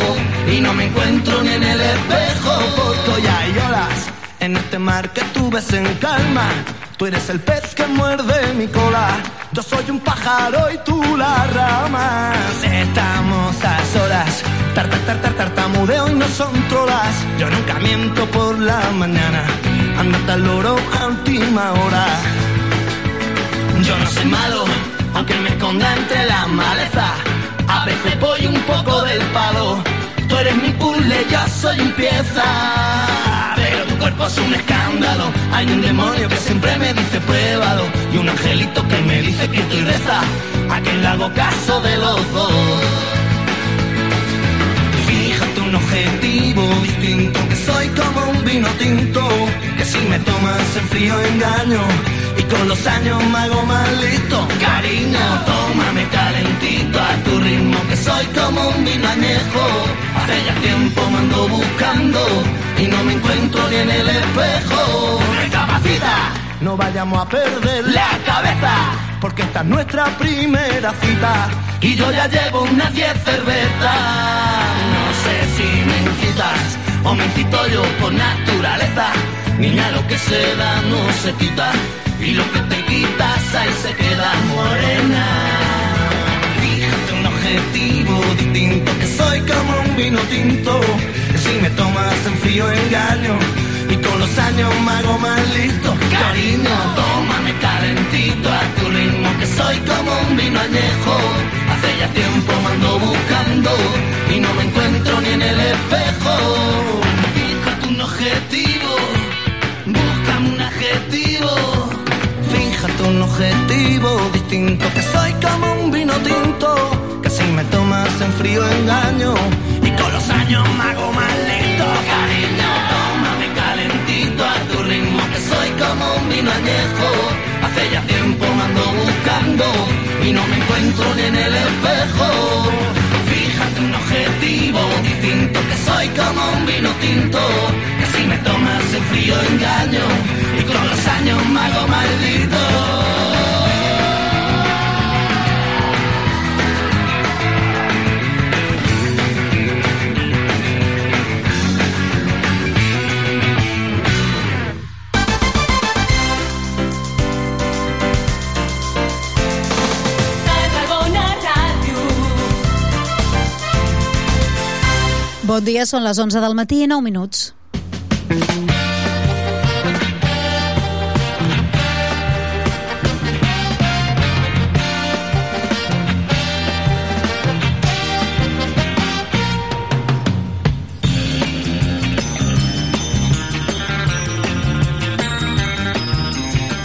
y no me encuentro ni en el espejo, porque hay olas En este mar que tú ves en calma, tú eres el pez que muerde mi cola. Yo soy un pájaro y tú la rama. Estamos a solas, tar, tar, tar, tar, tartamudeo y no son trolas. Yo nunca miento por la mañana, andate al loro a última hora. Yo no soy malo, aunque me esconda entre la maleza. A veces voy un poco del palo. Tú eres mi puzzle, yo soy un pieza. Cuerpo es un escándalo. Hay un demonio que siempre me dice pruébalo. Y un angelito que me dice que estoy reza. A quien le hago caso de los dos. Fíjate un objetivo distinto, que soy como un vino tinto, que si me tomas en frío engaño, y con los años me hago más listo. Cariño, tómame calentito a tu ritmo, que soy como un vino añejo. Hace ya tiempo me ando buscando, y no me encuentro ni en el espejo. Recapacita, no vayamos a perder la cabeza, porque esta es nuestra primera cita. Y yo ya llevo unas 10 cervezas. No sé si me incitas o me incito yo por naturaleza. Niña, lo que se da no se quita. Y lo que te quitas ahí se queda morena. Fíjate un objetivo distinto, que soy como un vino tinto. Que si me tomas en frío engaño. Y con los años me hago más listo. Cariño, tómame calentito a tu ritmo, que soy como un vino añejo. Hace ya tiempo me ando buscando y no me encuentro ni en el espejo. Fíjate un objetivo, búscame un adjetivo. Fíjate un objetivo distinto, que soy como un vino tinto. Que si me tomas en frío engaño hago más listo. Cariño, tómame calentito a tu ritmo, que soy como un vino añejo. Hace ya tiempo me ando buscando y no me encuentro ni en el espejo. Fíjate un objetivo distinto, que soy como un vino tinto. Que si me tomas en frío engaño y con los años me hago maldito. Bon dia, són les 11 del matí i 9 minuts.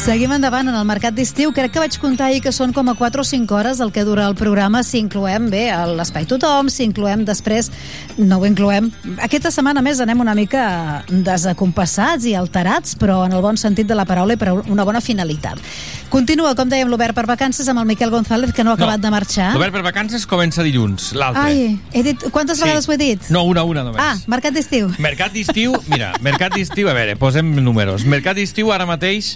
Seguim endavant en el mercat d'estiu. Crec que vaig comptar ahir que són com a 4 o 5 hores el que dura el programa si incloem bé a l'Espai Tothom, si incloem després... No ho incloem. Aquesta setmana més anem una mica desacompassats i alterats, però en el bon sentit de la paraula i per una bona finalitat. Continua, com dèiem, l'Obert per vacances amb el Miquel González, que no ha acabat de marxar. L'Obert per vacances comença dilluns, l'altre. Ai, he dit... Quantes Sí. vegades ho he dit? No, una, una només. Ah, mercat d'estiu. Mercat d'estiu, mira, mercat d'estiu, a veure, posem números. Mercat d'estiu ara mateix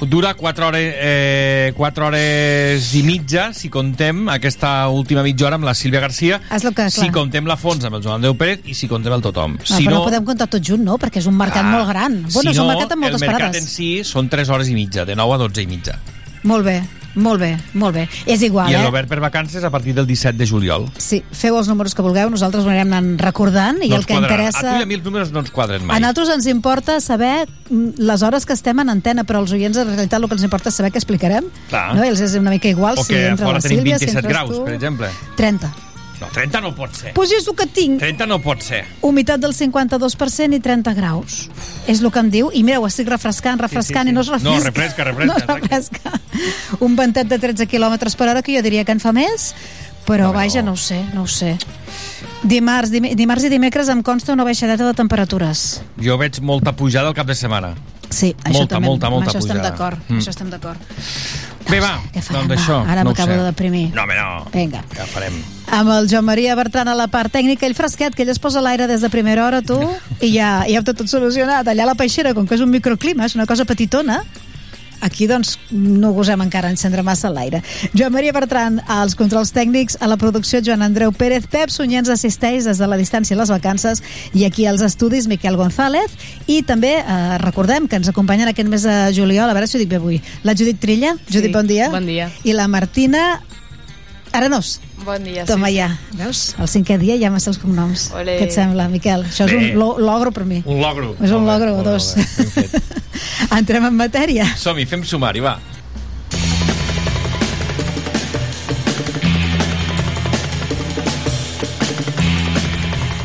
dura 4 hores, eh, 4 hores i mitja, si contem aquesta última mitja hora amb la Sílvia Garcia, És que, clar. si contem la Fons amb el Joan Andreu Pérez i si contem el Tothom. No, si però no, no podem comptar tot junt, no? Perquè és un mercat Ah, molt gran. Bueno, si és un no, mercat amb moltes el mercat parades. en si són 3 hores i mitja, de 9 a 12 i mitja. Molt bé, molt bé, molt bé. És igual, I eh? l'Obert per vacances a partir del 17 de juliol. Sí, feu els números que vulgueu, nosaltres ho anirem anant recordant i no el que quadrarà. interessa... A tu i a mi els números no ens quadren mai. A nosaltres ens importa saber mm, les hores que estem en antena, però als oients en realitat el que ens importa és saber què explicarem. Clar. No? I els és una mica igual o si entra la Sílvia, si 27 entres graus, tu... per exemple. 30. No, 30 no pot ser. Pues és el que tinc. 30 no pot ser. Humitat del 52% i 30 graus. És el que em diu. I mira, ho estic refrescant, refrescant, Sí, sí, sí. i no es refresca. No, refresca, refresca, (laughs) No es refresca. Un ventet de 13 km per hora, que jo diria que en fa més, però vaja, no ho sé, no ho sé. Dimarts, dim dimarts i dimecres em consta una baixadeta de temperatures. Jo veig molta pujada al cap de setmana. Sí, això Molta, també, molta, molta això estem pujada. d'acord. Mm. Això estem d'acord. Bé, va, doncs això. Ara no m'acabo de deprimir. No, home, no. Vinga. Ja farem. Amb el Joan Maria Bertran a la part tècnica, ell fresquet, que ell es posa l'aire des de primera hora, tu, i ja, ja ho té tot solucionat. Allà a la peixera, com que és un microclima, és una cosa petitona, aquí doncs no gosem encara encendre massa l'aire. Joan Maria Bertran, als controls tècnics, a la producció Joan Andreu Pérez, Pep Sunyer ens assisteix des de la distància i les vacances i aquí als estudis Miquel González i també eh, recordem que ens acompanyen aquest mes de juliol, a veure si ho dic bé avui, la Judit Trilla. Judit, bon dia. bon dia. I la Martina Arenós. Bon dia. Toma sí. ja, veus? El cinquè dia ja me sé els cognoms. Olé. Què et sembla, Miquel? Això és Bé. un lo logro per mi. Un logro. És un logro dos. (laughs) Entrem en matèria. Som-hi, fem sumari, va.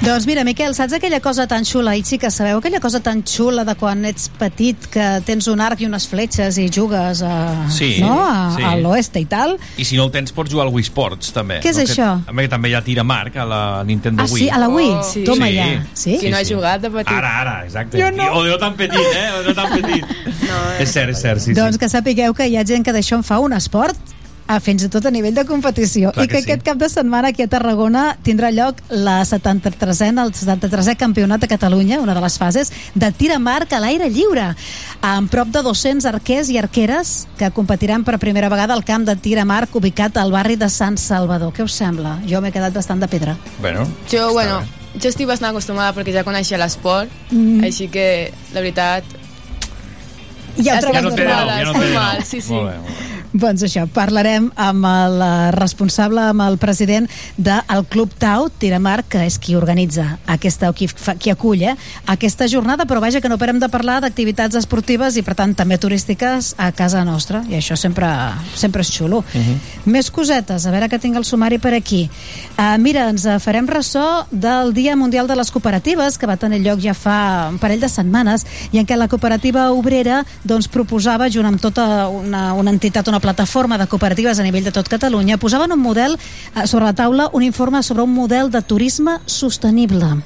Doncs mira, Miquel, saps aquella cosa tan xula, i sí que sabeu aquella cosa tan xula de quan ets petit que tens un arc i unes fletxes i jugues a, Sí, no? a, sí. a l'oeste i tal? I si no el tens, pots jugar al Wii Sports, també. Què és no? això? Que, també, també hi ha tira marc a la Nintendo Ah, Wii. sí? A la Wii? Oh, sí. Toma Sí. ja. Sí? Qui no ha jugat de petit? Ara, ara, exacte. Jo no. O de no tan petit, eh? O no tan petit. No, és cert, és cert, sí, doncs sí. que sapigueu que hi ha gent que d'això en fa un esport a fins i tot a nivell de competició Clar i que, que sí. aquest cap de setmana aquí a Tarragona tindrà lloc la 73è el 73è Campionat de Catalunya una de les fases de tir amb arc a l'aire lliure amb prop de 200 arquers i arqueres que competiran per primera vegada al camp de tir amb arc ubicat al barri de Sant Salvador què us sembla? Jo m'he quedat bastant de pedra Bueno, Jo, bueno, jo estic bastant acostumada perquè ja coneixia l'esport, Mm. així que, la veritat... Ja ho trobes no té nou, ja no té nou. sí, sí. Molt bé, molt bé. Doncs això, parlarem amb el eh, responsable, amb el president del Club Tau, Tiramar, que és qui organitza aquesta, o qui, fa, qui acull eh, aquesta jornada, però vaja que no parem de parlar d'activitats esportives i per tant també turístiques a casa nostra, i això sempre, sempre és xulo. Uh -huh. Més cosetes, a veure que tinc el sumari per aquí. Uh, mira, ens farem ressò del Dia Mundial de les Cooperatives, que va tenir lloc ja fa un parell de setmanes, i en què la cooperativa obrera doncs, proposava, junt amb tota una, una entitat, una plataforma de cooperatives a nivell de tot Catalunya, posaven un model eh, sobre la taula, un informe sobre un model de turisme sostenible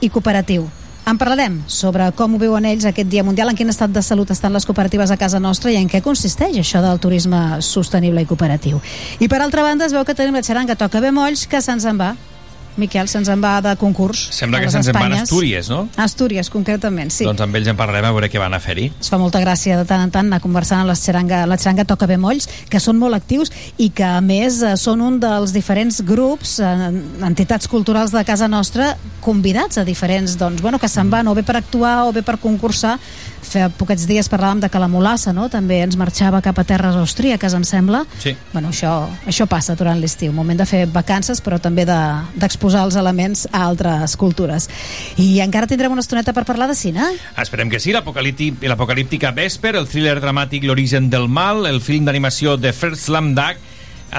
i cooperatiu. En parlarem sobre com ho viuen ells aquest Dia Mundial, en quin estat de salut estan les cooperatives a casa nostra i en què consisteix això del turisme sostenible i cooperatiu. I per altra banda es veu que tenim la xaranga Toca Bemolls que se'ns en va. Miquel, se'ns en va de concurs. Sembla a que se'ns en van a. Astúries, no? Astúries, concretament, sí. Doncs amb ells en parlarem a veure què van a fer-hi. Es fa molta gràcia de tant en tant anar conversant amb la xaranga, la xaranga Toca Bemolls, que són molt actius i que a més eh, són un dels diferents grups, eh, entitats culturals de casa nostra, convidats a diferents, doncs, bueno, que se'n van o bé per actuar o bé per concursar. Fa poquets dies parlàvem de que la Molassa, no?, també ens marxava cap a terres austríaques, em sembla. Sí. Bueno, això, això passa durant l'estiu, moment de fer vacances, però també de- d'exposar de, els elements a altres cultures. I encara tindrem una estoneta per parlar de cine. Esperem que sí, l'apocalíptic- l'apocalíptica Vesper, el thriller dramàtic L'origen del mal, el film d'animació de First Slam Dunk,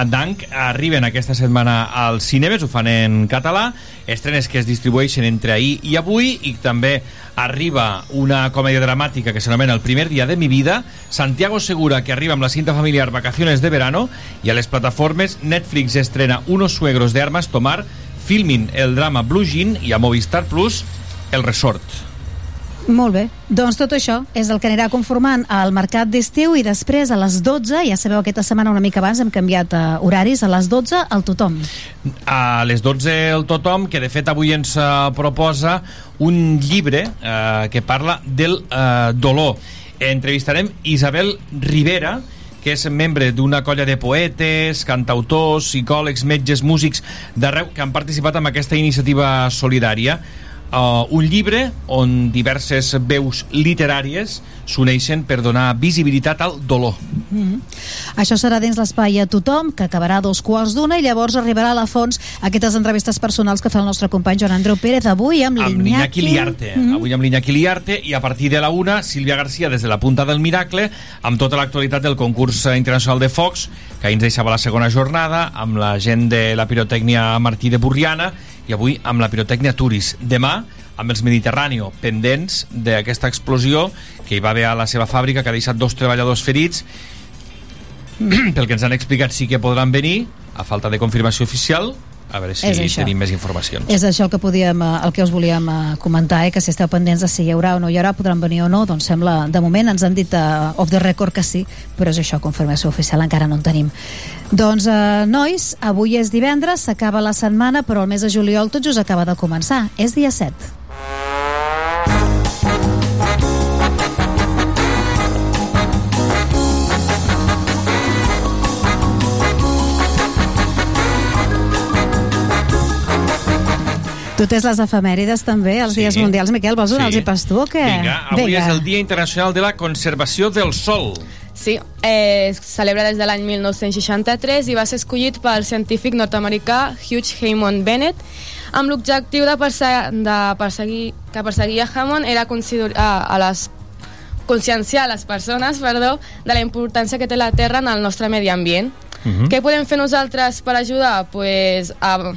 Dunk arriben aquesta setmana als cinemes, ho fan en català, estrenes que es distribueixen entre ahir i avui, i també arriba una comèdia dramàtica que s'anomena El primer dia de mi vida, Santiago Segura, que arriba amb la cinta familiar Vacaciones de verano, i a les plataformes Netflix estrena Unos suegros de armas tomar, Filmin el drama Blue Jean, i a Movistar Plus El Resort. Molt bé. Doncs tot això és el que anirà conformant el mercat d'estiu i després a les 12, ja sabeu aquesta setmana una mica abans hem canviat uh, horaris, a les 12 el tothom. a les 12 el tothom, que de fet avui ens eh, proposa un llibre eh, que parla del eh, dolor. Entrevistarem Isabel Rivera, que és membre d'una colla de poetes, cantautors, psicòlegs, metges, músics d'arreu que han participat en aquesta iniciativa solidària. Uh, un llibre on diverses veus literàries s'uneixen per donar visibilitat al dolor. Mm -hmm. Això serà dins l'espai a tothom, que acabarà a dos quarts d'una, i llavors arribarà a la fons aquestes entrevistes personals que fa el nostre company Joan Andreu Pérez, avui amb l'Iñaki. Liarte. Mm -hmm. Avui amb l'Iñaki Liarte i a partir de la una, Sílvia Garcia des de la punta del Miracle amb tota l'actualitat del concurs internacional de Focs que ahir ens deixava la segona jornada amb la gent de la pirotècnia Martí de Burriana i avui amb la pirotècnia Turis. Demà amb els Mediterráneo pendents d'aquesta explosió que hi va haver a la seva fàbrica que ha deixat dos treballadors ferits (clears throat) pel que ens han explicat sí que podran venir a falta de confirmació oficial a veure si tenim més informacions És això el que, podíem, eh, el que us volíem eh, comentar, eh? que si esteu pendents de si hi haurà o no hi haurà, podran venir o no, doncs sembla, de moment ens han dit uh, off the record que sí, però és això, confirmació oficial encara no en tenim. Doncs, uh, nois, avui és divendres, s'acaba la setmana, però el mes de juliol tot just acaba de començar. És dia 7. Tu tens les efemèrides també, els Sí. dies mundials. Miquel, vols donar-los Sí. i pas tu o què? Vinga, avui és el Dia Internacional de la Conservació del Sol. Sí, eh, es celebra des de l'any 1963 i va ser escollit pel científic nord-americà Hugh Haymond Bennett amb l'objectiu de, perse de perseguir, que perseguia Hammond era considerar a les conscienciar les persones perdó, de la importància que té la Terra en el nostre medi ambient. Mhm. Què podem fer nosaltres per ajudar? Pues, a,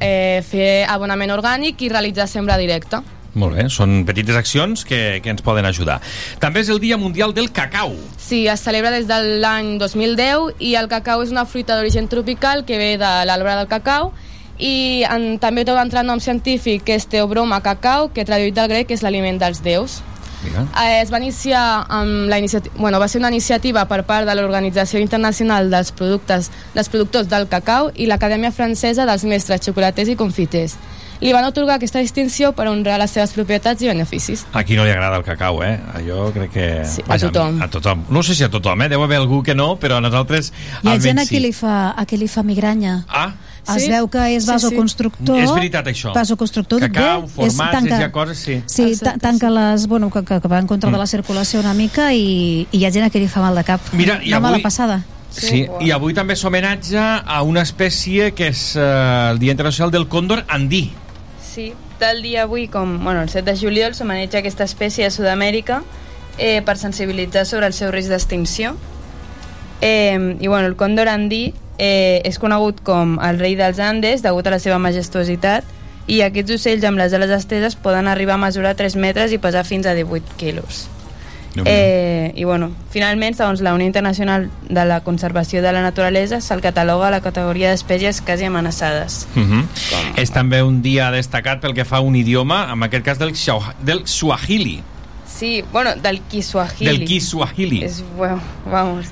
eh, fer abonament orgànic i realitzar sembra directa. Molt bé, són petites accions que, que ens poden ajudar. També és el Dia Mundial del Cacau. Sí, es celebra des de l'any 2010 i el cacau és una fruita d'origen tropical que ve de l'arbre del cacau i en, també té un altre nom científic que és Teobroma cacau, que traduït del grec és l'aliment dels déus. Mira. Eh, es va iniciar amb la iniciativa, bueno, va ser una iniciativa per part de l'Organització Internacional dels Productes dels Productors del Cacau i l'Acadèmia Francesa dels Mestres Xocolaters i Confiters. Li van otorgar aquesta distinció per honrar les seves propietats i beneficis. A qui no li agrada el cacau, eh? Jo crec que... Sí, a tothom. A tothom. No sé si a tothom, eh? Deu haver algú que no, però a nosaltres Hi ha gent a qui sí. li fa, a qui li fa migranya. Ah, Es Sí? veu que és Sí, sí. vasoconstructor. És veritat, això. Vasoconstructor. Cacau, bé, és- formatges, tanca- hi ha coses, sí. Sí, ta tanca les... Bueno, que, que, que va en contra Mm. de la circulació una mica i, i hi ha gent a qui li fa mal de cap. Mira, i avui- mala passada. Sí, i avui també s'homenatge a una espècie que és eh, el Dia Internacional del Còndor andí. Sí, tal dia avui com bueno, el 7 de juliol s'homenatja aquesta espècie a Sud-amèrica eh, per sensibilitzar sobre el seu risc d'extinció. Eh, I bueno, el còndor andí eh, és conegut com el rei dels Andes degut a la seva majestuositat i aquests ocells amb les ales esteses poden arribar a mesurar 3 metres i pesar fins a 18 quilos. Eh, I bueno, finalment, segons la Unió Internacional de la Conservació de la Naturalesa, se'l cataloga a la categoria d'espècies quasi amenaçades. Uh -huh. És també un dia destacat pel que fa a un idioma, en aquest cas del, Xau- del Swahili. Sí, bueno, del Kiswahili. Del Kiswahili. És, bueno, vamos.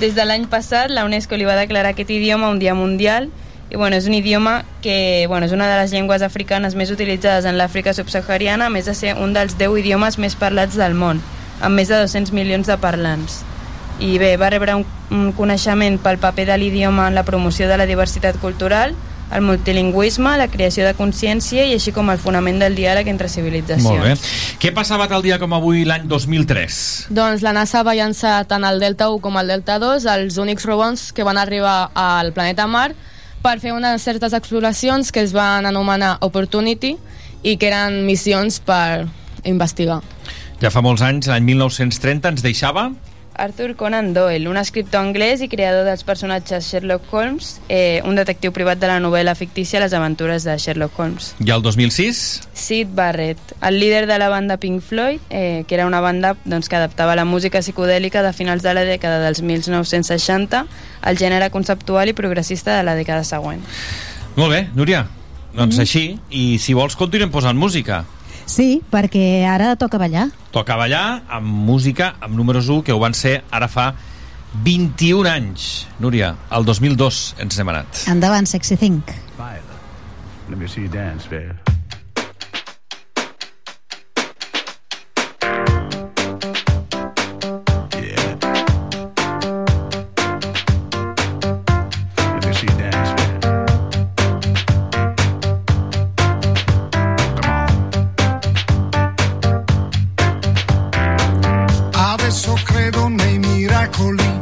Des de l'any passat, la UNESCO li va declarar aquest idioma un dia mundial i bueno, és un idioma que bueno, és una de les llengües africanes més utilitzades en l'Àfrica subsahariana, a més de ser un dels 10 idiomes més parlats del món, amb més de 200 milions de parlants. I bé, va rebre un, un coneixement pel paper de l'idioma en la promoció de la diversitat cultural, el multilingüisme, la creació de consciència i així com el fonament del diàleg entre civilitzacions. Molt bé. Què passava tal dia com avui l'any 2003? Doncs la NASA va llançar tant el Delta 1 com el Delta 2, els únics robots que van arribar al planeta Mar, per fer unes certes exploracions que es van anomenar Opportunity i que eren missions per investigar. Ja fa molts anys, l'any 1930, ens deixava... Arthur Conan Doyle, un escriptor anglès i creador dels personatges Sherlock Holmes, eh, un detectiu privat de la novel·la fictícia Les aventures de Sherlock Holmes. I el 2006? Sid Barrett, el líder de la banda Pink Floyd, eh, que era una banda doncs, que adaptava la música psicodèlica de finals de la dècada dels 1960 al gènere conceptual i progressista de la dècada següent. Molt bé, Núria. Doncs així, i si vols continuem posant música. Sí, perquè ara toca ballar. Toca ballar amb música, amb números 1, que ho van ser ara fa 21 anys. Núria, el 2002 ens n'hem anat. Endavant, Sexy Think. Let me see you dance, babe. Adesso credo nei miracoli.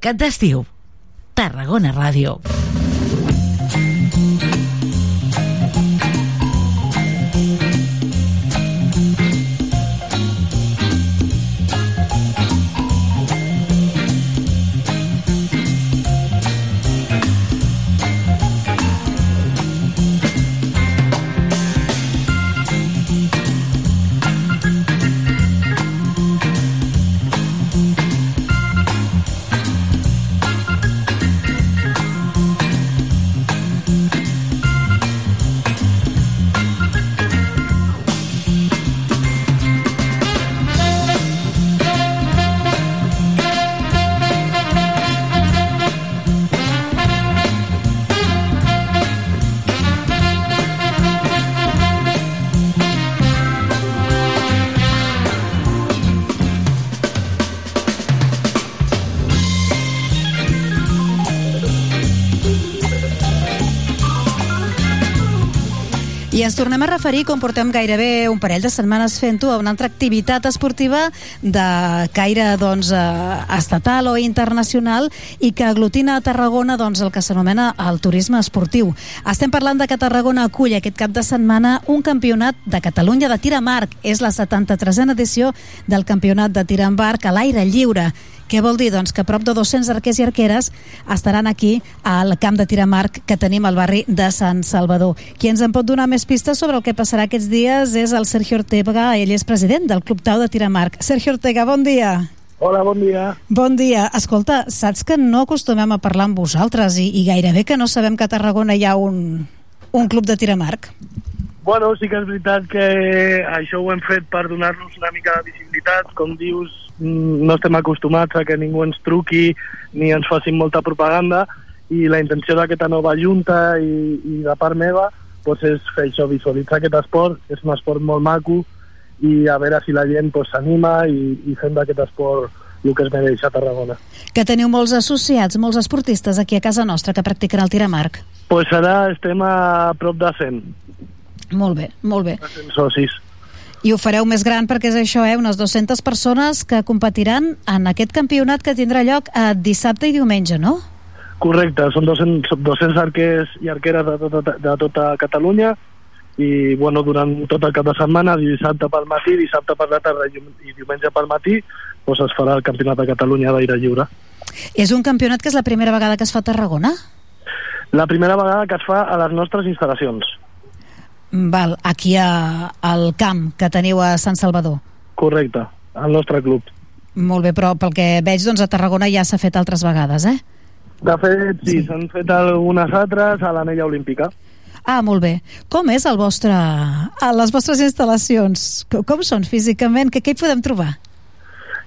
Mercat d'Estiu. Tarragona Ràdio. Ens tornem a referir, com portem gairebé un parell de setmanes fent-ho, a una altra activitat esportiva de caire doncs, eh, estatal o internacional i que aglutina a Tarragona doncs, el que s'anomena el turisme esportiu. Estem parlant de que Tarragona acull aquest cap de setmana un campionat de Catalunya de tir amb arc. És la 73a edició del campionat de tir amb arc a l'aire lliure. Què vol dir? Doncs que prop de 200 arquers i arqueres estaran aquí al camp de tir amb arc que tenim al barri de Sant Salvador. Qui ens en pot donar més pistes sobre el que passarà aquests dies és el Sergio Ortega, ell és president del Club Tau de tir amb arc. Sergio Ortega, bon dia. Hola, bon dia. Bon dia. Escolta, saps que no acostumem a parlar amb vosaltres i, i gairebé que no sabem que a Tarragona hi ha un, un club de tir amb arc? Bueno, sí que és veritat que això ho hem fet per donar-nos una mica de visibilitat. Com dius, mm, no estem acostumats a que ningú ens truqui ni ens facin molta propaganda i la intenció d'aquesta nova junta i, i de part meva doncs és fer això, visualitzar aquest esport. És un esport molt maco i a veure si la gent doncs, s'anima i, i fem d'aquest esport el que es mereix a Tarragona. Que teniu molts associats, molts esportistes aquí a casa nostra que practiquen el tir amb arc. Pues ara estem a prop de 100. Molt bé, molt bé. 100 socis. I ho fareu més gran perquè és això, eh? unes 200 persones que competiran en aquest campionat que tindrà lloc eh, dissabte i diumenge, no? Correcte, són 200, 200 arquers i arqueres de tota, de tota Catalunya i bueno, durant tot el cap de setmana, dissabte pel matí, dissabte per la tarda i diumenge pel matí, doncs es farà el Campionat de Catalunya d'aire lliure. És un campionat que és la primera vegada que es fa a Tarragona? La primera vegada que es fa a les nostres instal·lacions. Val, aquí a, al camp que teniu a Sant Salvador. Correcte, al nostre club. Molt bé, però pel que veig, doncs a Tarragona ja s'ha fet altres vegades, eh? De fet, sí, s'han fet algunes altres a l'anella olímpica. Ah, molt bé. Com és el vostre, a les vostres instal·lacions? Com, com són físicament? Què, què hi podem trobar?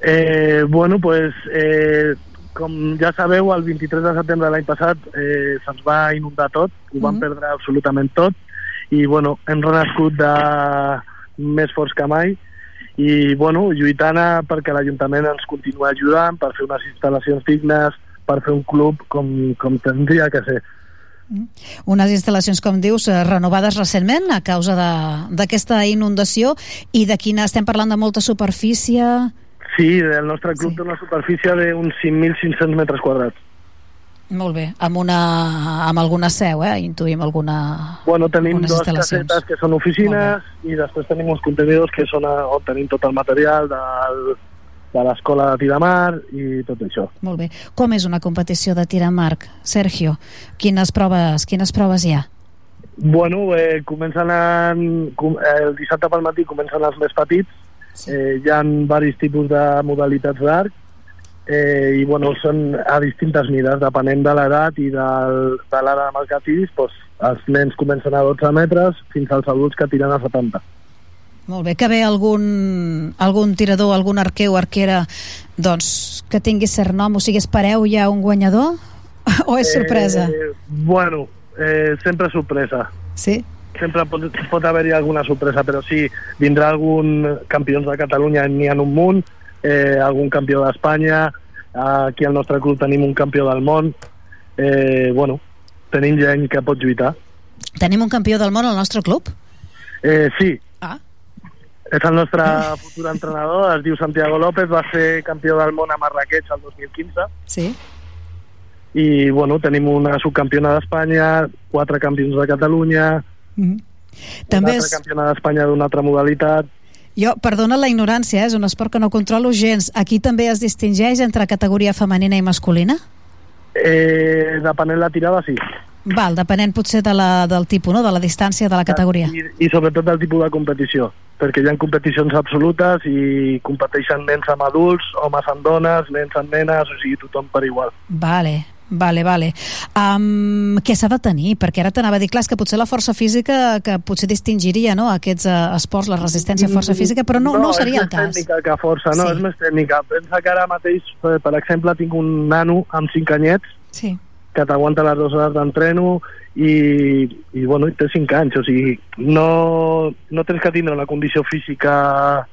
Eh, bueno, pues, eh, com ja sabeu, el 23 de setembre de l'any passat eh, se'ns va inundar tot, ho vam Mhm. perdre absolutament tot, i bueno, hem renascut de més forts que mai, i bueno, lluitant perquè l'Ajuntament ens continuï ajudant per fer unes instal·lacions dignes, per fer un club com, com tindria que ser. Unes instal·lacions, com dius, eh, renovades recentment a causa de- d'aquesta inundació i de quina estem parlant de molta superfície... Sí, el nostre club sí. té una superfície d'uns 5.500 metres quadrats. Molt bé, amb, una, amb alguna seu, eh? Intuïm alguna... Bueno, tenim dues casetes que són oficines i després tenim uns contenidors que són a, on tenim tot el material del, de l'escola de Tiramar i tot això. Molt bé. Com és una competició de tir amb arc, Sergio? Quines proves, quines proves hi ha? Bueno, eh, comencen en, com, eh, el dissabte pel matí comencen els més petits, sí. eh, hi ha varis tipus de modalitats d'arc eh, i bueno, són a distintes mides, depenent de l'edat i del, de l'ara amb el que tiris, doncs, els nens comencen a 12 metres fins als adults que tiren a 70. Molt bé, que ve algun, algun tirador, algun arquer o arquera doncs, que tingui cert nom, o sigui, espereu ja un guanyador? (laughs) o és sorpresa? Eh, bueno, eh, sempre sorpresa. Sí? Sempre pot, pot haver-hi alguna sorpresa, però sí, vindrà algun campions de Catalunya, n'hi ha un munt, eh, algun campió d'Espanya, aquí al nostre club tenim un campió del món, eh, bueno, tenim gent que pot lluitar. Tenim un campió del món al nostre club? Eh, sí. Ah. És el nostre futur entrenador, es diu Santiago López, va ser campió del món a Marrakech el 2015 Sí. i bueno, tenim una subcampiona d'Espanya, quatre campions de Catalunya, Mhm. També una és... altra campiona d'Espanya d'una altra modalitat. Jo, perdona la ignorància, eh? és un esport que no controlo gens. Aquí també es distingeix entre categoria femenina i masculina? Eh, depenent la tirada, sí. Val, depenent potser de la, del tipus, no? de la distància de la categoria. I, I sobretot del tipus de competició, perquè hi ha competicions absolutes i competeixen nens amb adults, homes amb dones, nens amb nenes, o sigui, tothom per igual. Vale, vale, vale. Um, què s'ha de tenir? Perquè ara t'anava a dir, clar, és que potser la força física que potser distingiria no, aquests uh, esports, la resistència a força física, però no, no, no seria el és cas. més tècnica que força, no, Sí. és més tècnica. Pensa que ara mateix, eh, per exemple, tinc un nano amb 5 anyets Sí. que t'aguanta les dues hores d'entreno i, i, bueno, té 5 anys, o sigui, no, no tens que tindre una condició física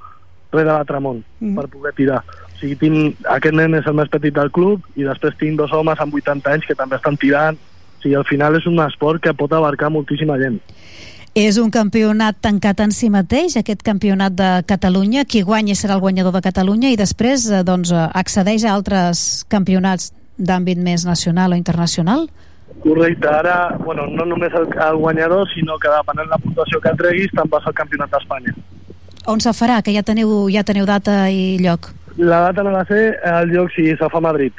res de l'altre món Mm. per poder tirar. O sigui, tinc, aquest nen és el més petit del club i després tinc dos homes amb 80 anys que també estan tirant. O sigui, al final és un esport que pot abarcar moltíssima gent. És un campionat tancat en si mateix, aquest campionat de Catalunya. Qui guanyi serà el guanyador de Catalunya i després eh, doncs, eh, accedeix a altres campionats d'àmbit més nacional o internacional? Correcte, ara, bueno, no només el, el guanyador, sinó que depenent la puntuació que treguis, te'n vas al Campionat d'Espanya. On se farà? Que ja teniu, ja teniu data i lloc? La data no la sé, el lloc sí, se fa a Madrid.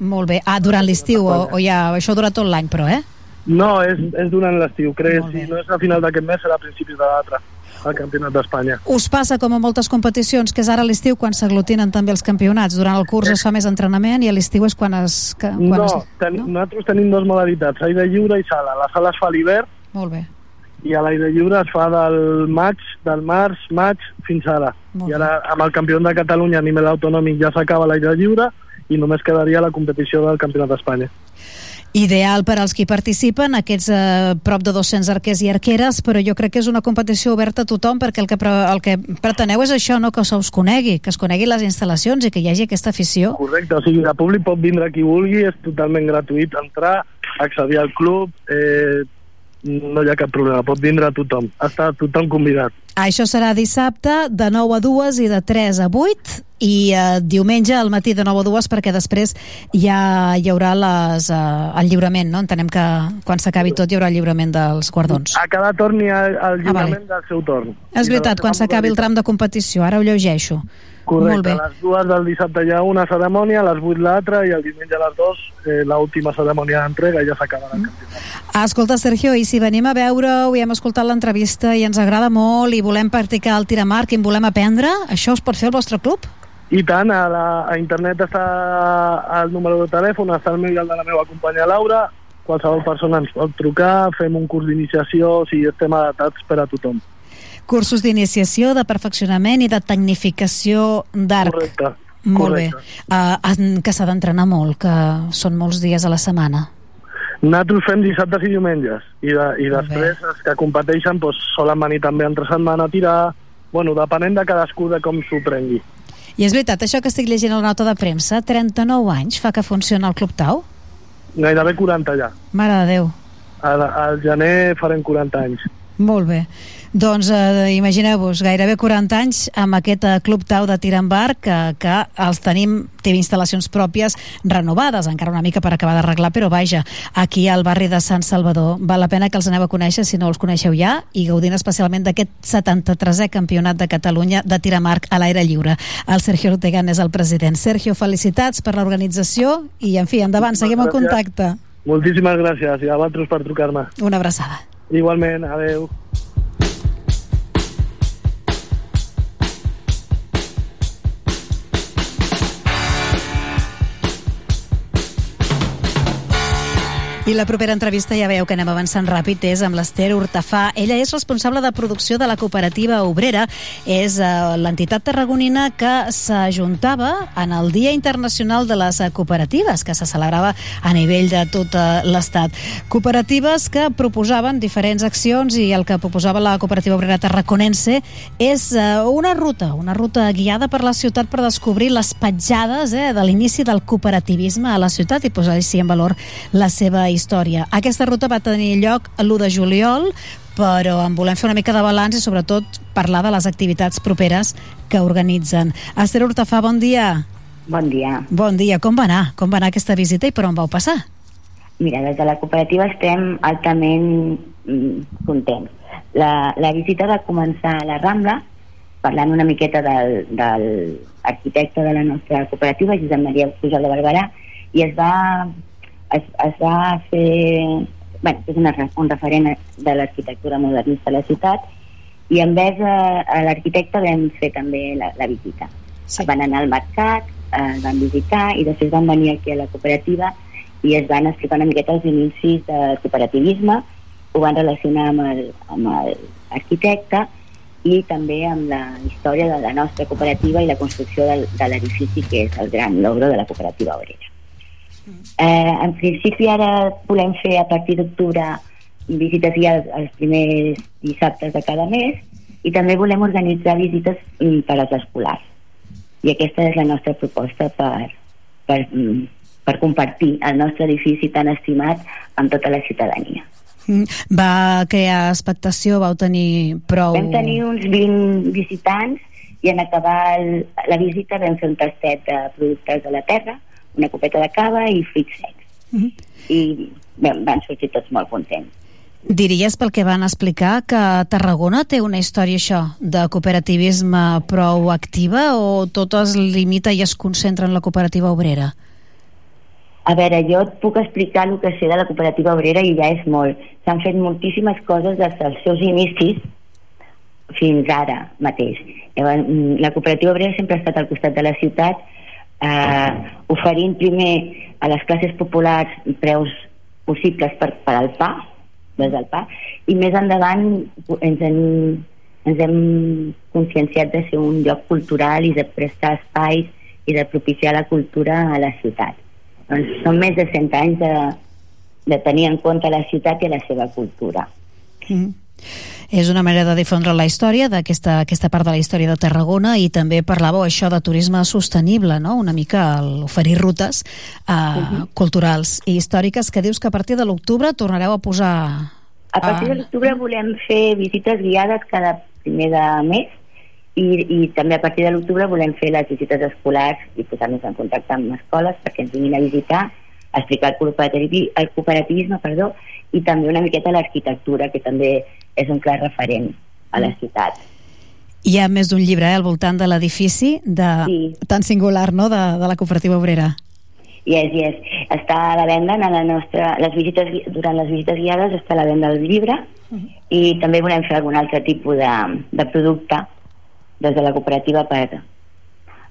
Molt bé. Ah, durant l'estiu, o, o ja, això dura tot l'any, però, eh? No, és, és durant l'estiu, crec. Si no és a final d'aquest mes, serà a principis de l'altre, al Campionat d'Espanya. Us passa com a moltes competicions, que és ara l'estiu quan s'aglutinen també els campionats. Durant el curs es fa més entrenament i a l'estiu és quan es... Que, quan No, es... ten, nosaltres tenim dues modalitats, aire lliure i sala. La sala es fa a l'hivern Molt bé. I a l'aire lliure es fa del maig, del març, maig, fins ara. Molt I ara amb el campió de Catalunya a nivell autonòmic ja s'acaba l'aire lliure i només quedaria la competició del Campionat d'Espanya. Ideal per als qui participen, aquests eh, prop de 200 arquers i arqueres, però jo crec que és una competició oberta a tothom perquè el que, pre el que preteneu és això, no? que se us conegui, que es conegui les instal·lacions i que hi hagi aquesta afició. Correcte, o sigui, el públic pot vindre qui vulgui, és totalment gratuït entrar, accedir al club, eh, no hi ha cap problema, pot vindre tothom, està tothom convidat. Això serà dissabte de 9 a 2 i de 3 a 8 i eh, diumenge al matí de 9 a 2 perquè després ja hi haurà les, eh, el lliurament, no? Entenem que quan s'acabi tot hi haurà el lliurament dels guardons. A cada torn hi ha el lliurament vale. del seu torn. És veritat, quan s'acabi el tram de competició, ara ho llegeixo. Molt Correcte, bé. a les dues del dissabte hi ha una cerimònia, a les vuit l'altra i el diumenge a les dos eh, l'última cerimònia d'entrega i ja s'acaba Mm. el campionat. Escolta, Sergio, i si venim a veure-ho i hem escoltat l'entrevista i ens agrada molt i volem practicar el tir amb arc i en volem aprendre, això us pot fer el vostre club? I tant, a, la, a internet està el número de telèfon, està el meu i el de la meva companya Laura, qualsevol persona ens pot trucar, fem un curs d'iniciació, o sigui, estem adaptats per a tothom. Cursos d'iniciació, de perfeccionament i de tecnificació d'arc. Correcte. Molt correcte. bé. Uh, en, que s'ha d'entrenar molt, que són molts dies a la setmana. Nosaltres fem dissabtes i diumenges i, de, i després els que competeixen doncs, solen venir també entre setmana a tirar bueno, depenent de cadascú de com s'ho prengui. I és veritat, això que estic llegint a la nota de premsa, 39 anys fa que funciona el Club Tau? Gairebé 40 ja. Mare de Déu. Al, al gener farem 40 anys. Molt bé. Doncs eh, imagineu-vos, gairebé 40 anys amb aquest eh, Club Tau de tir amb arc que, que els tenim, té instal·lacions pròpies renovades, encara una mica per acabar d'arreglar, però vaja, aquí al barri de Sant Salvador. Val la pena que els aneu a conèixer si no els coneixeu ja i gaudint especialment d'aquest 73è campionat de Catalunya de tir amb arc a l'aire lliure. El Sergio Ortega és el president. Sergio, felicitats per l'organització i, en fi, endavant, seguim en Gràcies. contacte. Moltíssimes gràcies i a vosaltres per trucar-me. Una abraçada. Igualment, adeu. I la propera entrevista ja veieu que anem avançant ràpid, és amb l'Ester Hurtafà. Ella és responsable de producció de la cooperativa obrera. És uh, l'entitat tarragonina que s'ajuntava en el Dia Internacional de les Cooperatives, que se celebrava a nivell de tot uh, l'Estat. Cooperatives que proposaven diferents accions i el que proposava la cooperativa obrera tarraconense és uh, una ruta, una ruta guiada per la ciutat per descobrir les petjades eh, de l'inici del cooperativisme a la ciutat i posar així en valor la seva història. Aquesta ruta va tenir lloc l'1 de juliol, però en volem fer una mica de balanç i sobretot parlar de les activitats properes que organitzen. Esther Hurtafà, bon dia. Bon dia. Bon dia, com va anar? Com va anar aquesta visita i per on vau passar? Mira, des de la cooperativa estem altament mm, contents. La, la visita va començar a la Rambla, parlant una miqueta del, del arquitecte de la nostra cooperativa, Josep Maria Pujol de Barberà, i es va, es, es va fer... Bé, és una, un referent de l'arquitectura modernista a la ciutat, i en vez a, a l'arquitecte vam fer també la, la visita. Sí. Van anar al mercat, eh, van visitar i després van venir aquí a la cooperativa i es van explicar una miqueta els inicis del cooperativisme, ho van relacionar amb l'arquitecte i també amb la història de la nostra cooperativa i la construcció del, de l'edifici que és el gran logro de la cooperativa obrera. Eh, en principi ara volem fer a partir d'octubre visites ja els, els primers dissabtes de cada mes i també volem organitzar visites mm, per als escolars. I aquesta és la nostra proposta per, per, mm, per compartir el nostre edifici tan estimat amb tota la ciutadania. Mm, Va crear expectació, vau tenir prou... Vam tenir uns 20 visitants i en acabar el, la visita vam fer un tastet de productes de la terra, una copeta de cava i fruits secs. Mhm. I vam, van sortir tots molt contents. Diries pel que van explicar que Tarragona té una història això de cooperativisme prou activa o tot es limita i es concentra en la cooperativa obrera? A veure, jo et puc explicar el que sé de la cooperativa obrera i ja és molt. S'han fet moltíssimes coses des dels seus inicis fins ara mateix. Mm, la cooperativa obrera sempre ha estat al costat de la ciutat eh, oferint primer a les classes populars preus possibles per, per al pa, des del pa, i més endavant ens hem, ens hem conscienciat de ser un lloc cultural i de prestar espais i de propiciar la cultura a la ciutat. Doncs són més de 100 anys de, de tenir en compte la ciutat i la seva cultura. Mm. És una manera de difondre la història d'aquesta aquesta part de la història de Tarragona i també parlàveu això de turisme sostenible, no? una mica oferir rutes uh, uh -huh. culturals i històriques que dius que a partir de l'octubre tornareu a posar... A partir de l'octubre volem fer visites guiades cada primer de mes i, i també a partir de l'octubre volem fer les visites escolars i posar-nos en contacte amb escoles perquè ens vinguin a visitar, explicar el, cooperativi, el cooperativisme perdó, i també una miqueta l'arquitectura, que també és un clar referent a la ciutat. Hi ha més d'un llibre eh, al voltant de l'edifici de... Sí. tan singular no? de, de la cooperativa obrera. Yes, yes. Està a la venda en la nostra, les visites, durant les visites guiades està a la venda el llibre i també volem fer algun altre tipus de, de producte des de la cooperativa per,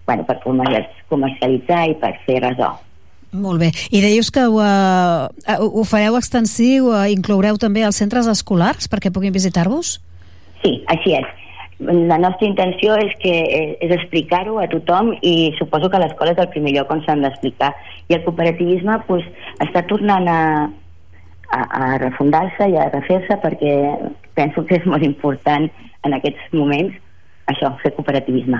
bueno, per comer- comercialitzar i per fer resó. Molt bé. I deies que ho, uh, ho fareu extensiu, uh, incloureu també els centres escolars perquè puguin visitar-vos? Sí, així és. La nostra intenció és que és explicar-ho a tothom i suposo que l'escola és el primer lloc on s'han d'explicar. I el cooperativisme pues, està tornant a, a, a refundar-se i a refer-se perquè penso que és molt important en aquests moments això, fer cooperativisme.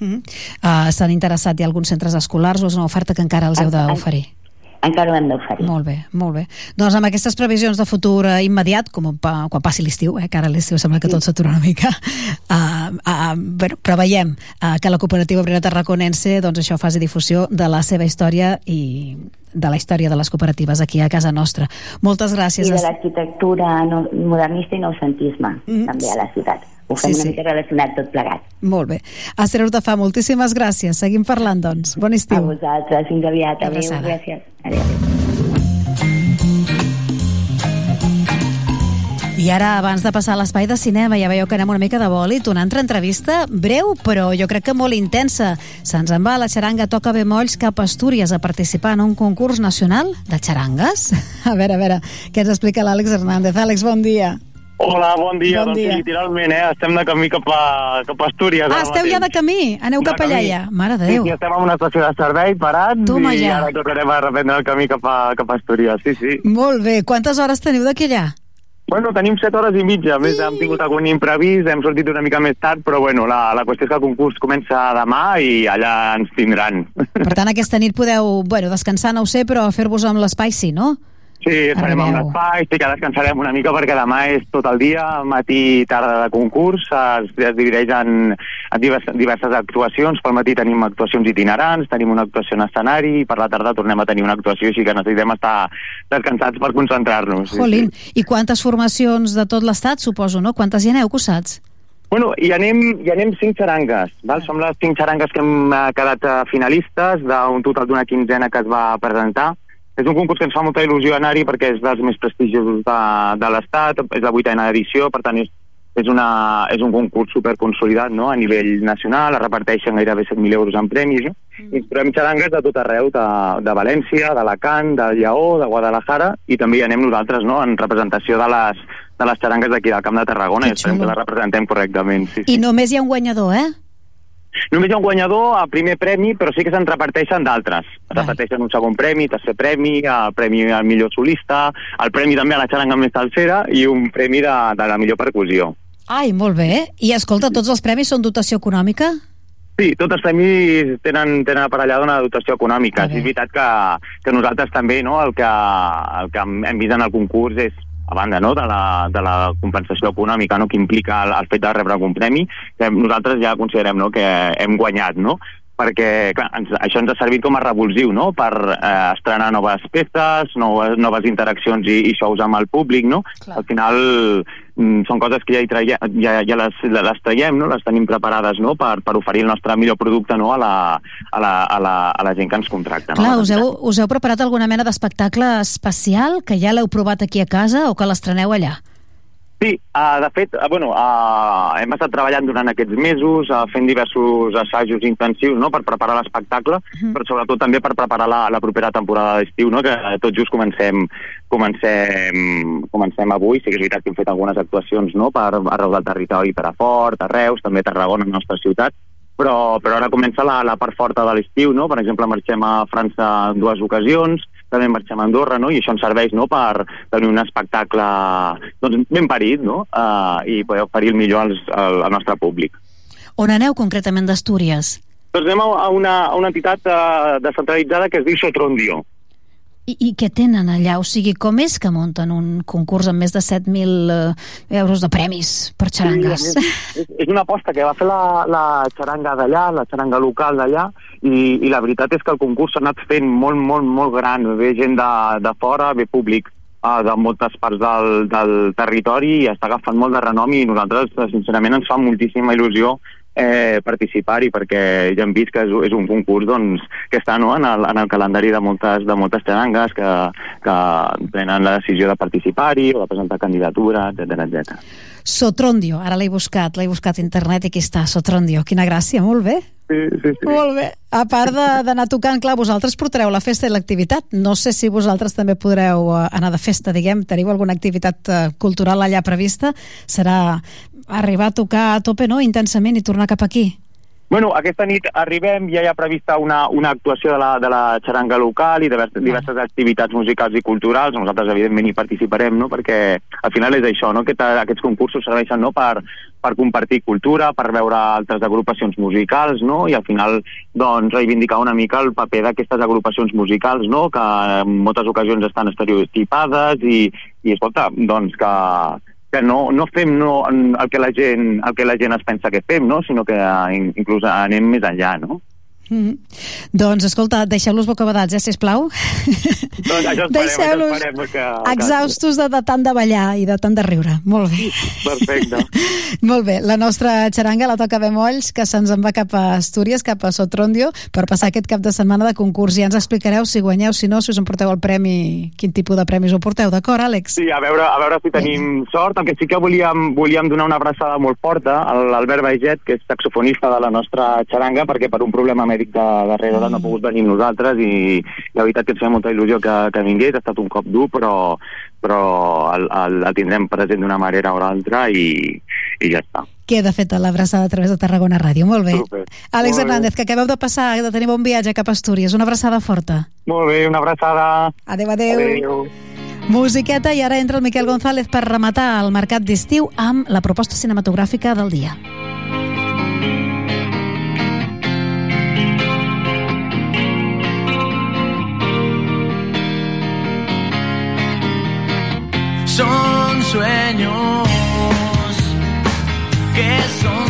Mm -hmm. uh, S'han interessat hi ha alguns centres escolars o és una oferta que encara els heu d'oferir? Encara ho hem d'oferir. Molt bé, molt bé. Doncs amb aquestes previsions de futur eh, immediat, com pa, quan passi l'estiu, eh, que ara l'estiu sembla que tot s'atura una mica, (laughs) uh, uh, bueno, preveiem uh, que la cooperativa obrera tarraconense doncs això faci difusió de la seva història i de la història de les cooperatives aquí a casa nostra. Moltes gràcies. I de l'arquitectura modernista i noucentisme, mm -hmm. també a la ciutat. Sí, sí, una sí. mica relacionat tot plegat. Molt bé. Esther Hurtafà, moltíssimes gràcies. Seguim parlant, doncs. Bon estiu. A vosaltres, fins aviat. Adéu, gràcies. Adéu. I ara, abans de passar a l'espai de cinema, ja veieu que anem una mica de bòlit, una altra entrevista breu, però jo crec que molt intensa. Se'ns en va la xaranga Toca Bemolls cap a Astúries a participar en un concurs nacional de xarangues. (laughs) A veure, a veure, què ens explica l'Àlex Hernández. Àlex, bon dia. Hola, bon dia. Bon doncs dia. sí, literalment, eh? Estem de camí cap a, cap a Astúries. Ah, esteu ja de camí? Aneu De cap allà camí. ja? Mare de Sí, Déu. sí, estem en una estació de servei parats Toma i ja. ara tornarem a reprendre el camí cap a, cap a Astúries. Sí, sí. Molt bé. Quantes hores teniu d'aquí allà? Bueno, tenim 7 hores i mitja. A més, hem tingut algun imprevist, hem sortit una mica més tard, però bueno, la, la qüestió és que el concurs comença demà i allà ens tindran. Per tant, aquesta nit podeu, bueno, descansar no ho sé, però fer-vos amb l'espai sí, no? Sí, estarem amb l'espai, sí que descansarem una mica perquè demà és tot el dia, matí i tarda de concurs, es, es divideix en, en diverses, diverses actuacions, pel matí tenim actuacions itinerants, tenim una actuació en escenari i per la tarda tornem a tenir una actuació, així que necessitem estar descansats per concentrar-nos. Sí, Jolín, i quantes formacions de tot l'estat, suposo, no? Quantes hi aneu, saps? Bueno, hi anem, hi anem cinc xarangues, val? Som les cinc xarangues que hem eh, quedat eh, finalistes d'un total d'una quinzena que es va presentar. És un concurs que ens fa molta il·lusió anar-hi perquè és dels més prestigiosos de, de l'Estat, és la vuitena edició, per tant és, és, una, és un concurs superconsolidat no? a nivell nacional, es reparteixen gairebé 7.000 euros en premis, no? i ens trobem xarangues de tot arreu, de, de València, d'Alacant, de Lleó, de Guadalajara, i també hi anem nosaltres no? en representació de les, de les xarangues d'aquí del Camp de Tarragona, i esperem que les representem correctament. Sí, sí. I només hi ha un guanyador, eh? Només hi ha un guanyador a primer premi, però sí que se'n reparteixen d'altres. Es reparteixen un segon premi, tercer premi, el premi al millor solista, el premi també a la xaranga més talsera i un premi de, de la millor percussió. Ai, molt bé. I escolta, tots els premis són dotació econòmica? Sí, tots els premis tenen, tenen aparellada una dotació econòmica. Sí, és veritat que, que nosaltres també no, el, que, el que hem vist en el concurs és a banda no, de, la, de la compensació econòmica no, que implica el, el fet de rebre algun premi, que nosaltres ja considerem no, que hem guanyat, no? Perquè clar, ens, això ens ha servit com a revulsiu no? per eh, estrenar noves peces, noves, noves interaccions i, i shows amb el públic. No? Al final mm, són coses que ja, hi traie, ja, ja les, les traiem, no? les tenim preparades no? per, per oferir el nostre millor producte no? a, la, a, la, a, la, a la gent que ens contracta. Clar, no? us heu, us heu preparat alguna mena d'espectacle especial que ja l'heu provat aquí a casa o que l'estreneu allà? Sí, uh, de fet, uh, bueno, uh, hem estat treballant durant aquests mesos, uh, fent diversos assajos intensius no?, per preparar l'espectacle, Mhm. però sobretot també per preparar la, la propera temporada d'estiu, no?, que tot just comencem, comencem, comencem avui. Sí que és veritat que hem fet algunes actuacions no?, per arreu del territori, per a Fort, a Reus, també a Tarragona, a la nostra ciutat, però, però ara comença la, la part forta de l'estiu, no? Per exemple, marxem a França en dues ocasions, també marxem a Andorra, no? I això ens serveix, no?, per tenir un espectacle doncs, ben parit, no?, uh, i poder oferir el millor als, al, al nostre públic. On aneu concretament d'Astúries? Doncs anem a, una, a una entitat uh, descentralitzada que es diu Sotrondio. I, I què tenen allà? O sigui, com és que munten un concurs amb més de 7.000 eh, euros de premis per xarangues? Sí, és, és una aposta que va fer la, la xaranga d'allà, la xaranga local d'allà, i, i la veritat és que el concurs s'ha anat fent molt, molt, molt gran. Ve gent de, de fora, ve públic uh, de moltes parts del, del territori i està agafant molt de renom i nosaltres, eh, sincerament, ens fa moltíssima il·lusió eh, participar-hi perquè ja hem vist que és, és un concurs doncs, que està no, en, el, en el calendari de moltes, de moltes xarangues que, que prenen la decisió de participar-hi o de presentar candidatura, etc etc. Sotrondio, ara l'he buscat, l'he buscat a internet i aquí està, Sotrondio. Quina gràcia, molt bé. Sí, sí, sí. Molt bé. A part de- d'anar tocant, clar, vosaltres portareu la festa i l'activitat. No sé si vosaltres també podreu eh, anar de festa, diguem. Teniu alguna activitat eh, cultural allà prevista? Serà arribar a tocar a tope, no?, intensament i tornar cap aquí. Bueno, aquesta nit arribem, ja hi ha prevista una, una actuació de la, de la xaranga local i diverses, diverses activitats musicals i culturals. Nosaltres, evidentment, hi participarem, no?, perquè al final és això, no?, que aquests concursos serveixen no? per, per compartir cultura, per veure altres agrupacions musicals, no?, i al final, doncs, reivindicar una mica el paper d'aquestes agrupacions musicals, no?, que en moltes ocasions estan estereotipades i, i escolta, doncs que, que no, no fem no, el, que la gent, el que la gent es pensa que fem, no? sinó que eh, in- inclús anem més enllà, no? Mm -hmm. Doncs, escolta, deixeu-los bocabadats, eh, sisplau. Doncs això esperem, Deixeu-los això esperem que, Exhaustos de, de tant de ballar i de tant de riure. Molt bé. Perfecte. (laughs) Molt bé, la nostra xaranga la toca Bemolls, que se'ns en va cap a Astúries, cap a Sotrondio, per passar aquest cap de setmana de concurs. Ja ens explicareu si guanyeu, si no, si us emporteu el premi, quin tipus de premis ho porteu, d'acord, Àlex? Sí, a veure, a veure si tenim sort. El que sí que volíem, volíem donar una abraçada molt forta a l'Albert Baiget, que és saxofonista de la nostra xaranga, perquè per un problema mèdic de darrere no ha pogut venir amb nosaltres i la veritat que ens feia molta il·lusió que, que vingués. Ha estat un cop dur, però, però el, el, el tindrem present d'una manera o l'altra i, i ja està. Queda feta l'abraçada a través de Tarragona Ràdio. Molt bé. Super. Àlex Molt bé. Hernández, que acabeu de passar, de tenir bon viatge cap a Astúries. Una abraçada forta. Molt bé, una abraçada. Adéu, adéu. Adéu. Musiqueta i ara entra el Miquel González per rematar el mercat d'estiu amb la proposta cinematogràfica del dia. Son sueños que son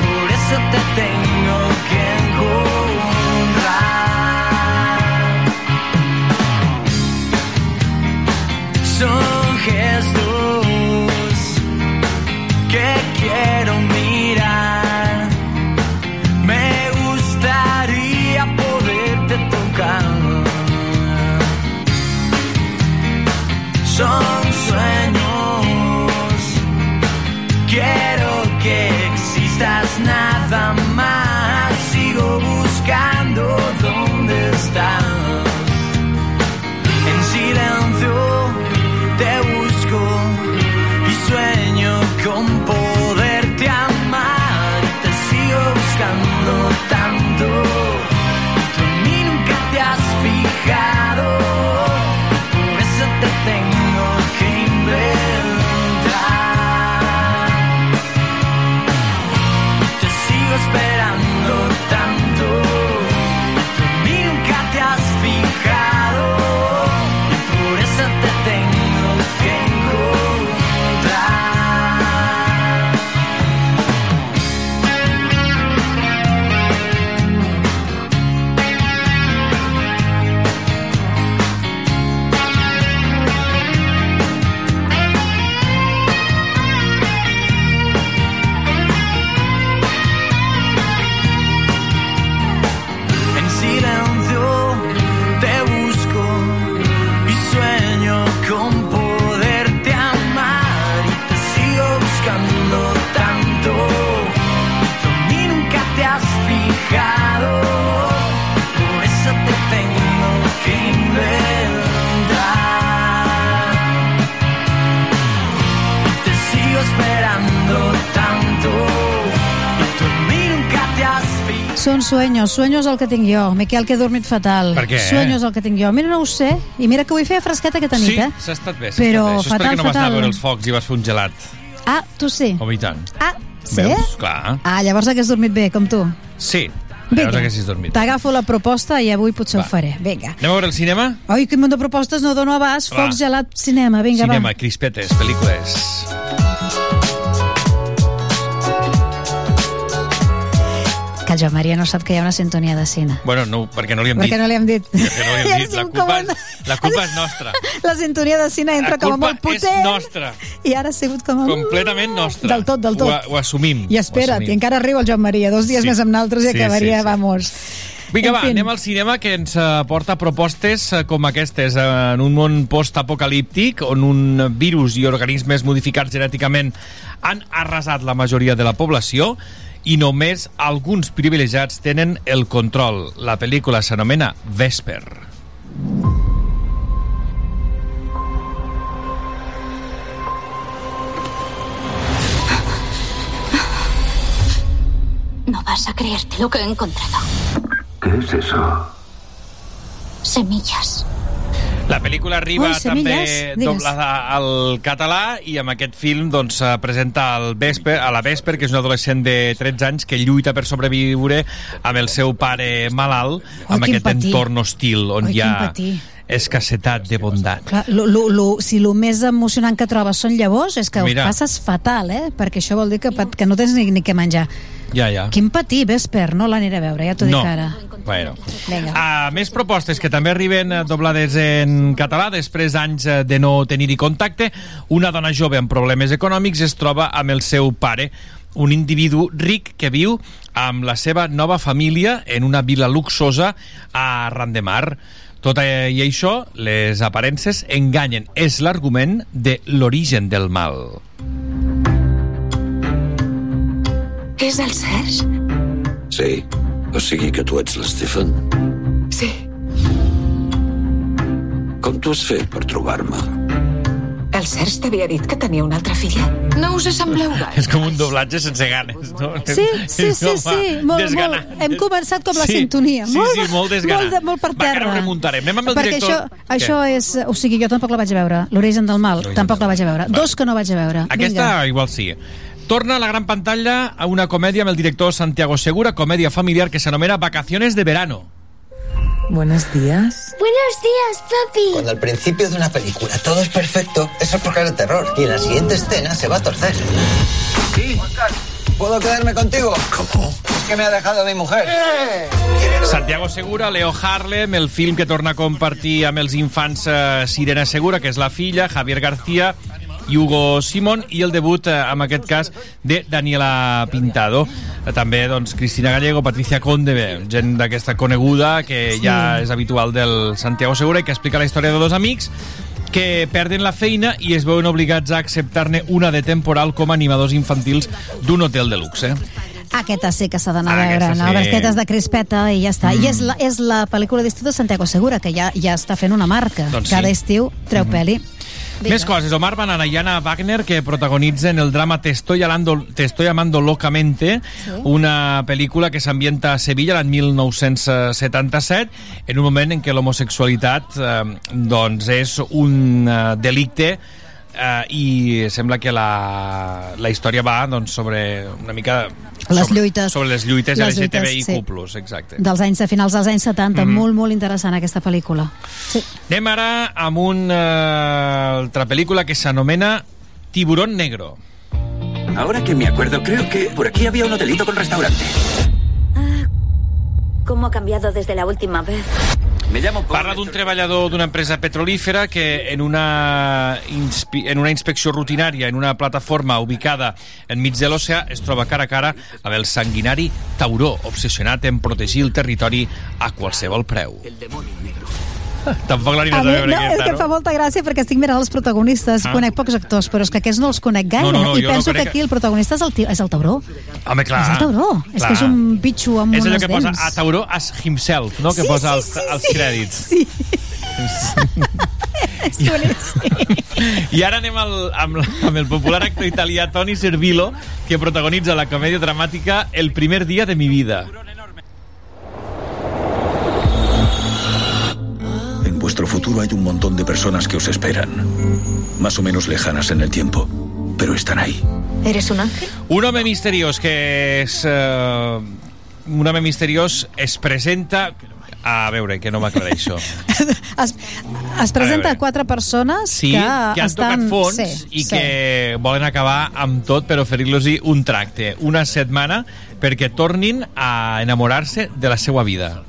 por eso te tengo que encontrar. Son gestos Són sueños, sueños el que tinc jo. Miquel, que he dormit fatal. Per què? Sueños el que tinc jo. Mira, no ho sé. I mira que avui feia fresqueta aquesta nit, Sí, eh? s'ha estat bé. Però estat bé. Això és fatal, perquè no vas anar a fatal. veure els focs i vas fer un gelat. Ah, tu sí. Home, i tant. Ah, sí? Veus? Clar. Ah, llavors hagués dormit bé, com tu. Sí. Vinga. Llavors haguessis dormit. T'agafo la proposta i avui potser ho faré. Vinga. Anem a veure el cinema? Oi, quin munt de propostes no dono abast. Va. Focs, gelat, cinema. Vinga, cinema, va. crispetes, pel·lícules. El Joan Maria no sap que hi ha una sintonia de cine. Bueno, no, perquè no li hem Perquè dit. no li hem dit. Perquè no li hem (laughs) dit. La culpa, és, la culpa és nostra. La sintonia de cine entra com a molt potent. és nostra. I ara ha sigut com a... Completament nostra. Del tot, del tot. Ho, ho assumim. I espera't, assumim. i encara arriba el Joan Maria. Dos dies Sí. més amb naltres i Sí, acabaria, sí, sí. vamos. Vinga, va, anem al cinema que ens eh, porta propostes eh, com aquestes eh, en un món post-apocalíptic on un virus i organismes modificats genèticament han arrasat la majoria de la població i només alguns privilegiats tenen el control. La pel·lícula s'anomena Vesper. No vas a creerte lo que he encontrado. ¿Qué es eso? Semillas. La pel·lícula arriba Ui, també digues. doblada al català i amb aquest film doncs, eh, presenta el Vesper, a la Vesper, que és un adolescent de 13 anys que lluita per sobreviure amb el seu pare malalt, amb quin aquest patir. entorn hostil on Ui, hi ha. Escassetat de bondat. Clar, lo, lo, lo, si el més emocionant que trobes són llavors, és que Mira. ho passes fatal, eh? Perquè això vol dir que, que no tens ni, ni què menjar. Ja, ja. Quin patir, Vesper, no l'aniré a veure, ja t'ho no. dic ara. Bueno. Vinga. Uh, més propostes que també arriben eh, doblades en català després d'anys eh, de no tenir-hi contacte. Una dona jove amb problemes econòmics es troba amb el seu pare un individu ric que viu amb la seva nova família en una vila luxosa a Randemar. Tot i això, les aparences enganyen. És l'argument de l'origen del mal. És el Serge? Sí. O sigui que tu ets l'Stephen. Sí. Com t'ho has fet per trobar-me? El Serge t'havia dit que tenia una altra filla? No us assembleu gaire. És com un doblatge sense ganes, (laughs) no? Sí, sí, sí, sí. va, Molt, desganat. molt, hem començat com la Sí, sintonia. sí, sí, molt desganat. Molt, de- molt per Va, que ara terra. ho remuntarem. Anem amb el Perquè director. això, això és... O sigui, jo tampoc la vaig a veure. L'origen del mal, tampoc la vaig a veure. Dos que no vaig a veure. Aquesta Vinga. igual sí. Torna a la gran pantalla a una comèdia amb el director Santiago Segura, comèdia familiar que s'anomena Vacaciones de Verano. Buenos días. Buenos días, papi. Cuando al principio de una película todo es perfecto, eso es porque es terror. Y en la siguiente escena se va a torcer. Sí, ¿puedo quedarme contigo? ¿Cómo? Es que me ha dejado mi mujer. Santiago Segura, Leo Harlem, el film que torna a compartir amb els infants eh, Sirena Segura, que és la filla, Javier García i Hugo Simón, i el debut, eh, en aquest cas, de Daniela Pintado. Eh, També, doncs, Cristina Gallego, Patricia Conde, bé, gent d'aquesta coneguda, que Sí. ja és habitual del Santiago Segura, i que explica la història de dos amics que perden la feina i es veuen obligats a acceptar-ne una de temporal com a animadors infantils d'un hotel de luxe. Aquesta sí que s'ha d'anar a Ah, veure, no? sí. És de crispeta i ja està. I és la, és la pel·lícula d'estiu de Santiago Segura, que ja ja està fent una marca. Doncs Cada sí. estiu treu peli. Més coses. Omar Banana i Anna Wagner, que protagonitzen el drama Te estoy, alando, Te estoy amando locamente, una pel·lícula que s'ambienta a Sevilla l'any 1977, en un moment en què l'homosexualitat eh, doncs és un eh, delicte eh, i sembla que la, la història va doncs, sobre una mica... Les sobre, lluites. Sobre les lluites Les lluites, LGTBIQ+, sí. exacte. Dels anys de finals dels anys 70, Mhm. molt, molt interessant aquesta pel·lícula. Sí. Anem ara amb una altra pel·lícula que s'anomena Tiburón Negro. Ahora que me acuerdo, creo que por aquí había un hotelito con restaurante. ¿Cómo ha cambiado desde la última vez? Me llamo Paul. Parla d'un treballador d'una empresa petrolífera que en una, en una inspecció rutinària en una plataforma ubicada enmig de l'oceà es troba cara a cara amb el sanguinari tauró, obsessionat en protegir el territori a qualsevol preu. El demonio negro. Tampoc l'aniries A a, veure no, és aquesta, que em fa no? molta gràcia perquè estic mirant els protagonistes. Ah. Conec pocs actors, però és que aquests no els conec gaire. No, no, no, I no penso conec- que aquí el protagonista és el, ti- és el tauró. Home, clar. és el tauró. És clar. que és un bitxo amb És allò unes que posa dents. a tauró as himself, no? Que Sí, posa sí, els, sí, els sí. crèdits. Sí. (laughs) És boníssim. I ara anem al, amb, amb el popular actor italià Tony Servillo, que protagonitza la comèdia dramàtica El primer dia de mi vida. Vuestro futuro hay un montón de personas que os esperan. Más o menos lejanas en el tiempo. Pero están ahí. ¿Eres un ángel? Un home misteriós que és... Eh, un home misteriós es presenta... A veure, que no m'aclareixo. Es, es presenta a quatre persones Sí, que, que han estan... tocat fons sí, i sí. que volen acabar amb tot per oferir-los un tracte, una setmana, perquè tornin a enamorar-se de la seva vida.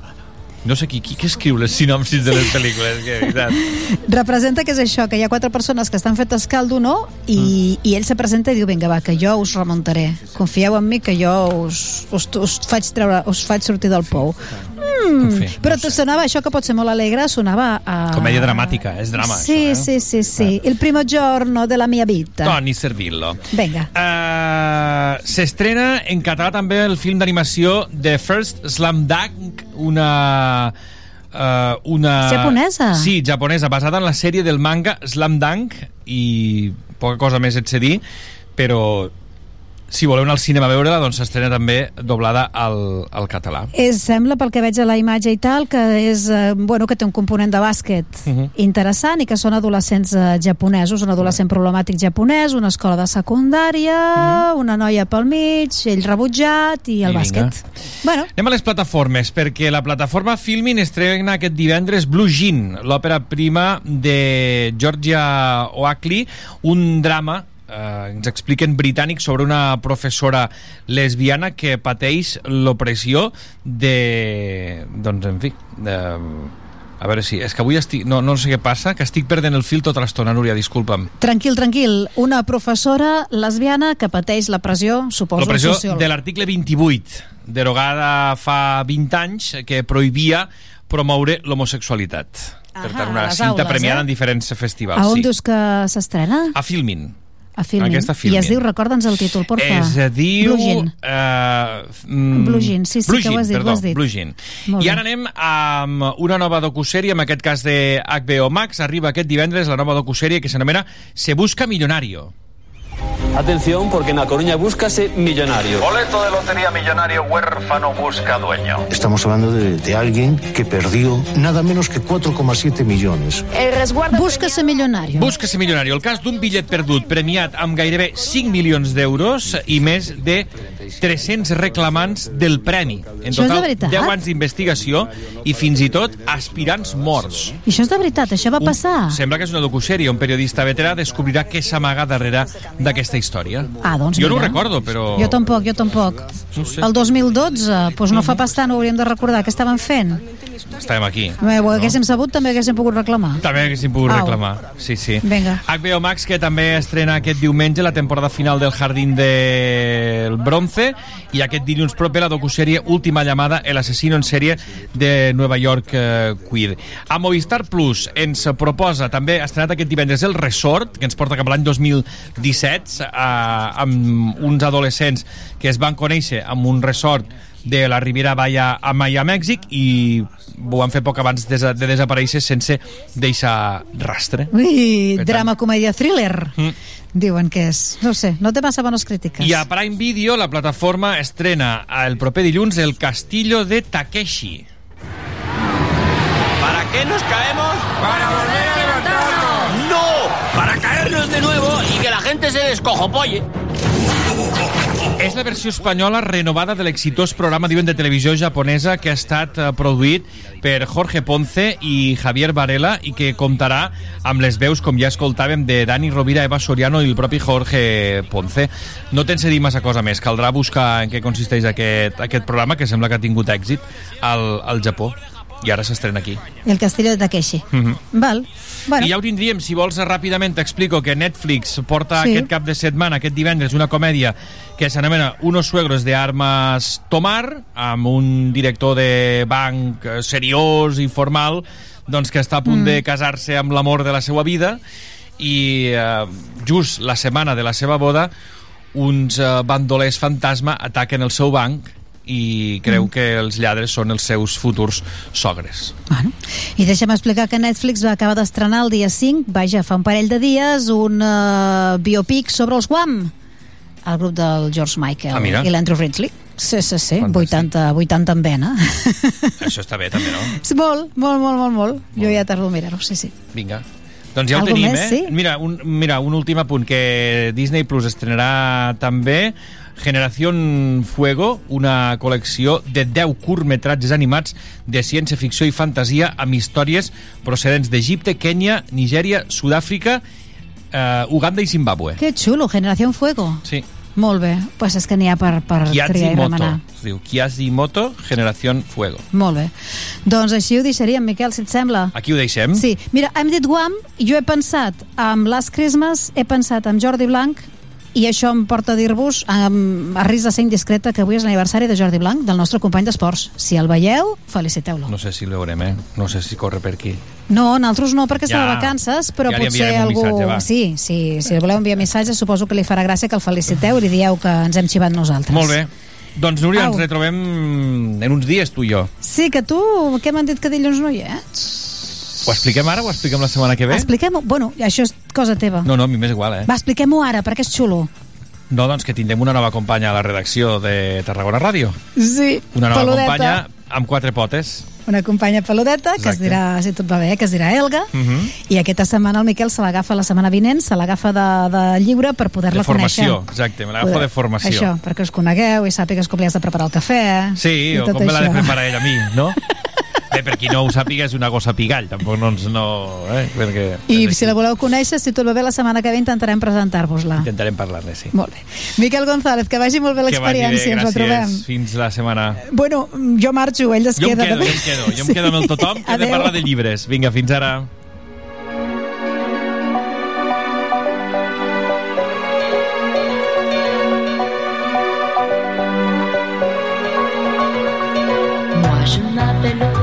No sé qui, qui que escriu les sinopsis de les pel·lícules, que veritat. (laughs) Representa que és això, que hi ha quatre persones que estan fetes caldo, no? I, mm. i ell se presenta i diu, vinga, va, que jo us remuntaré. Confieu en mi que jo us, us, us, faig, treure, us faig sortir del pou. Mm, Fi, però no sonava això que pot ser molt alegre, sonava a... Comèdia dramàtica, és drama, Sí, això, eh? sí, sí, sí. Il primo giorno della mia vita. Toni Servillo. Vinga. Uh, S'estrena en català també el film d'animació The First Slam Dunk, una... Uh, una... Japonesa? Sí, japonesa, basada en la sèrie del manga Slam Dunk i poca cosa més et sé dir, però si voleu anar al cinema a veure-la, doncs s'estrena també doblada al, al català. És, sembla, pel que veig a la imatge i tal, que és, eh, bueno, que té un component de bàsquet Uh -huh. interessant i que són adolescents eh, japonesos, un adolescent problemàtic japonès, una escola de secundària, una noia pel mig, ell rebutjat i el I vinga. bàsquet. Bueno, Anem a les plataformes, perquè la plataforma Filmin estrena aquest divendres Blue Jean, l'òpera prima de Georgia Oakley, un drama eh, ens expliquen britànic sobre una professora lesbiana que pateix l'opressió de doncs en fi de, A veure si... És que avui estic... No, no sé què passa, que estic perdent el fil tota l'estona, Núria, disculpa'm. Tranquil, tranquil. Una professora lesbiana que pateix la pressió, suposo, La pressió social. de l'article 28, derogada fa 20 anys, que prohibia promoure l'homosexualitat. per tant, una cinta aules, premiada eh? en diferents festivals. A on sí. dius que s'estrena? A Filmin. A Filmin. Aquesta I Filmin. es diu, recorda'ns el títol, porfa. Es diu... Blue Jean. Uh, mm, Blue Jean, sí, sí, Blue que ho has dit, perdó, ho has dit. Blue Jean. Molt I bé. ara anem amb una nova docusèrie, en aquest cas de HBO Max. Arriba aquest divendres la nova docusèrie que s'anomena Se busca millonario. Atención, porque en La Coruña búscase millonario. Boleto de lotería millonario huérfano busca dueño. Estamos hablando de, de alguien que perdió nada menos que 4,7 millones. El resguardo... Búscase millonario. Búsquese millonario. El cas d'un bitllet perdut premiat amb gairebé 5 milions d'euros i més de 300 reclamants del premi. En Això és de total, veritat? 10 anys d'investigació i fins i tot aspirants morts. I això és de veritat, això va passar? Sembla que és una docusèrie. Un periodista veterà descobrirà què s'amaga darrere d'aquesta història. Ah, doncs jo no ho mira. recordo, però... Jo tampoc, jo tampoc. No sé. El 2012, doncs no fa pas tant, ho hauríem de recordar. Què estaven fent? Estàvem aquí. Bé, ho haguéssim sabut, també haguéssim pogut reclamar. També haguéssim pogut Au. reclamar. Sí, sí. Vinga. HBO Max, que també estrena aquest diumenge la temporada final del Jardín del Bronce i aquest dilluns proper la docusèrie Última llamada, el asesino en sèrie de Nova York eh, Queer. A Movistar Plus ens proposa també, ha estrenat aquest divendres el Resort, que ens porta cap a l'any 2017, eh, amb uns adolescents que es van conèixer amb un resort de la Riviera Baya a Maya, Mèxic, i ho han fet poc abans de, de desaparèixer sense deixar rastre. Ui, tant- drama, comèdia, thriller. Mm. Diuen que és. No ho sé, no té massa bones crítiques. I a Prime Video, la plataforma estrena el proper dilluns El Castillo de Takeshi. ¿Para qué nos caemos? ¡Para volver a caernos de nuevo y que la gente se descojopolle! És la versió espanyola renovada de l'exitós programa diuen de televisió japonesa que ha estat eh, produït per Jorge Ponce i Javier Varela i que comptarà amb les veus, com ja escoltàvem, de Dani Rovira, Eva Soriano i el propi Jorge Ponce. No tens a dir massa cosa més, caldrà buscar en què consisteix aquest, aquest programa, que sembla que ha tingut èxit al, al Japó i ara s'estrena aquí. El Castillo de Takeshi. Mm -hmm. Val. Bueno, I ja ho tindríem, si vols ràpidament t'explico que Netflix porta Sí. aquest cap de setmana, aquest divendres, una comèdia que s'anomena Unos suegros de armas tomar, amb un director de banc eh, seriós i formal, doncs que està a punt mm. de casar-se amb l'amor de la seva vida i eh, just la setmana de la seva boda uns eh, bandolers fantasma ataquen el seu banc i creu Mm. que els lladres són els seus futurs sogres. I deixa'm explicar que Netflix va acabar d'estrenar el dia 5, vaja, fa un parell de dies, un uh, biopic sobre els Guam, el grup del George Michael Ah, mira. i l'Andrew Ridgely. Sí, sí, sí, Fantàstic. 80, 80 en vena. (laughs) Això està bé, també, no? Molt, molt, molt, molt, molt. Jo ja tardo a mirar-ho, sí, sí. Vinga. Doncs ja ho Algo tenim, més, eh? sí? Mira, un, mira, un últim apunt, que Disney Plus estrenarà també Generación Fuego, una col·lecció de 10 curtmetratges animats de ciència-ficció i fantasia amb històries procedents d'Egipte, Kènia, Nigèria, Sud-àfrica, eh, Uganda i Zimbabue. Que xulo, Generación Fuego. Sí. Molt bé, doncs pues és que n'hi ha per, per triar i Kiazimoto. remenar. Es diu Kiazimoto Generación Fuego. Molt bé. Doncs així ho deixaríem, Miquel, si et sembla. Aquí ho deixem? Sí, mira, hem dit Guam, jo he pensat amb Last Christmas, he pensat amb Jordi Blanc, i això em porta a dir-vos, amb, a risc de ser indiscreta, que avui és l'aniversari de Jordi Blanc, del nostre company d'esports. Si el veieu, feliciteu-lo. No sé si el veurem, eh? No sé si corre per aquí. No, nosaltres no, perquè està Ja. de vacances, però Ja potser algú... missatge, va. sí, sí, si el voleu enviar missatge, suposo que li farà gràcia que el feliciteu i li dieu que ens hem xivat nosaltres. Molt bé. Doncs, Núria, Au. ens retrobem en uns dies, tu i jo. Sí, que tu, què m'han dit que dilluns no hi ets? Ho expliquem ara o ho expliquem la setmana que ve? Expliquem-ho. Bueno, això és cosa teva. No, no, a mi m'és igual, eh? Va, expliquem-ho ara, perquè és xulo. No, doncs que tindrem una nova companya a la redacció de Tarragona Ràdio. Sí, Una nova peludeta. companya amb quatre potes. Una companya peludeta, que es Exacte. dirà, si tot va bé, que es dirà Elga, Uh -huh. i aquesta setmana el Miquel se l'agafa la setmana vinent, se l'agafa de, de lliure per poder-la De formació, conèixer. exacte, me l'agafo de formació. Això, perquè us conegueu i sàpigues com li has de preparar el cafè. Sí, i o tot com me l'ha de això. preparar ell a mi, no? (laughs) Bé, per qui no ho sàpiga, és una gossa pigall, tampoc no ens... No, eh? Perquè, I si la voleu conèixer, si tot va bé, la setmana que ve intentarem presentar-vos-la. Intentarem parlar-ne, sí. Molt bé. Miquel González, que vagi molt bé Que vagi bé, l'experiència, ens gràcies. retrobem. Fins la setmana. Bueno, jo marxo, ell es Jo queda. quedo, jo em quedo, jo em quedo amb el tothom, que hem de Adéu. parlar de llibres. Vinga, fins ara. Moi je m'appelle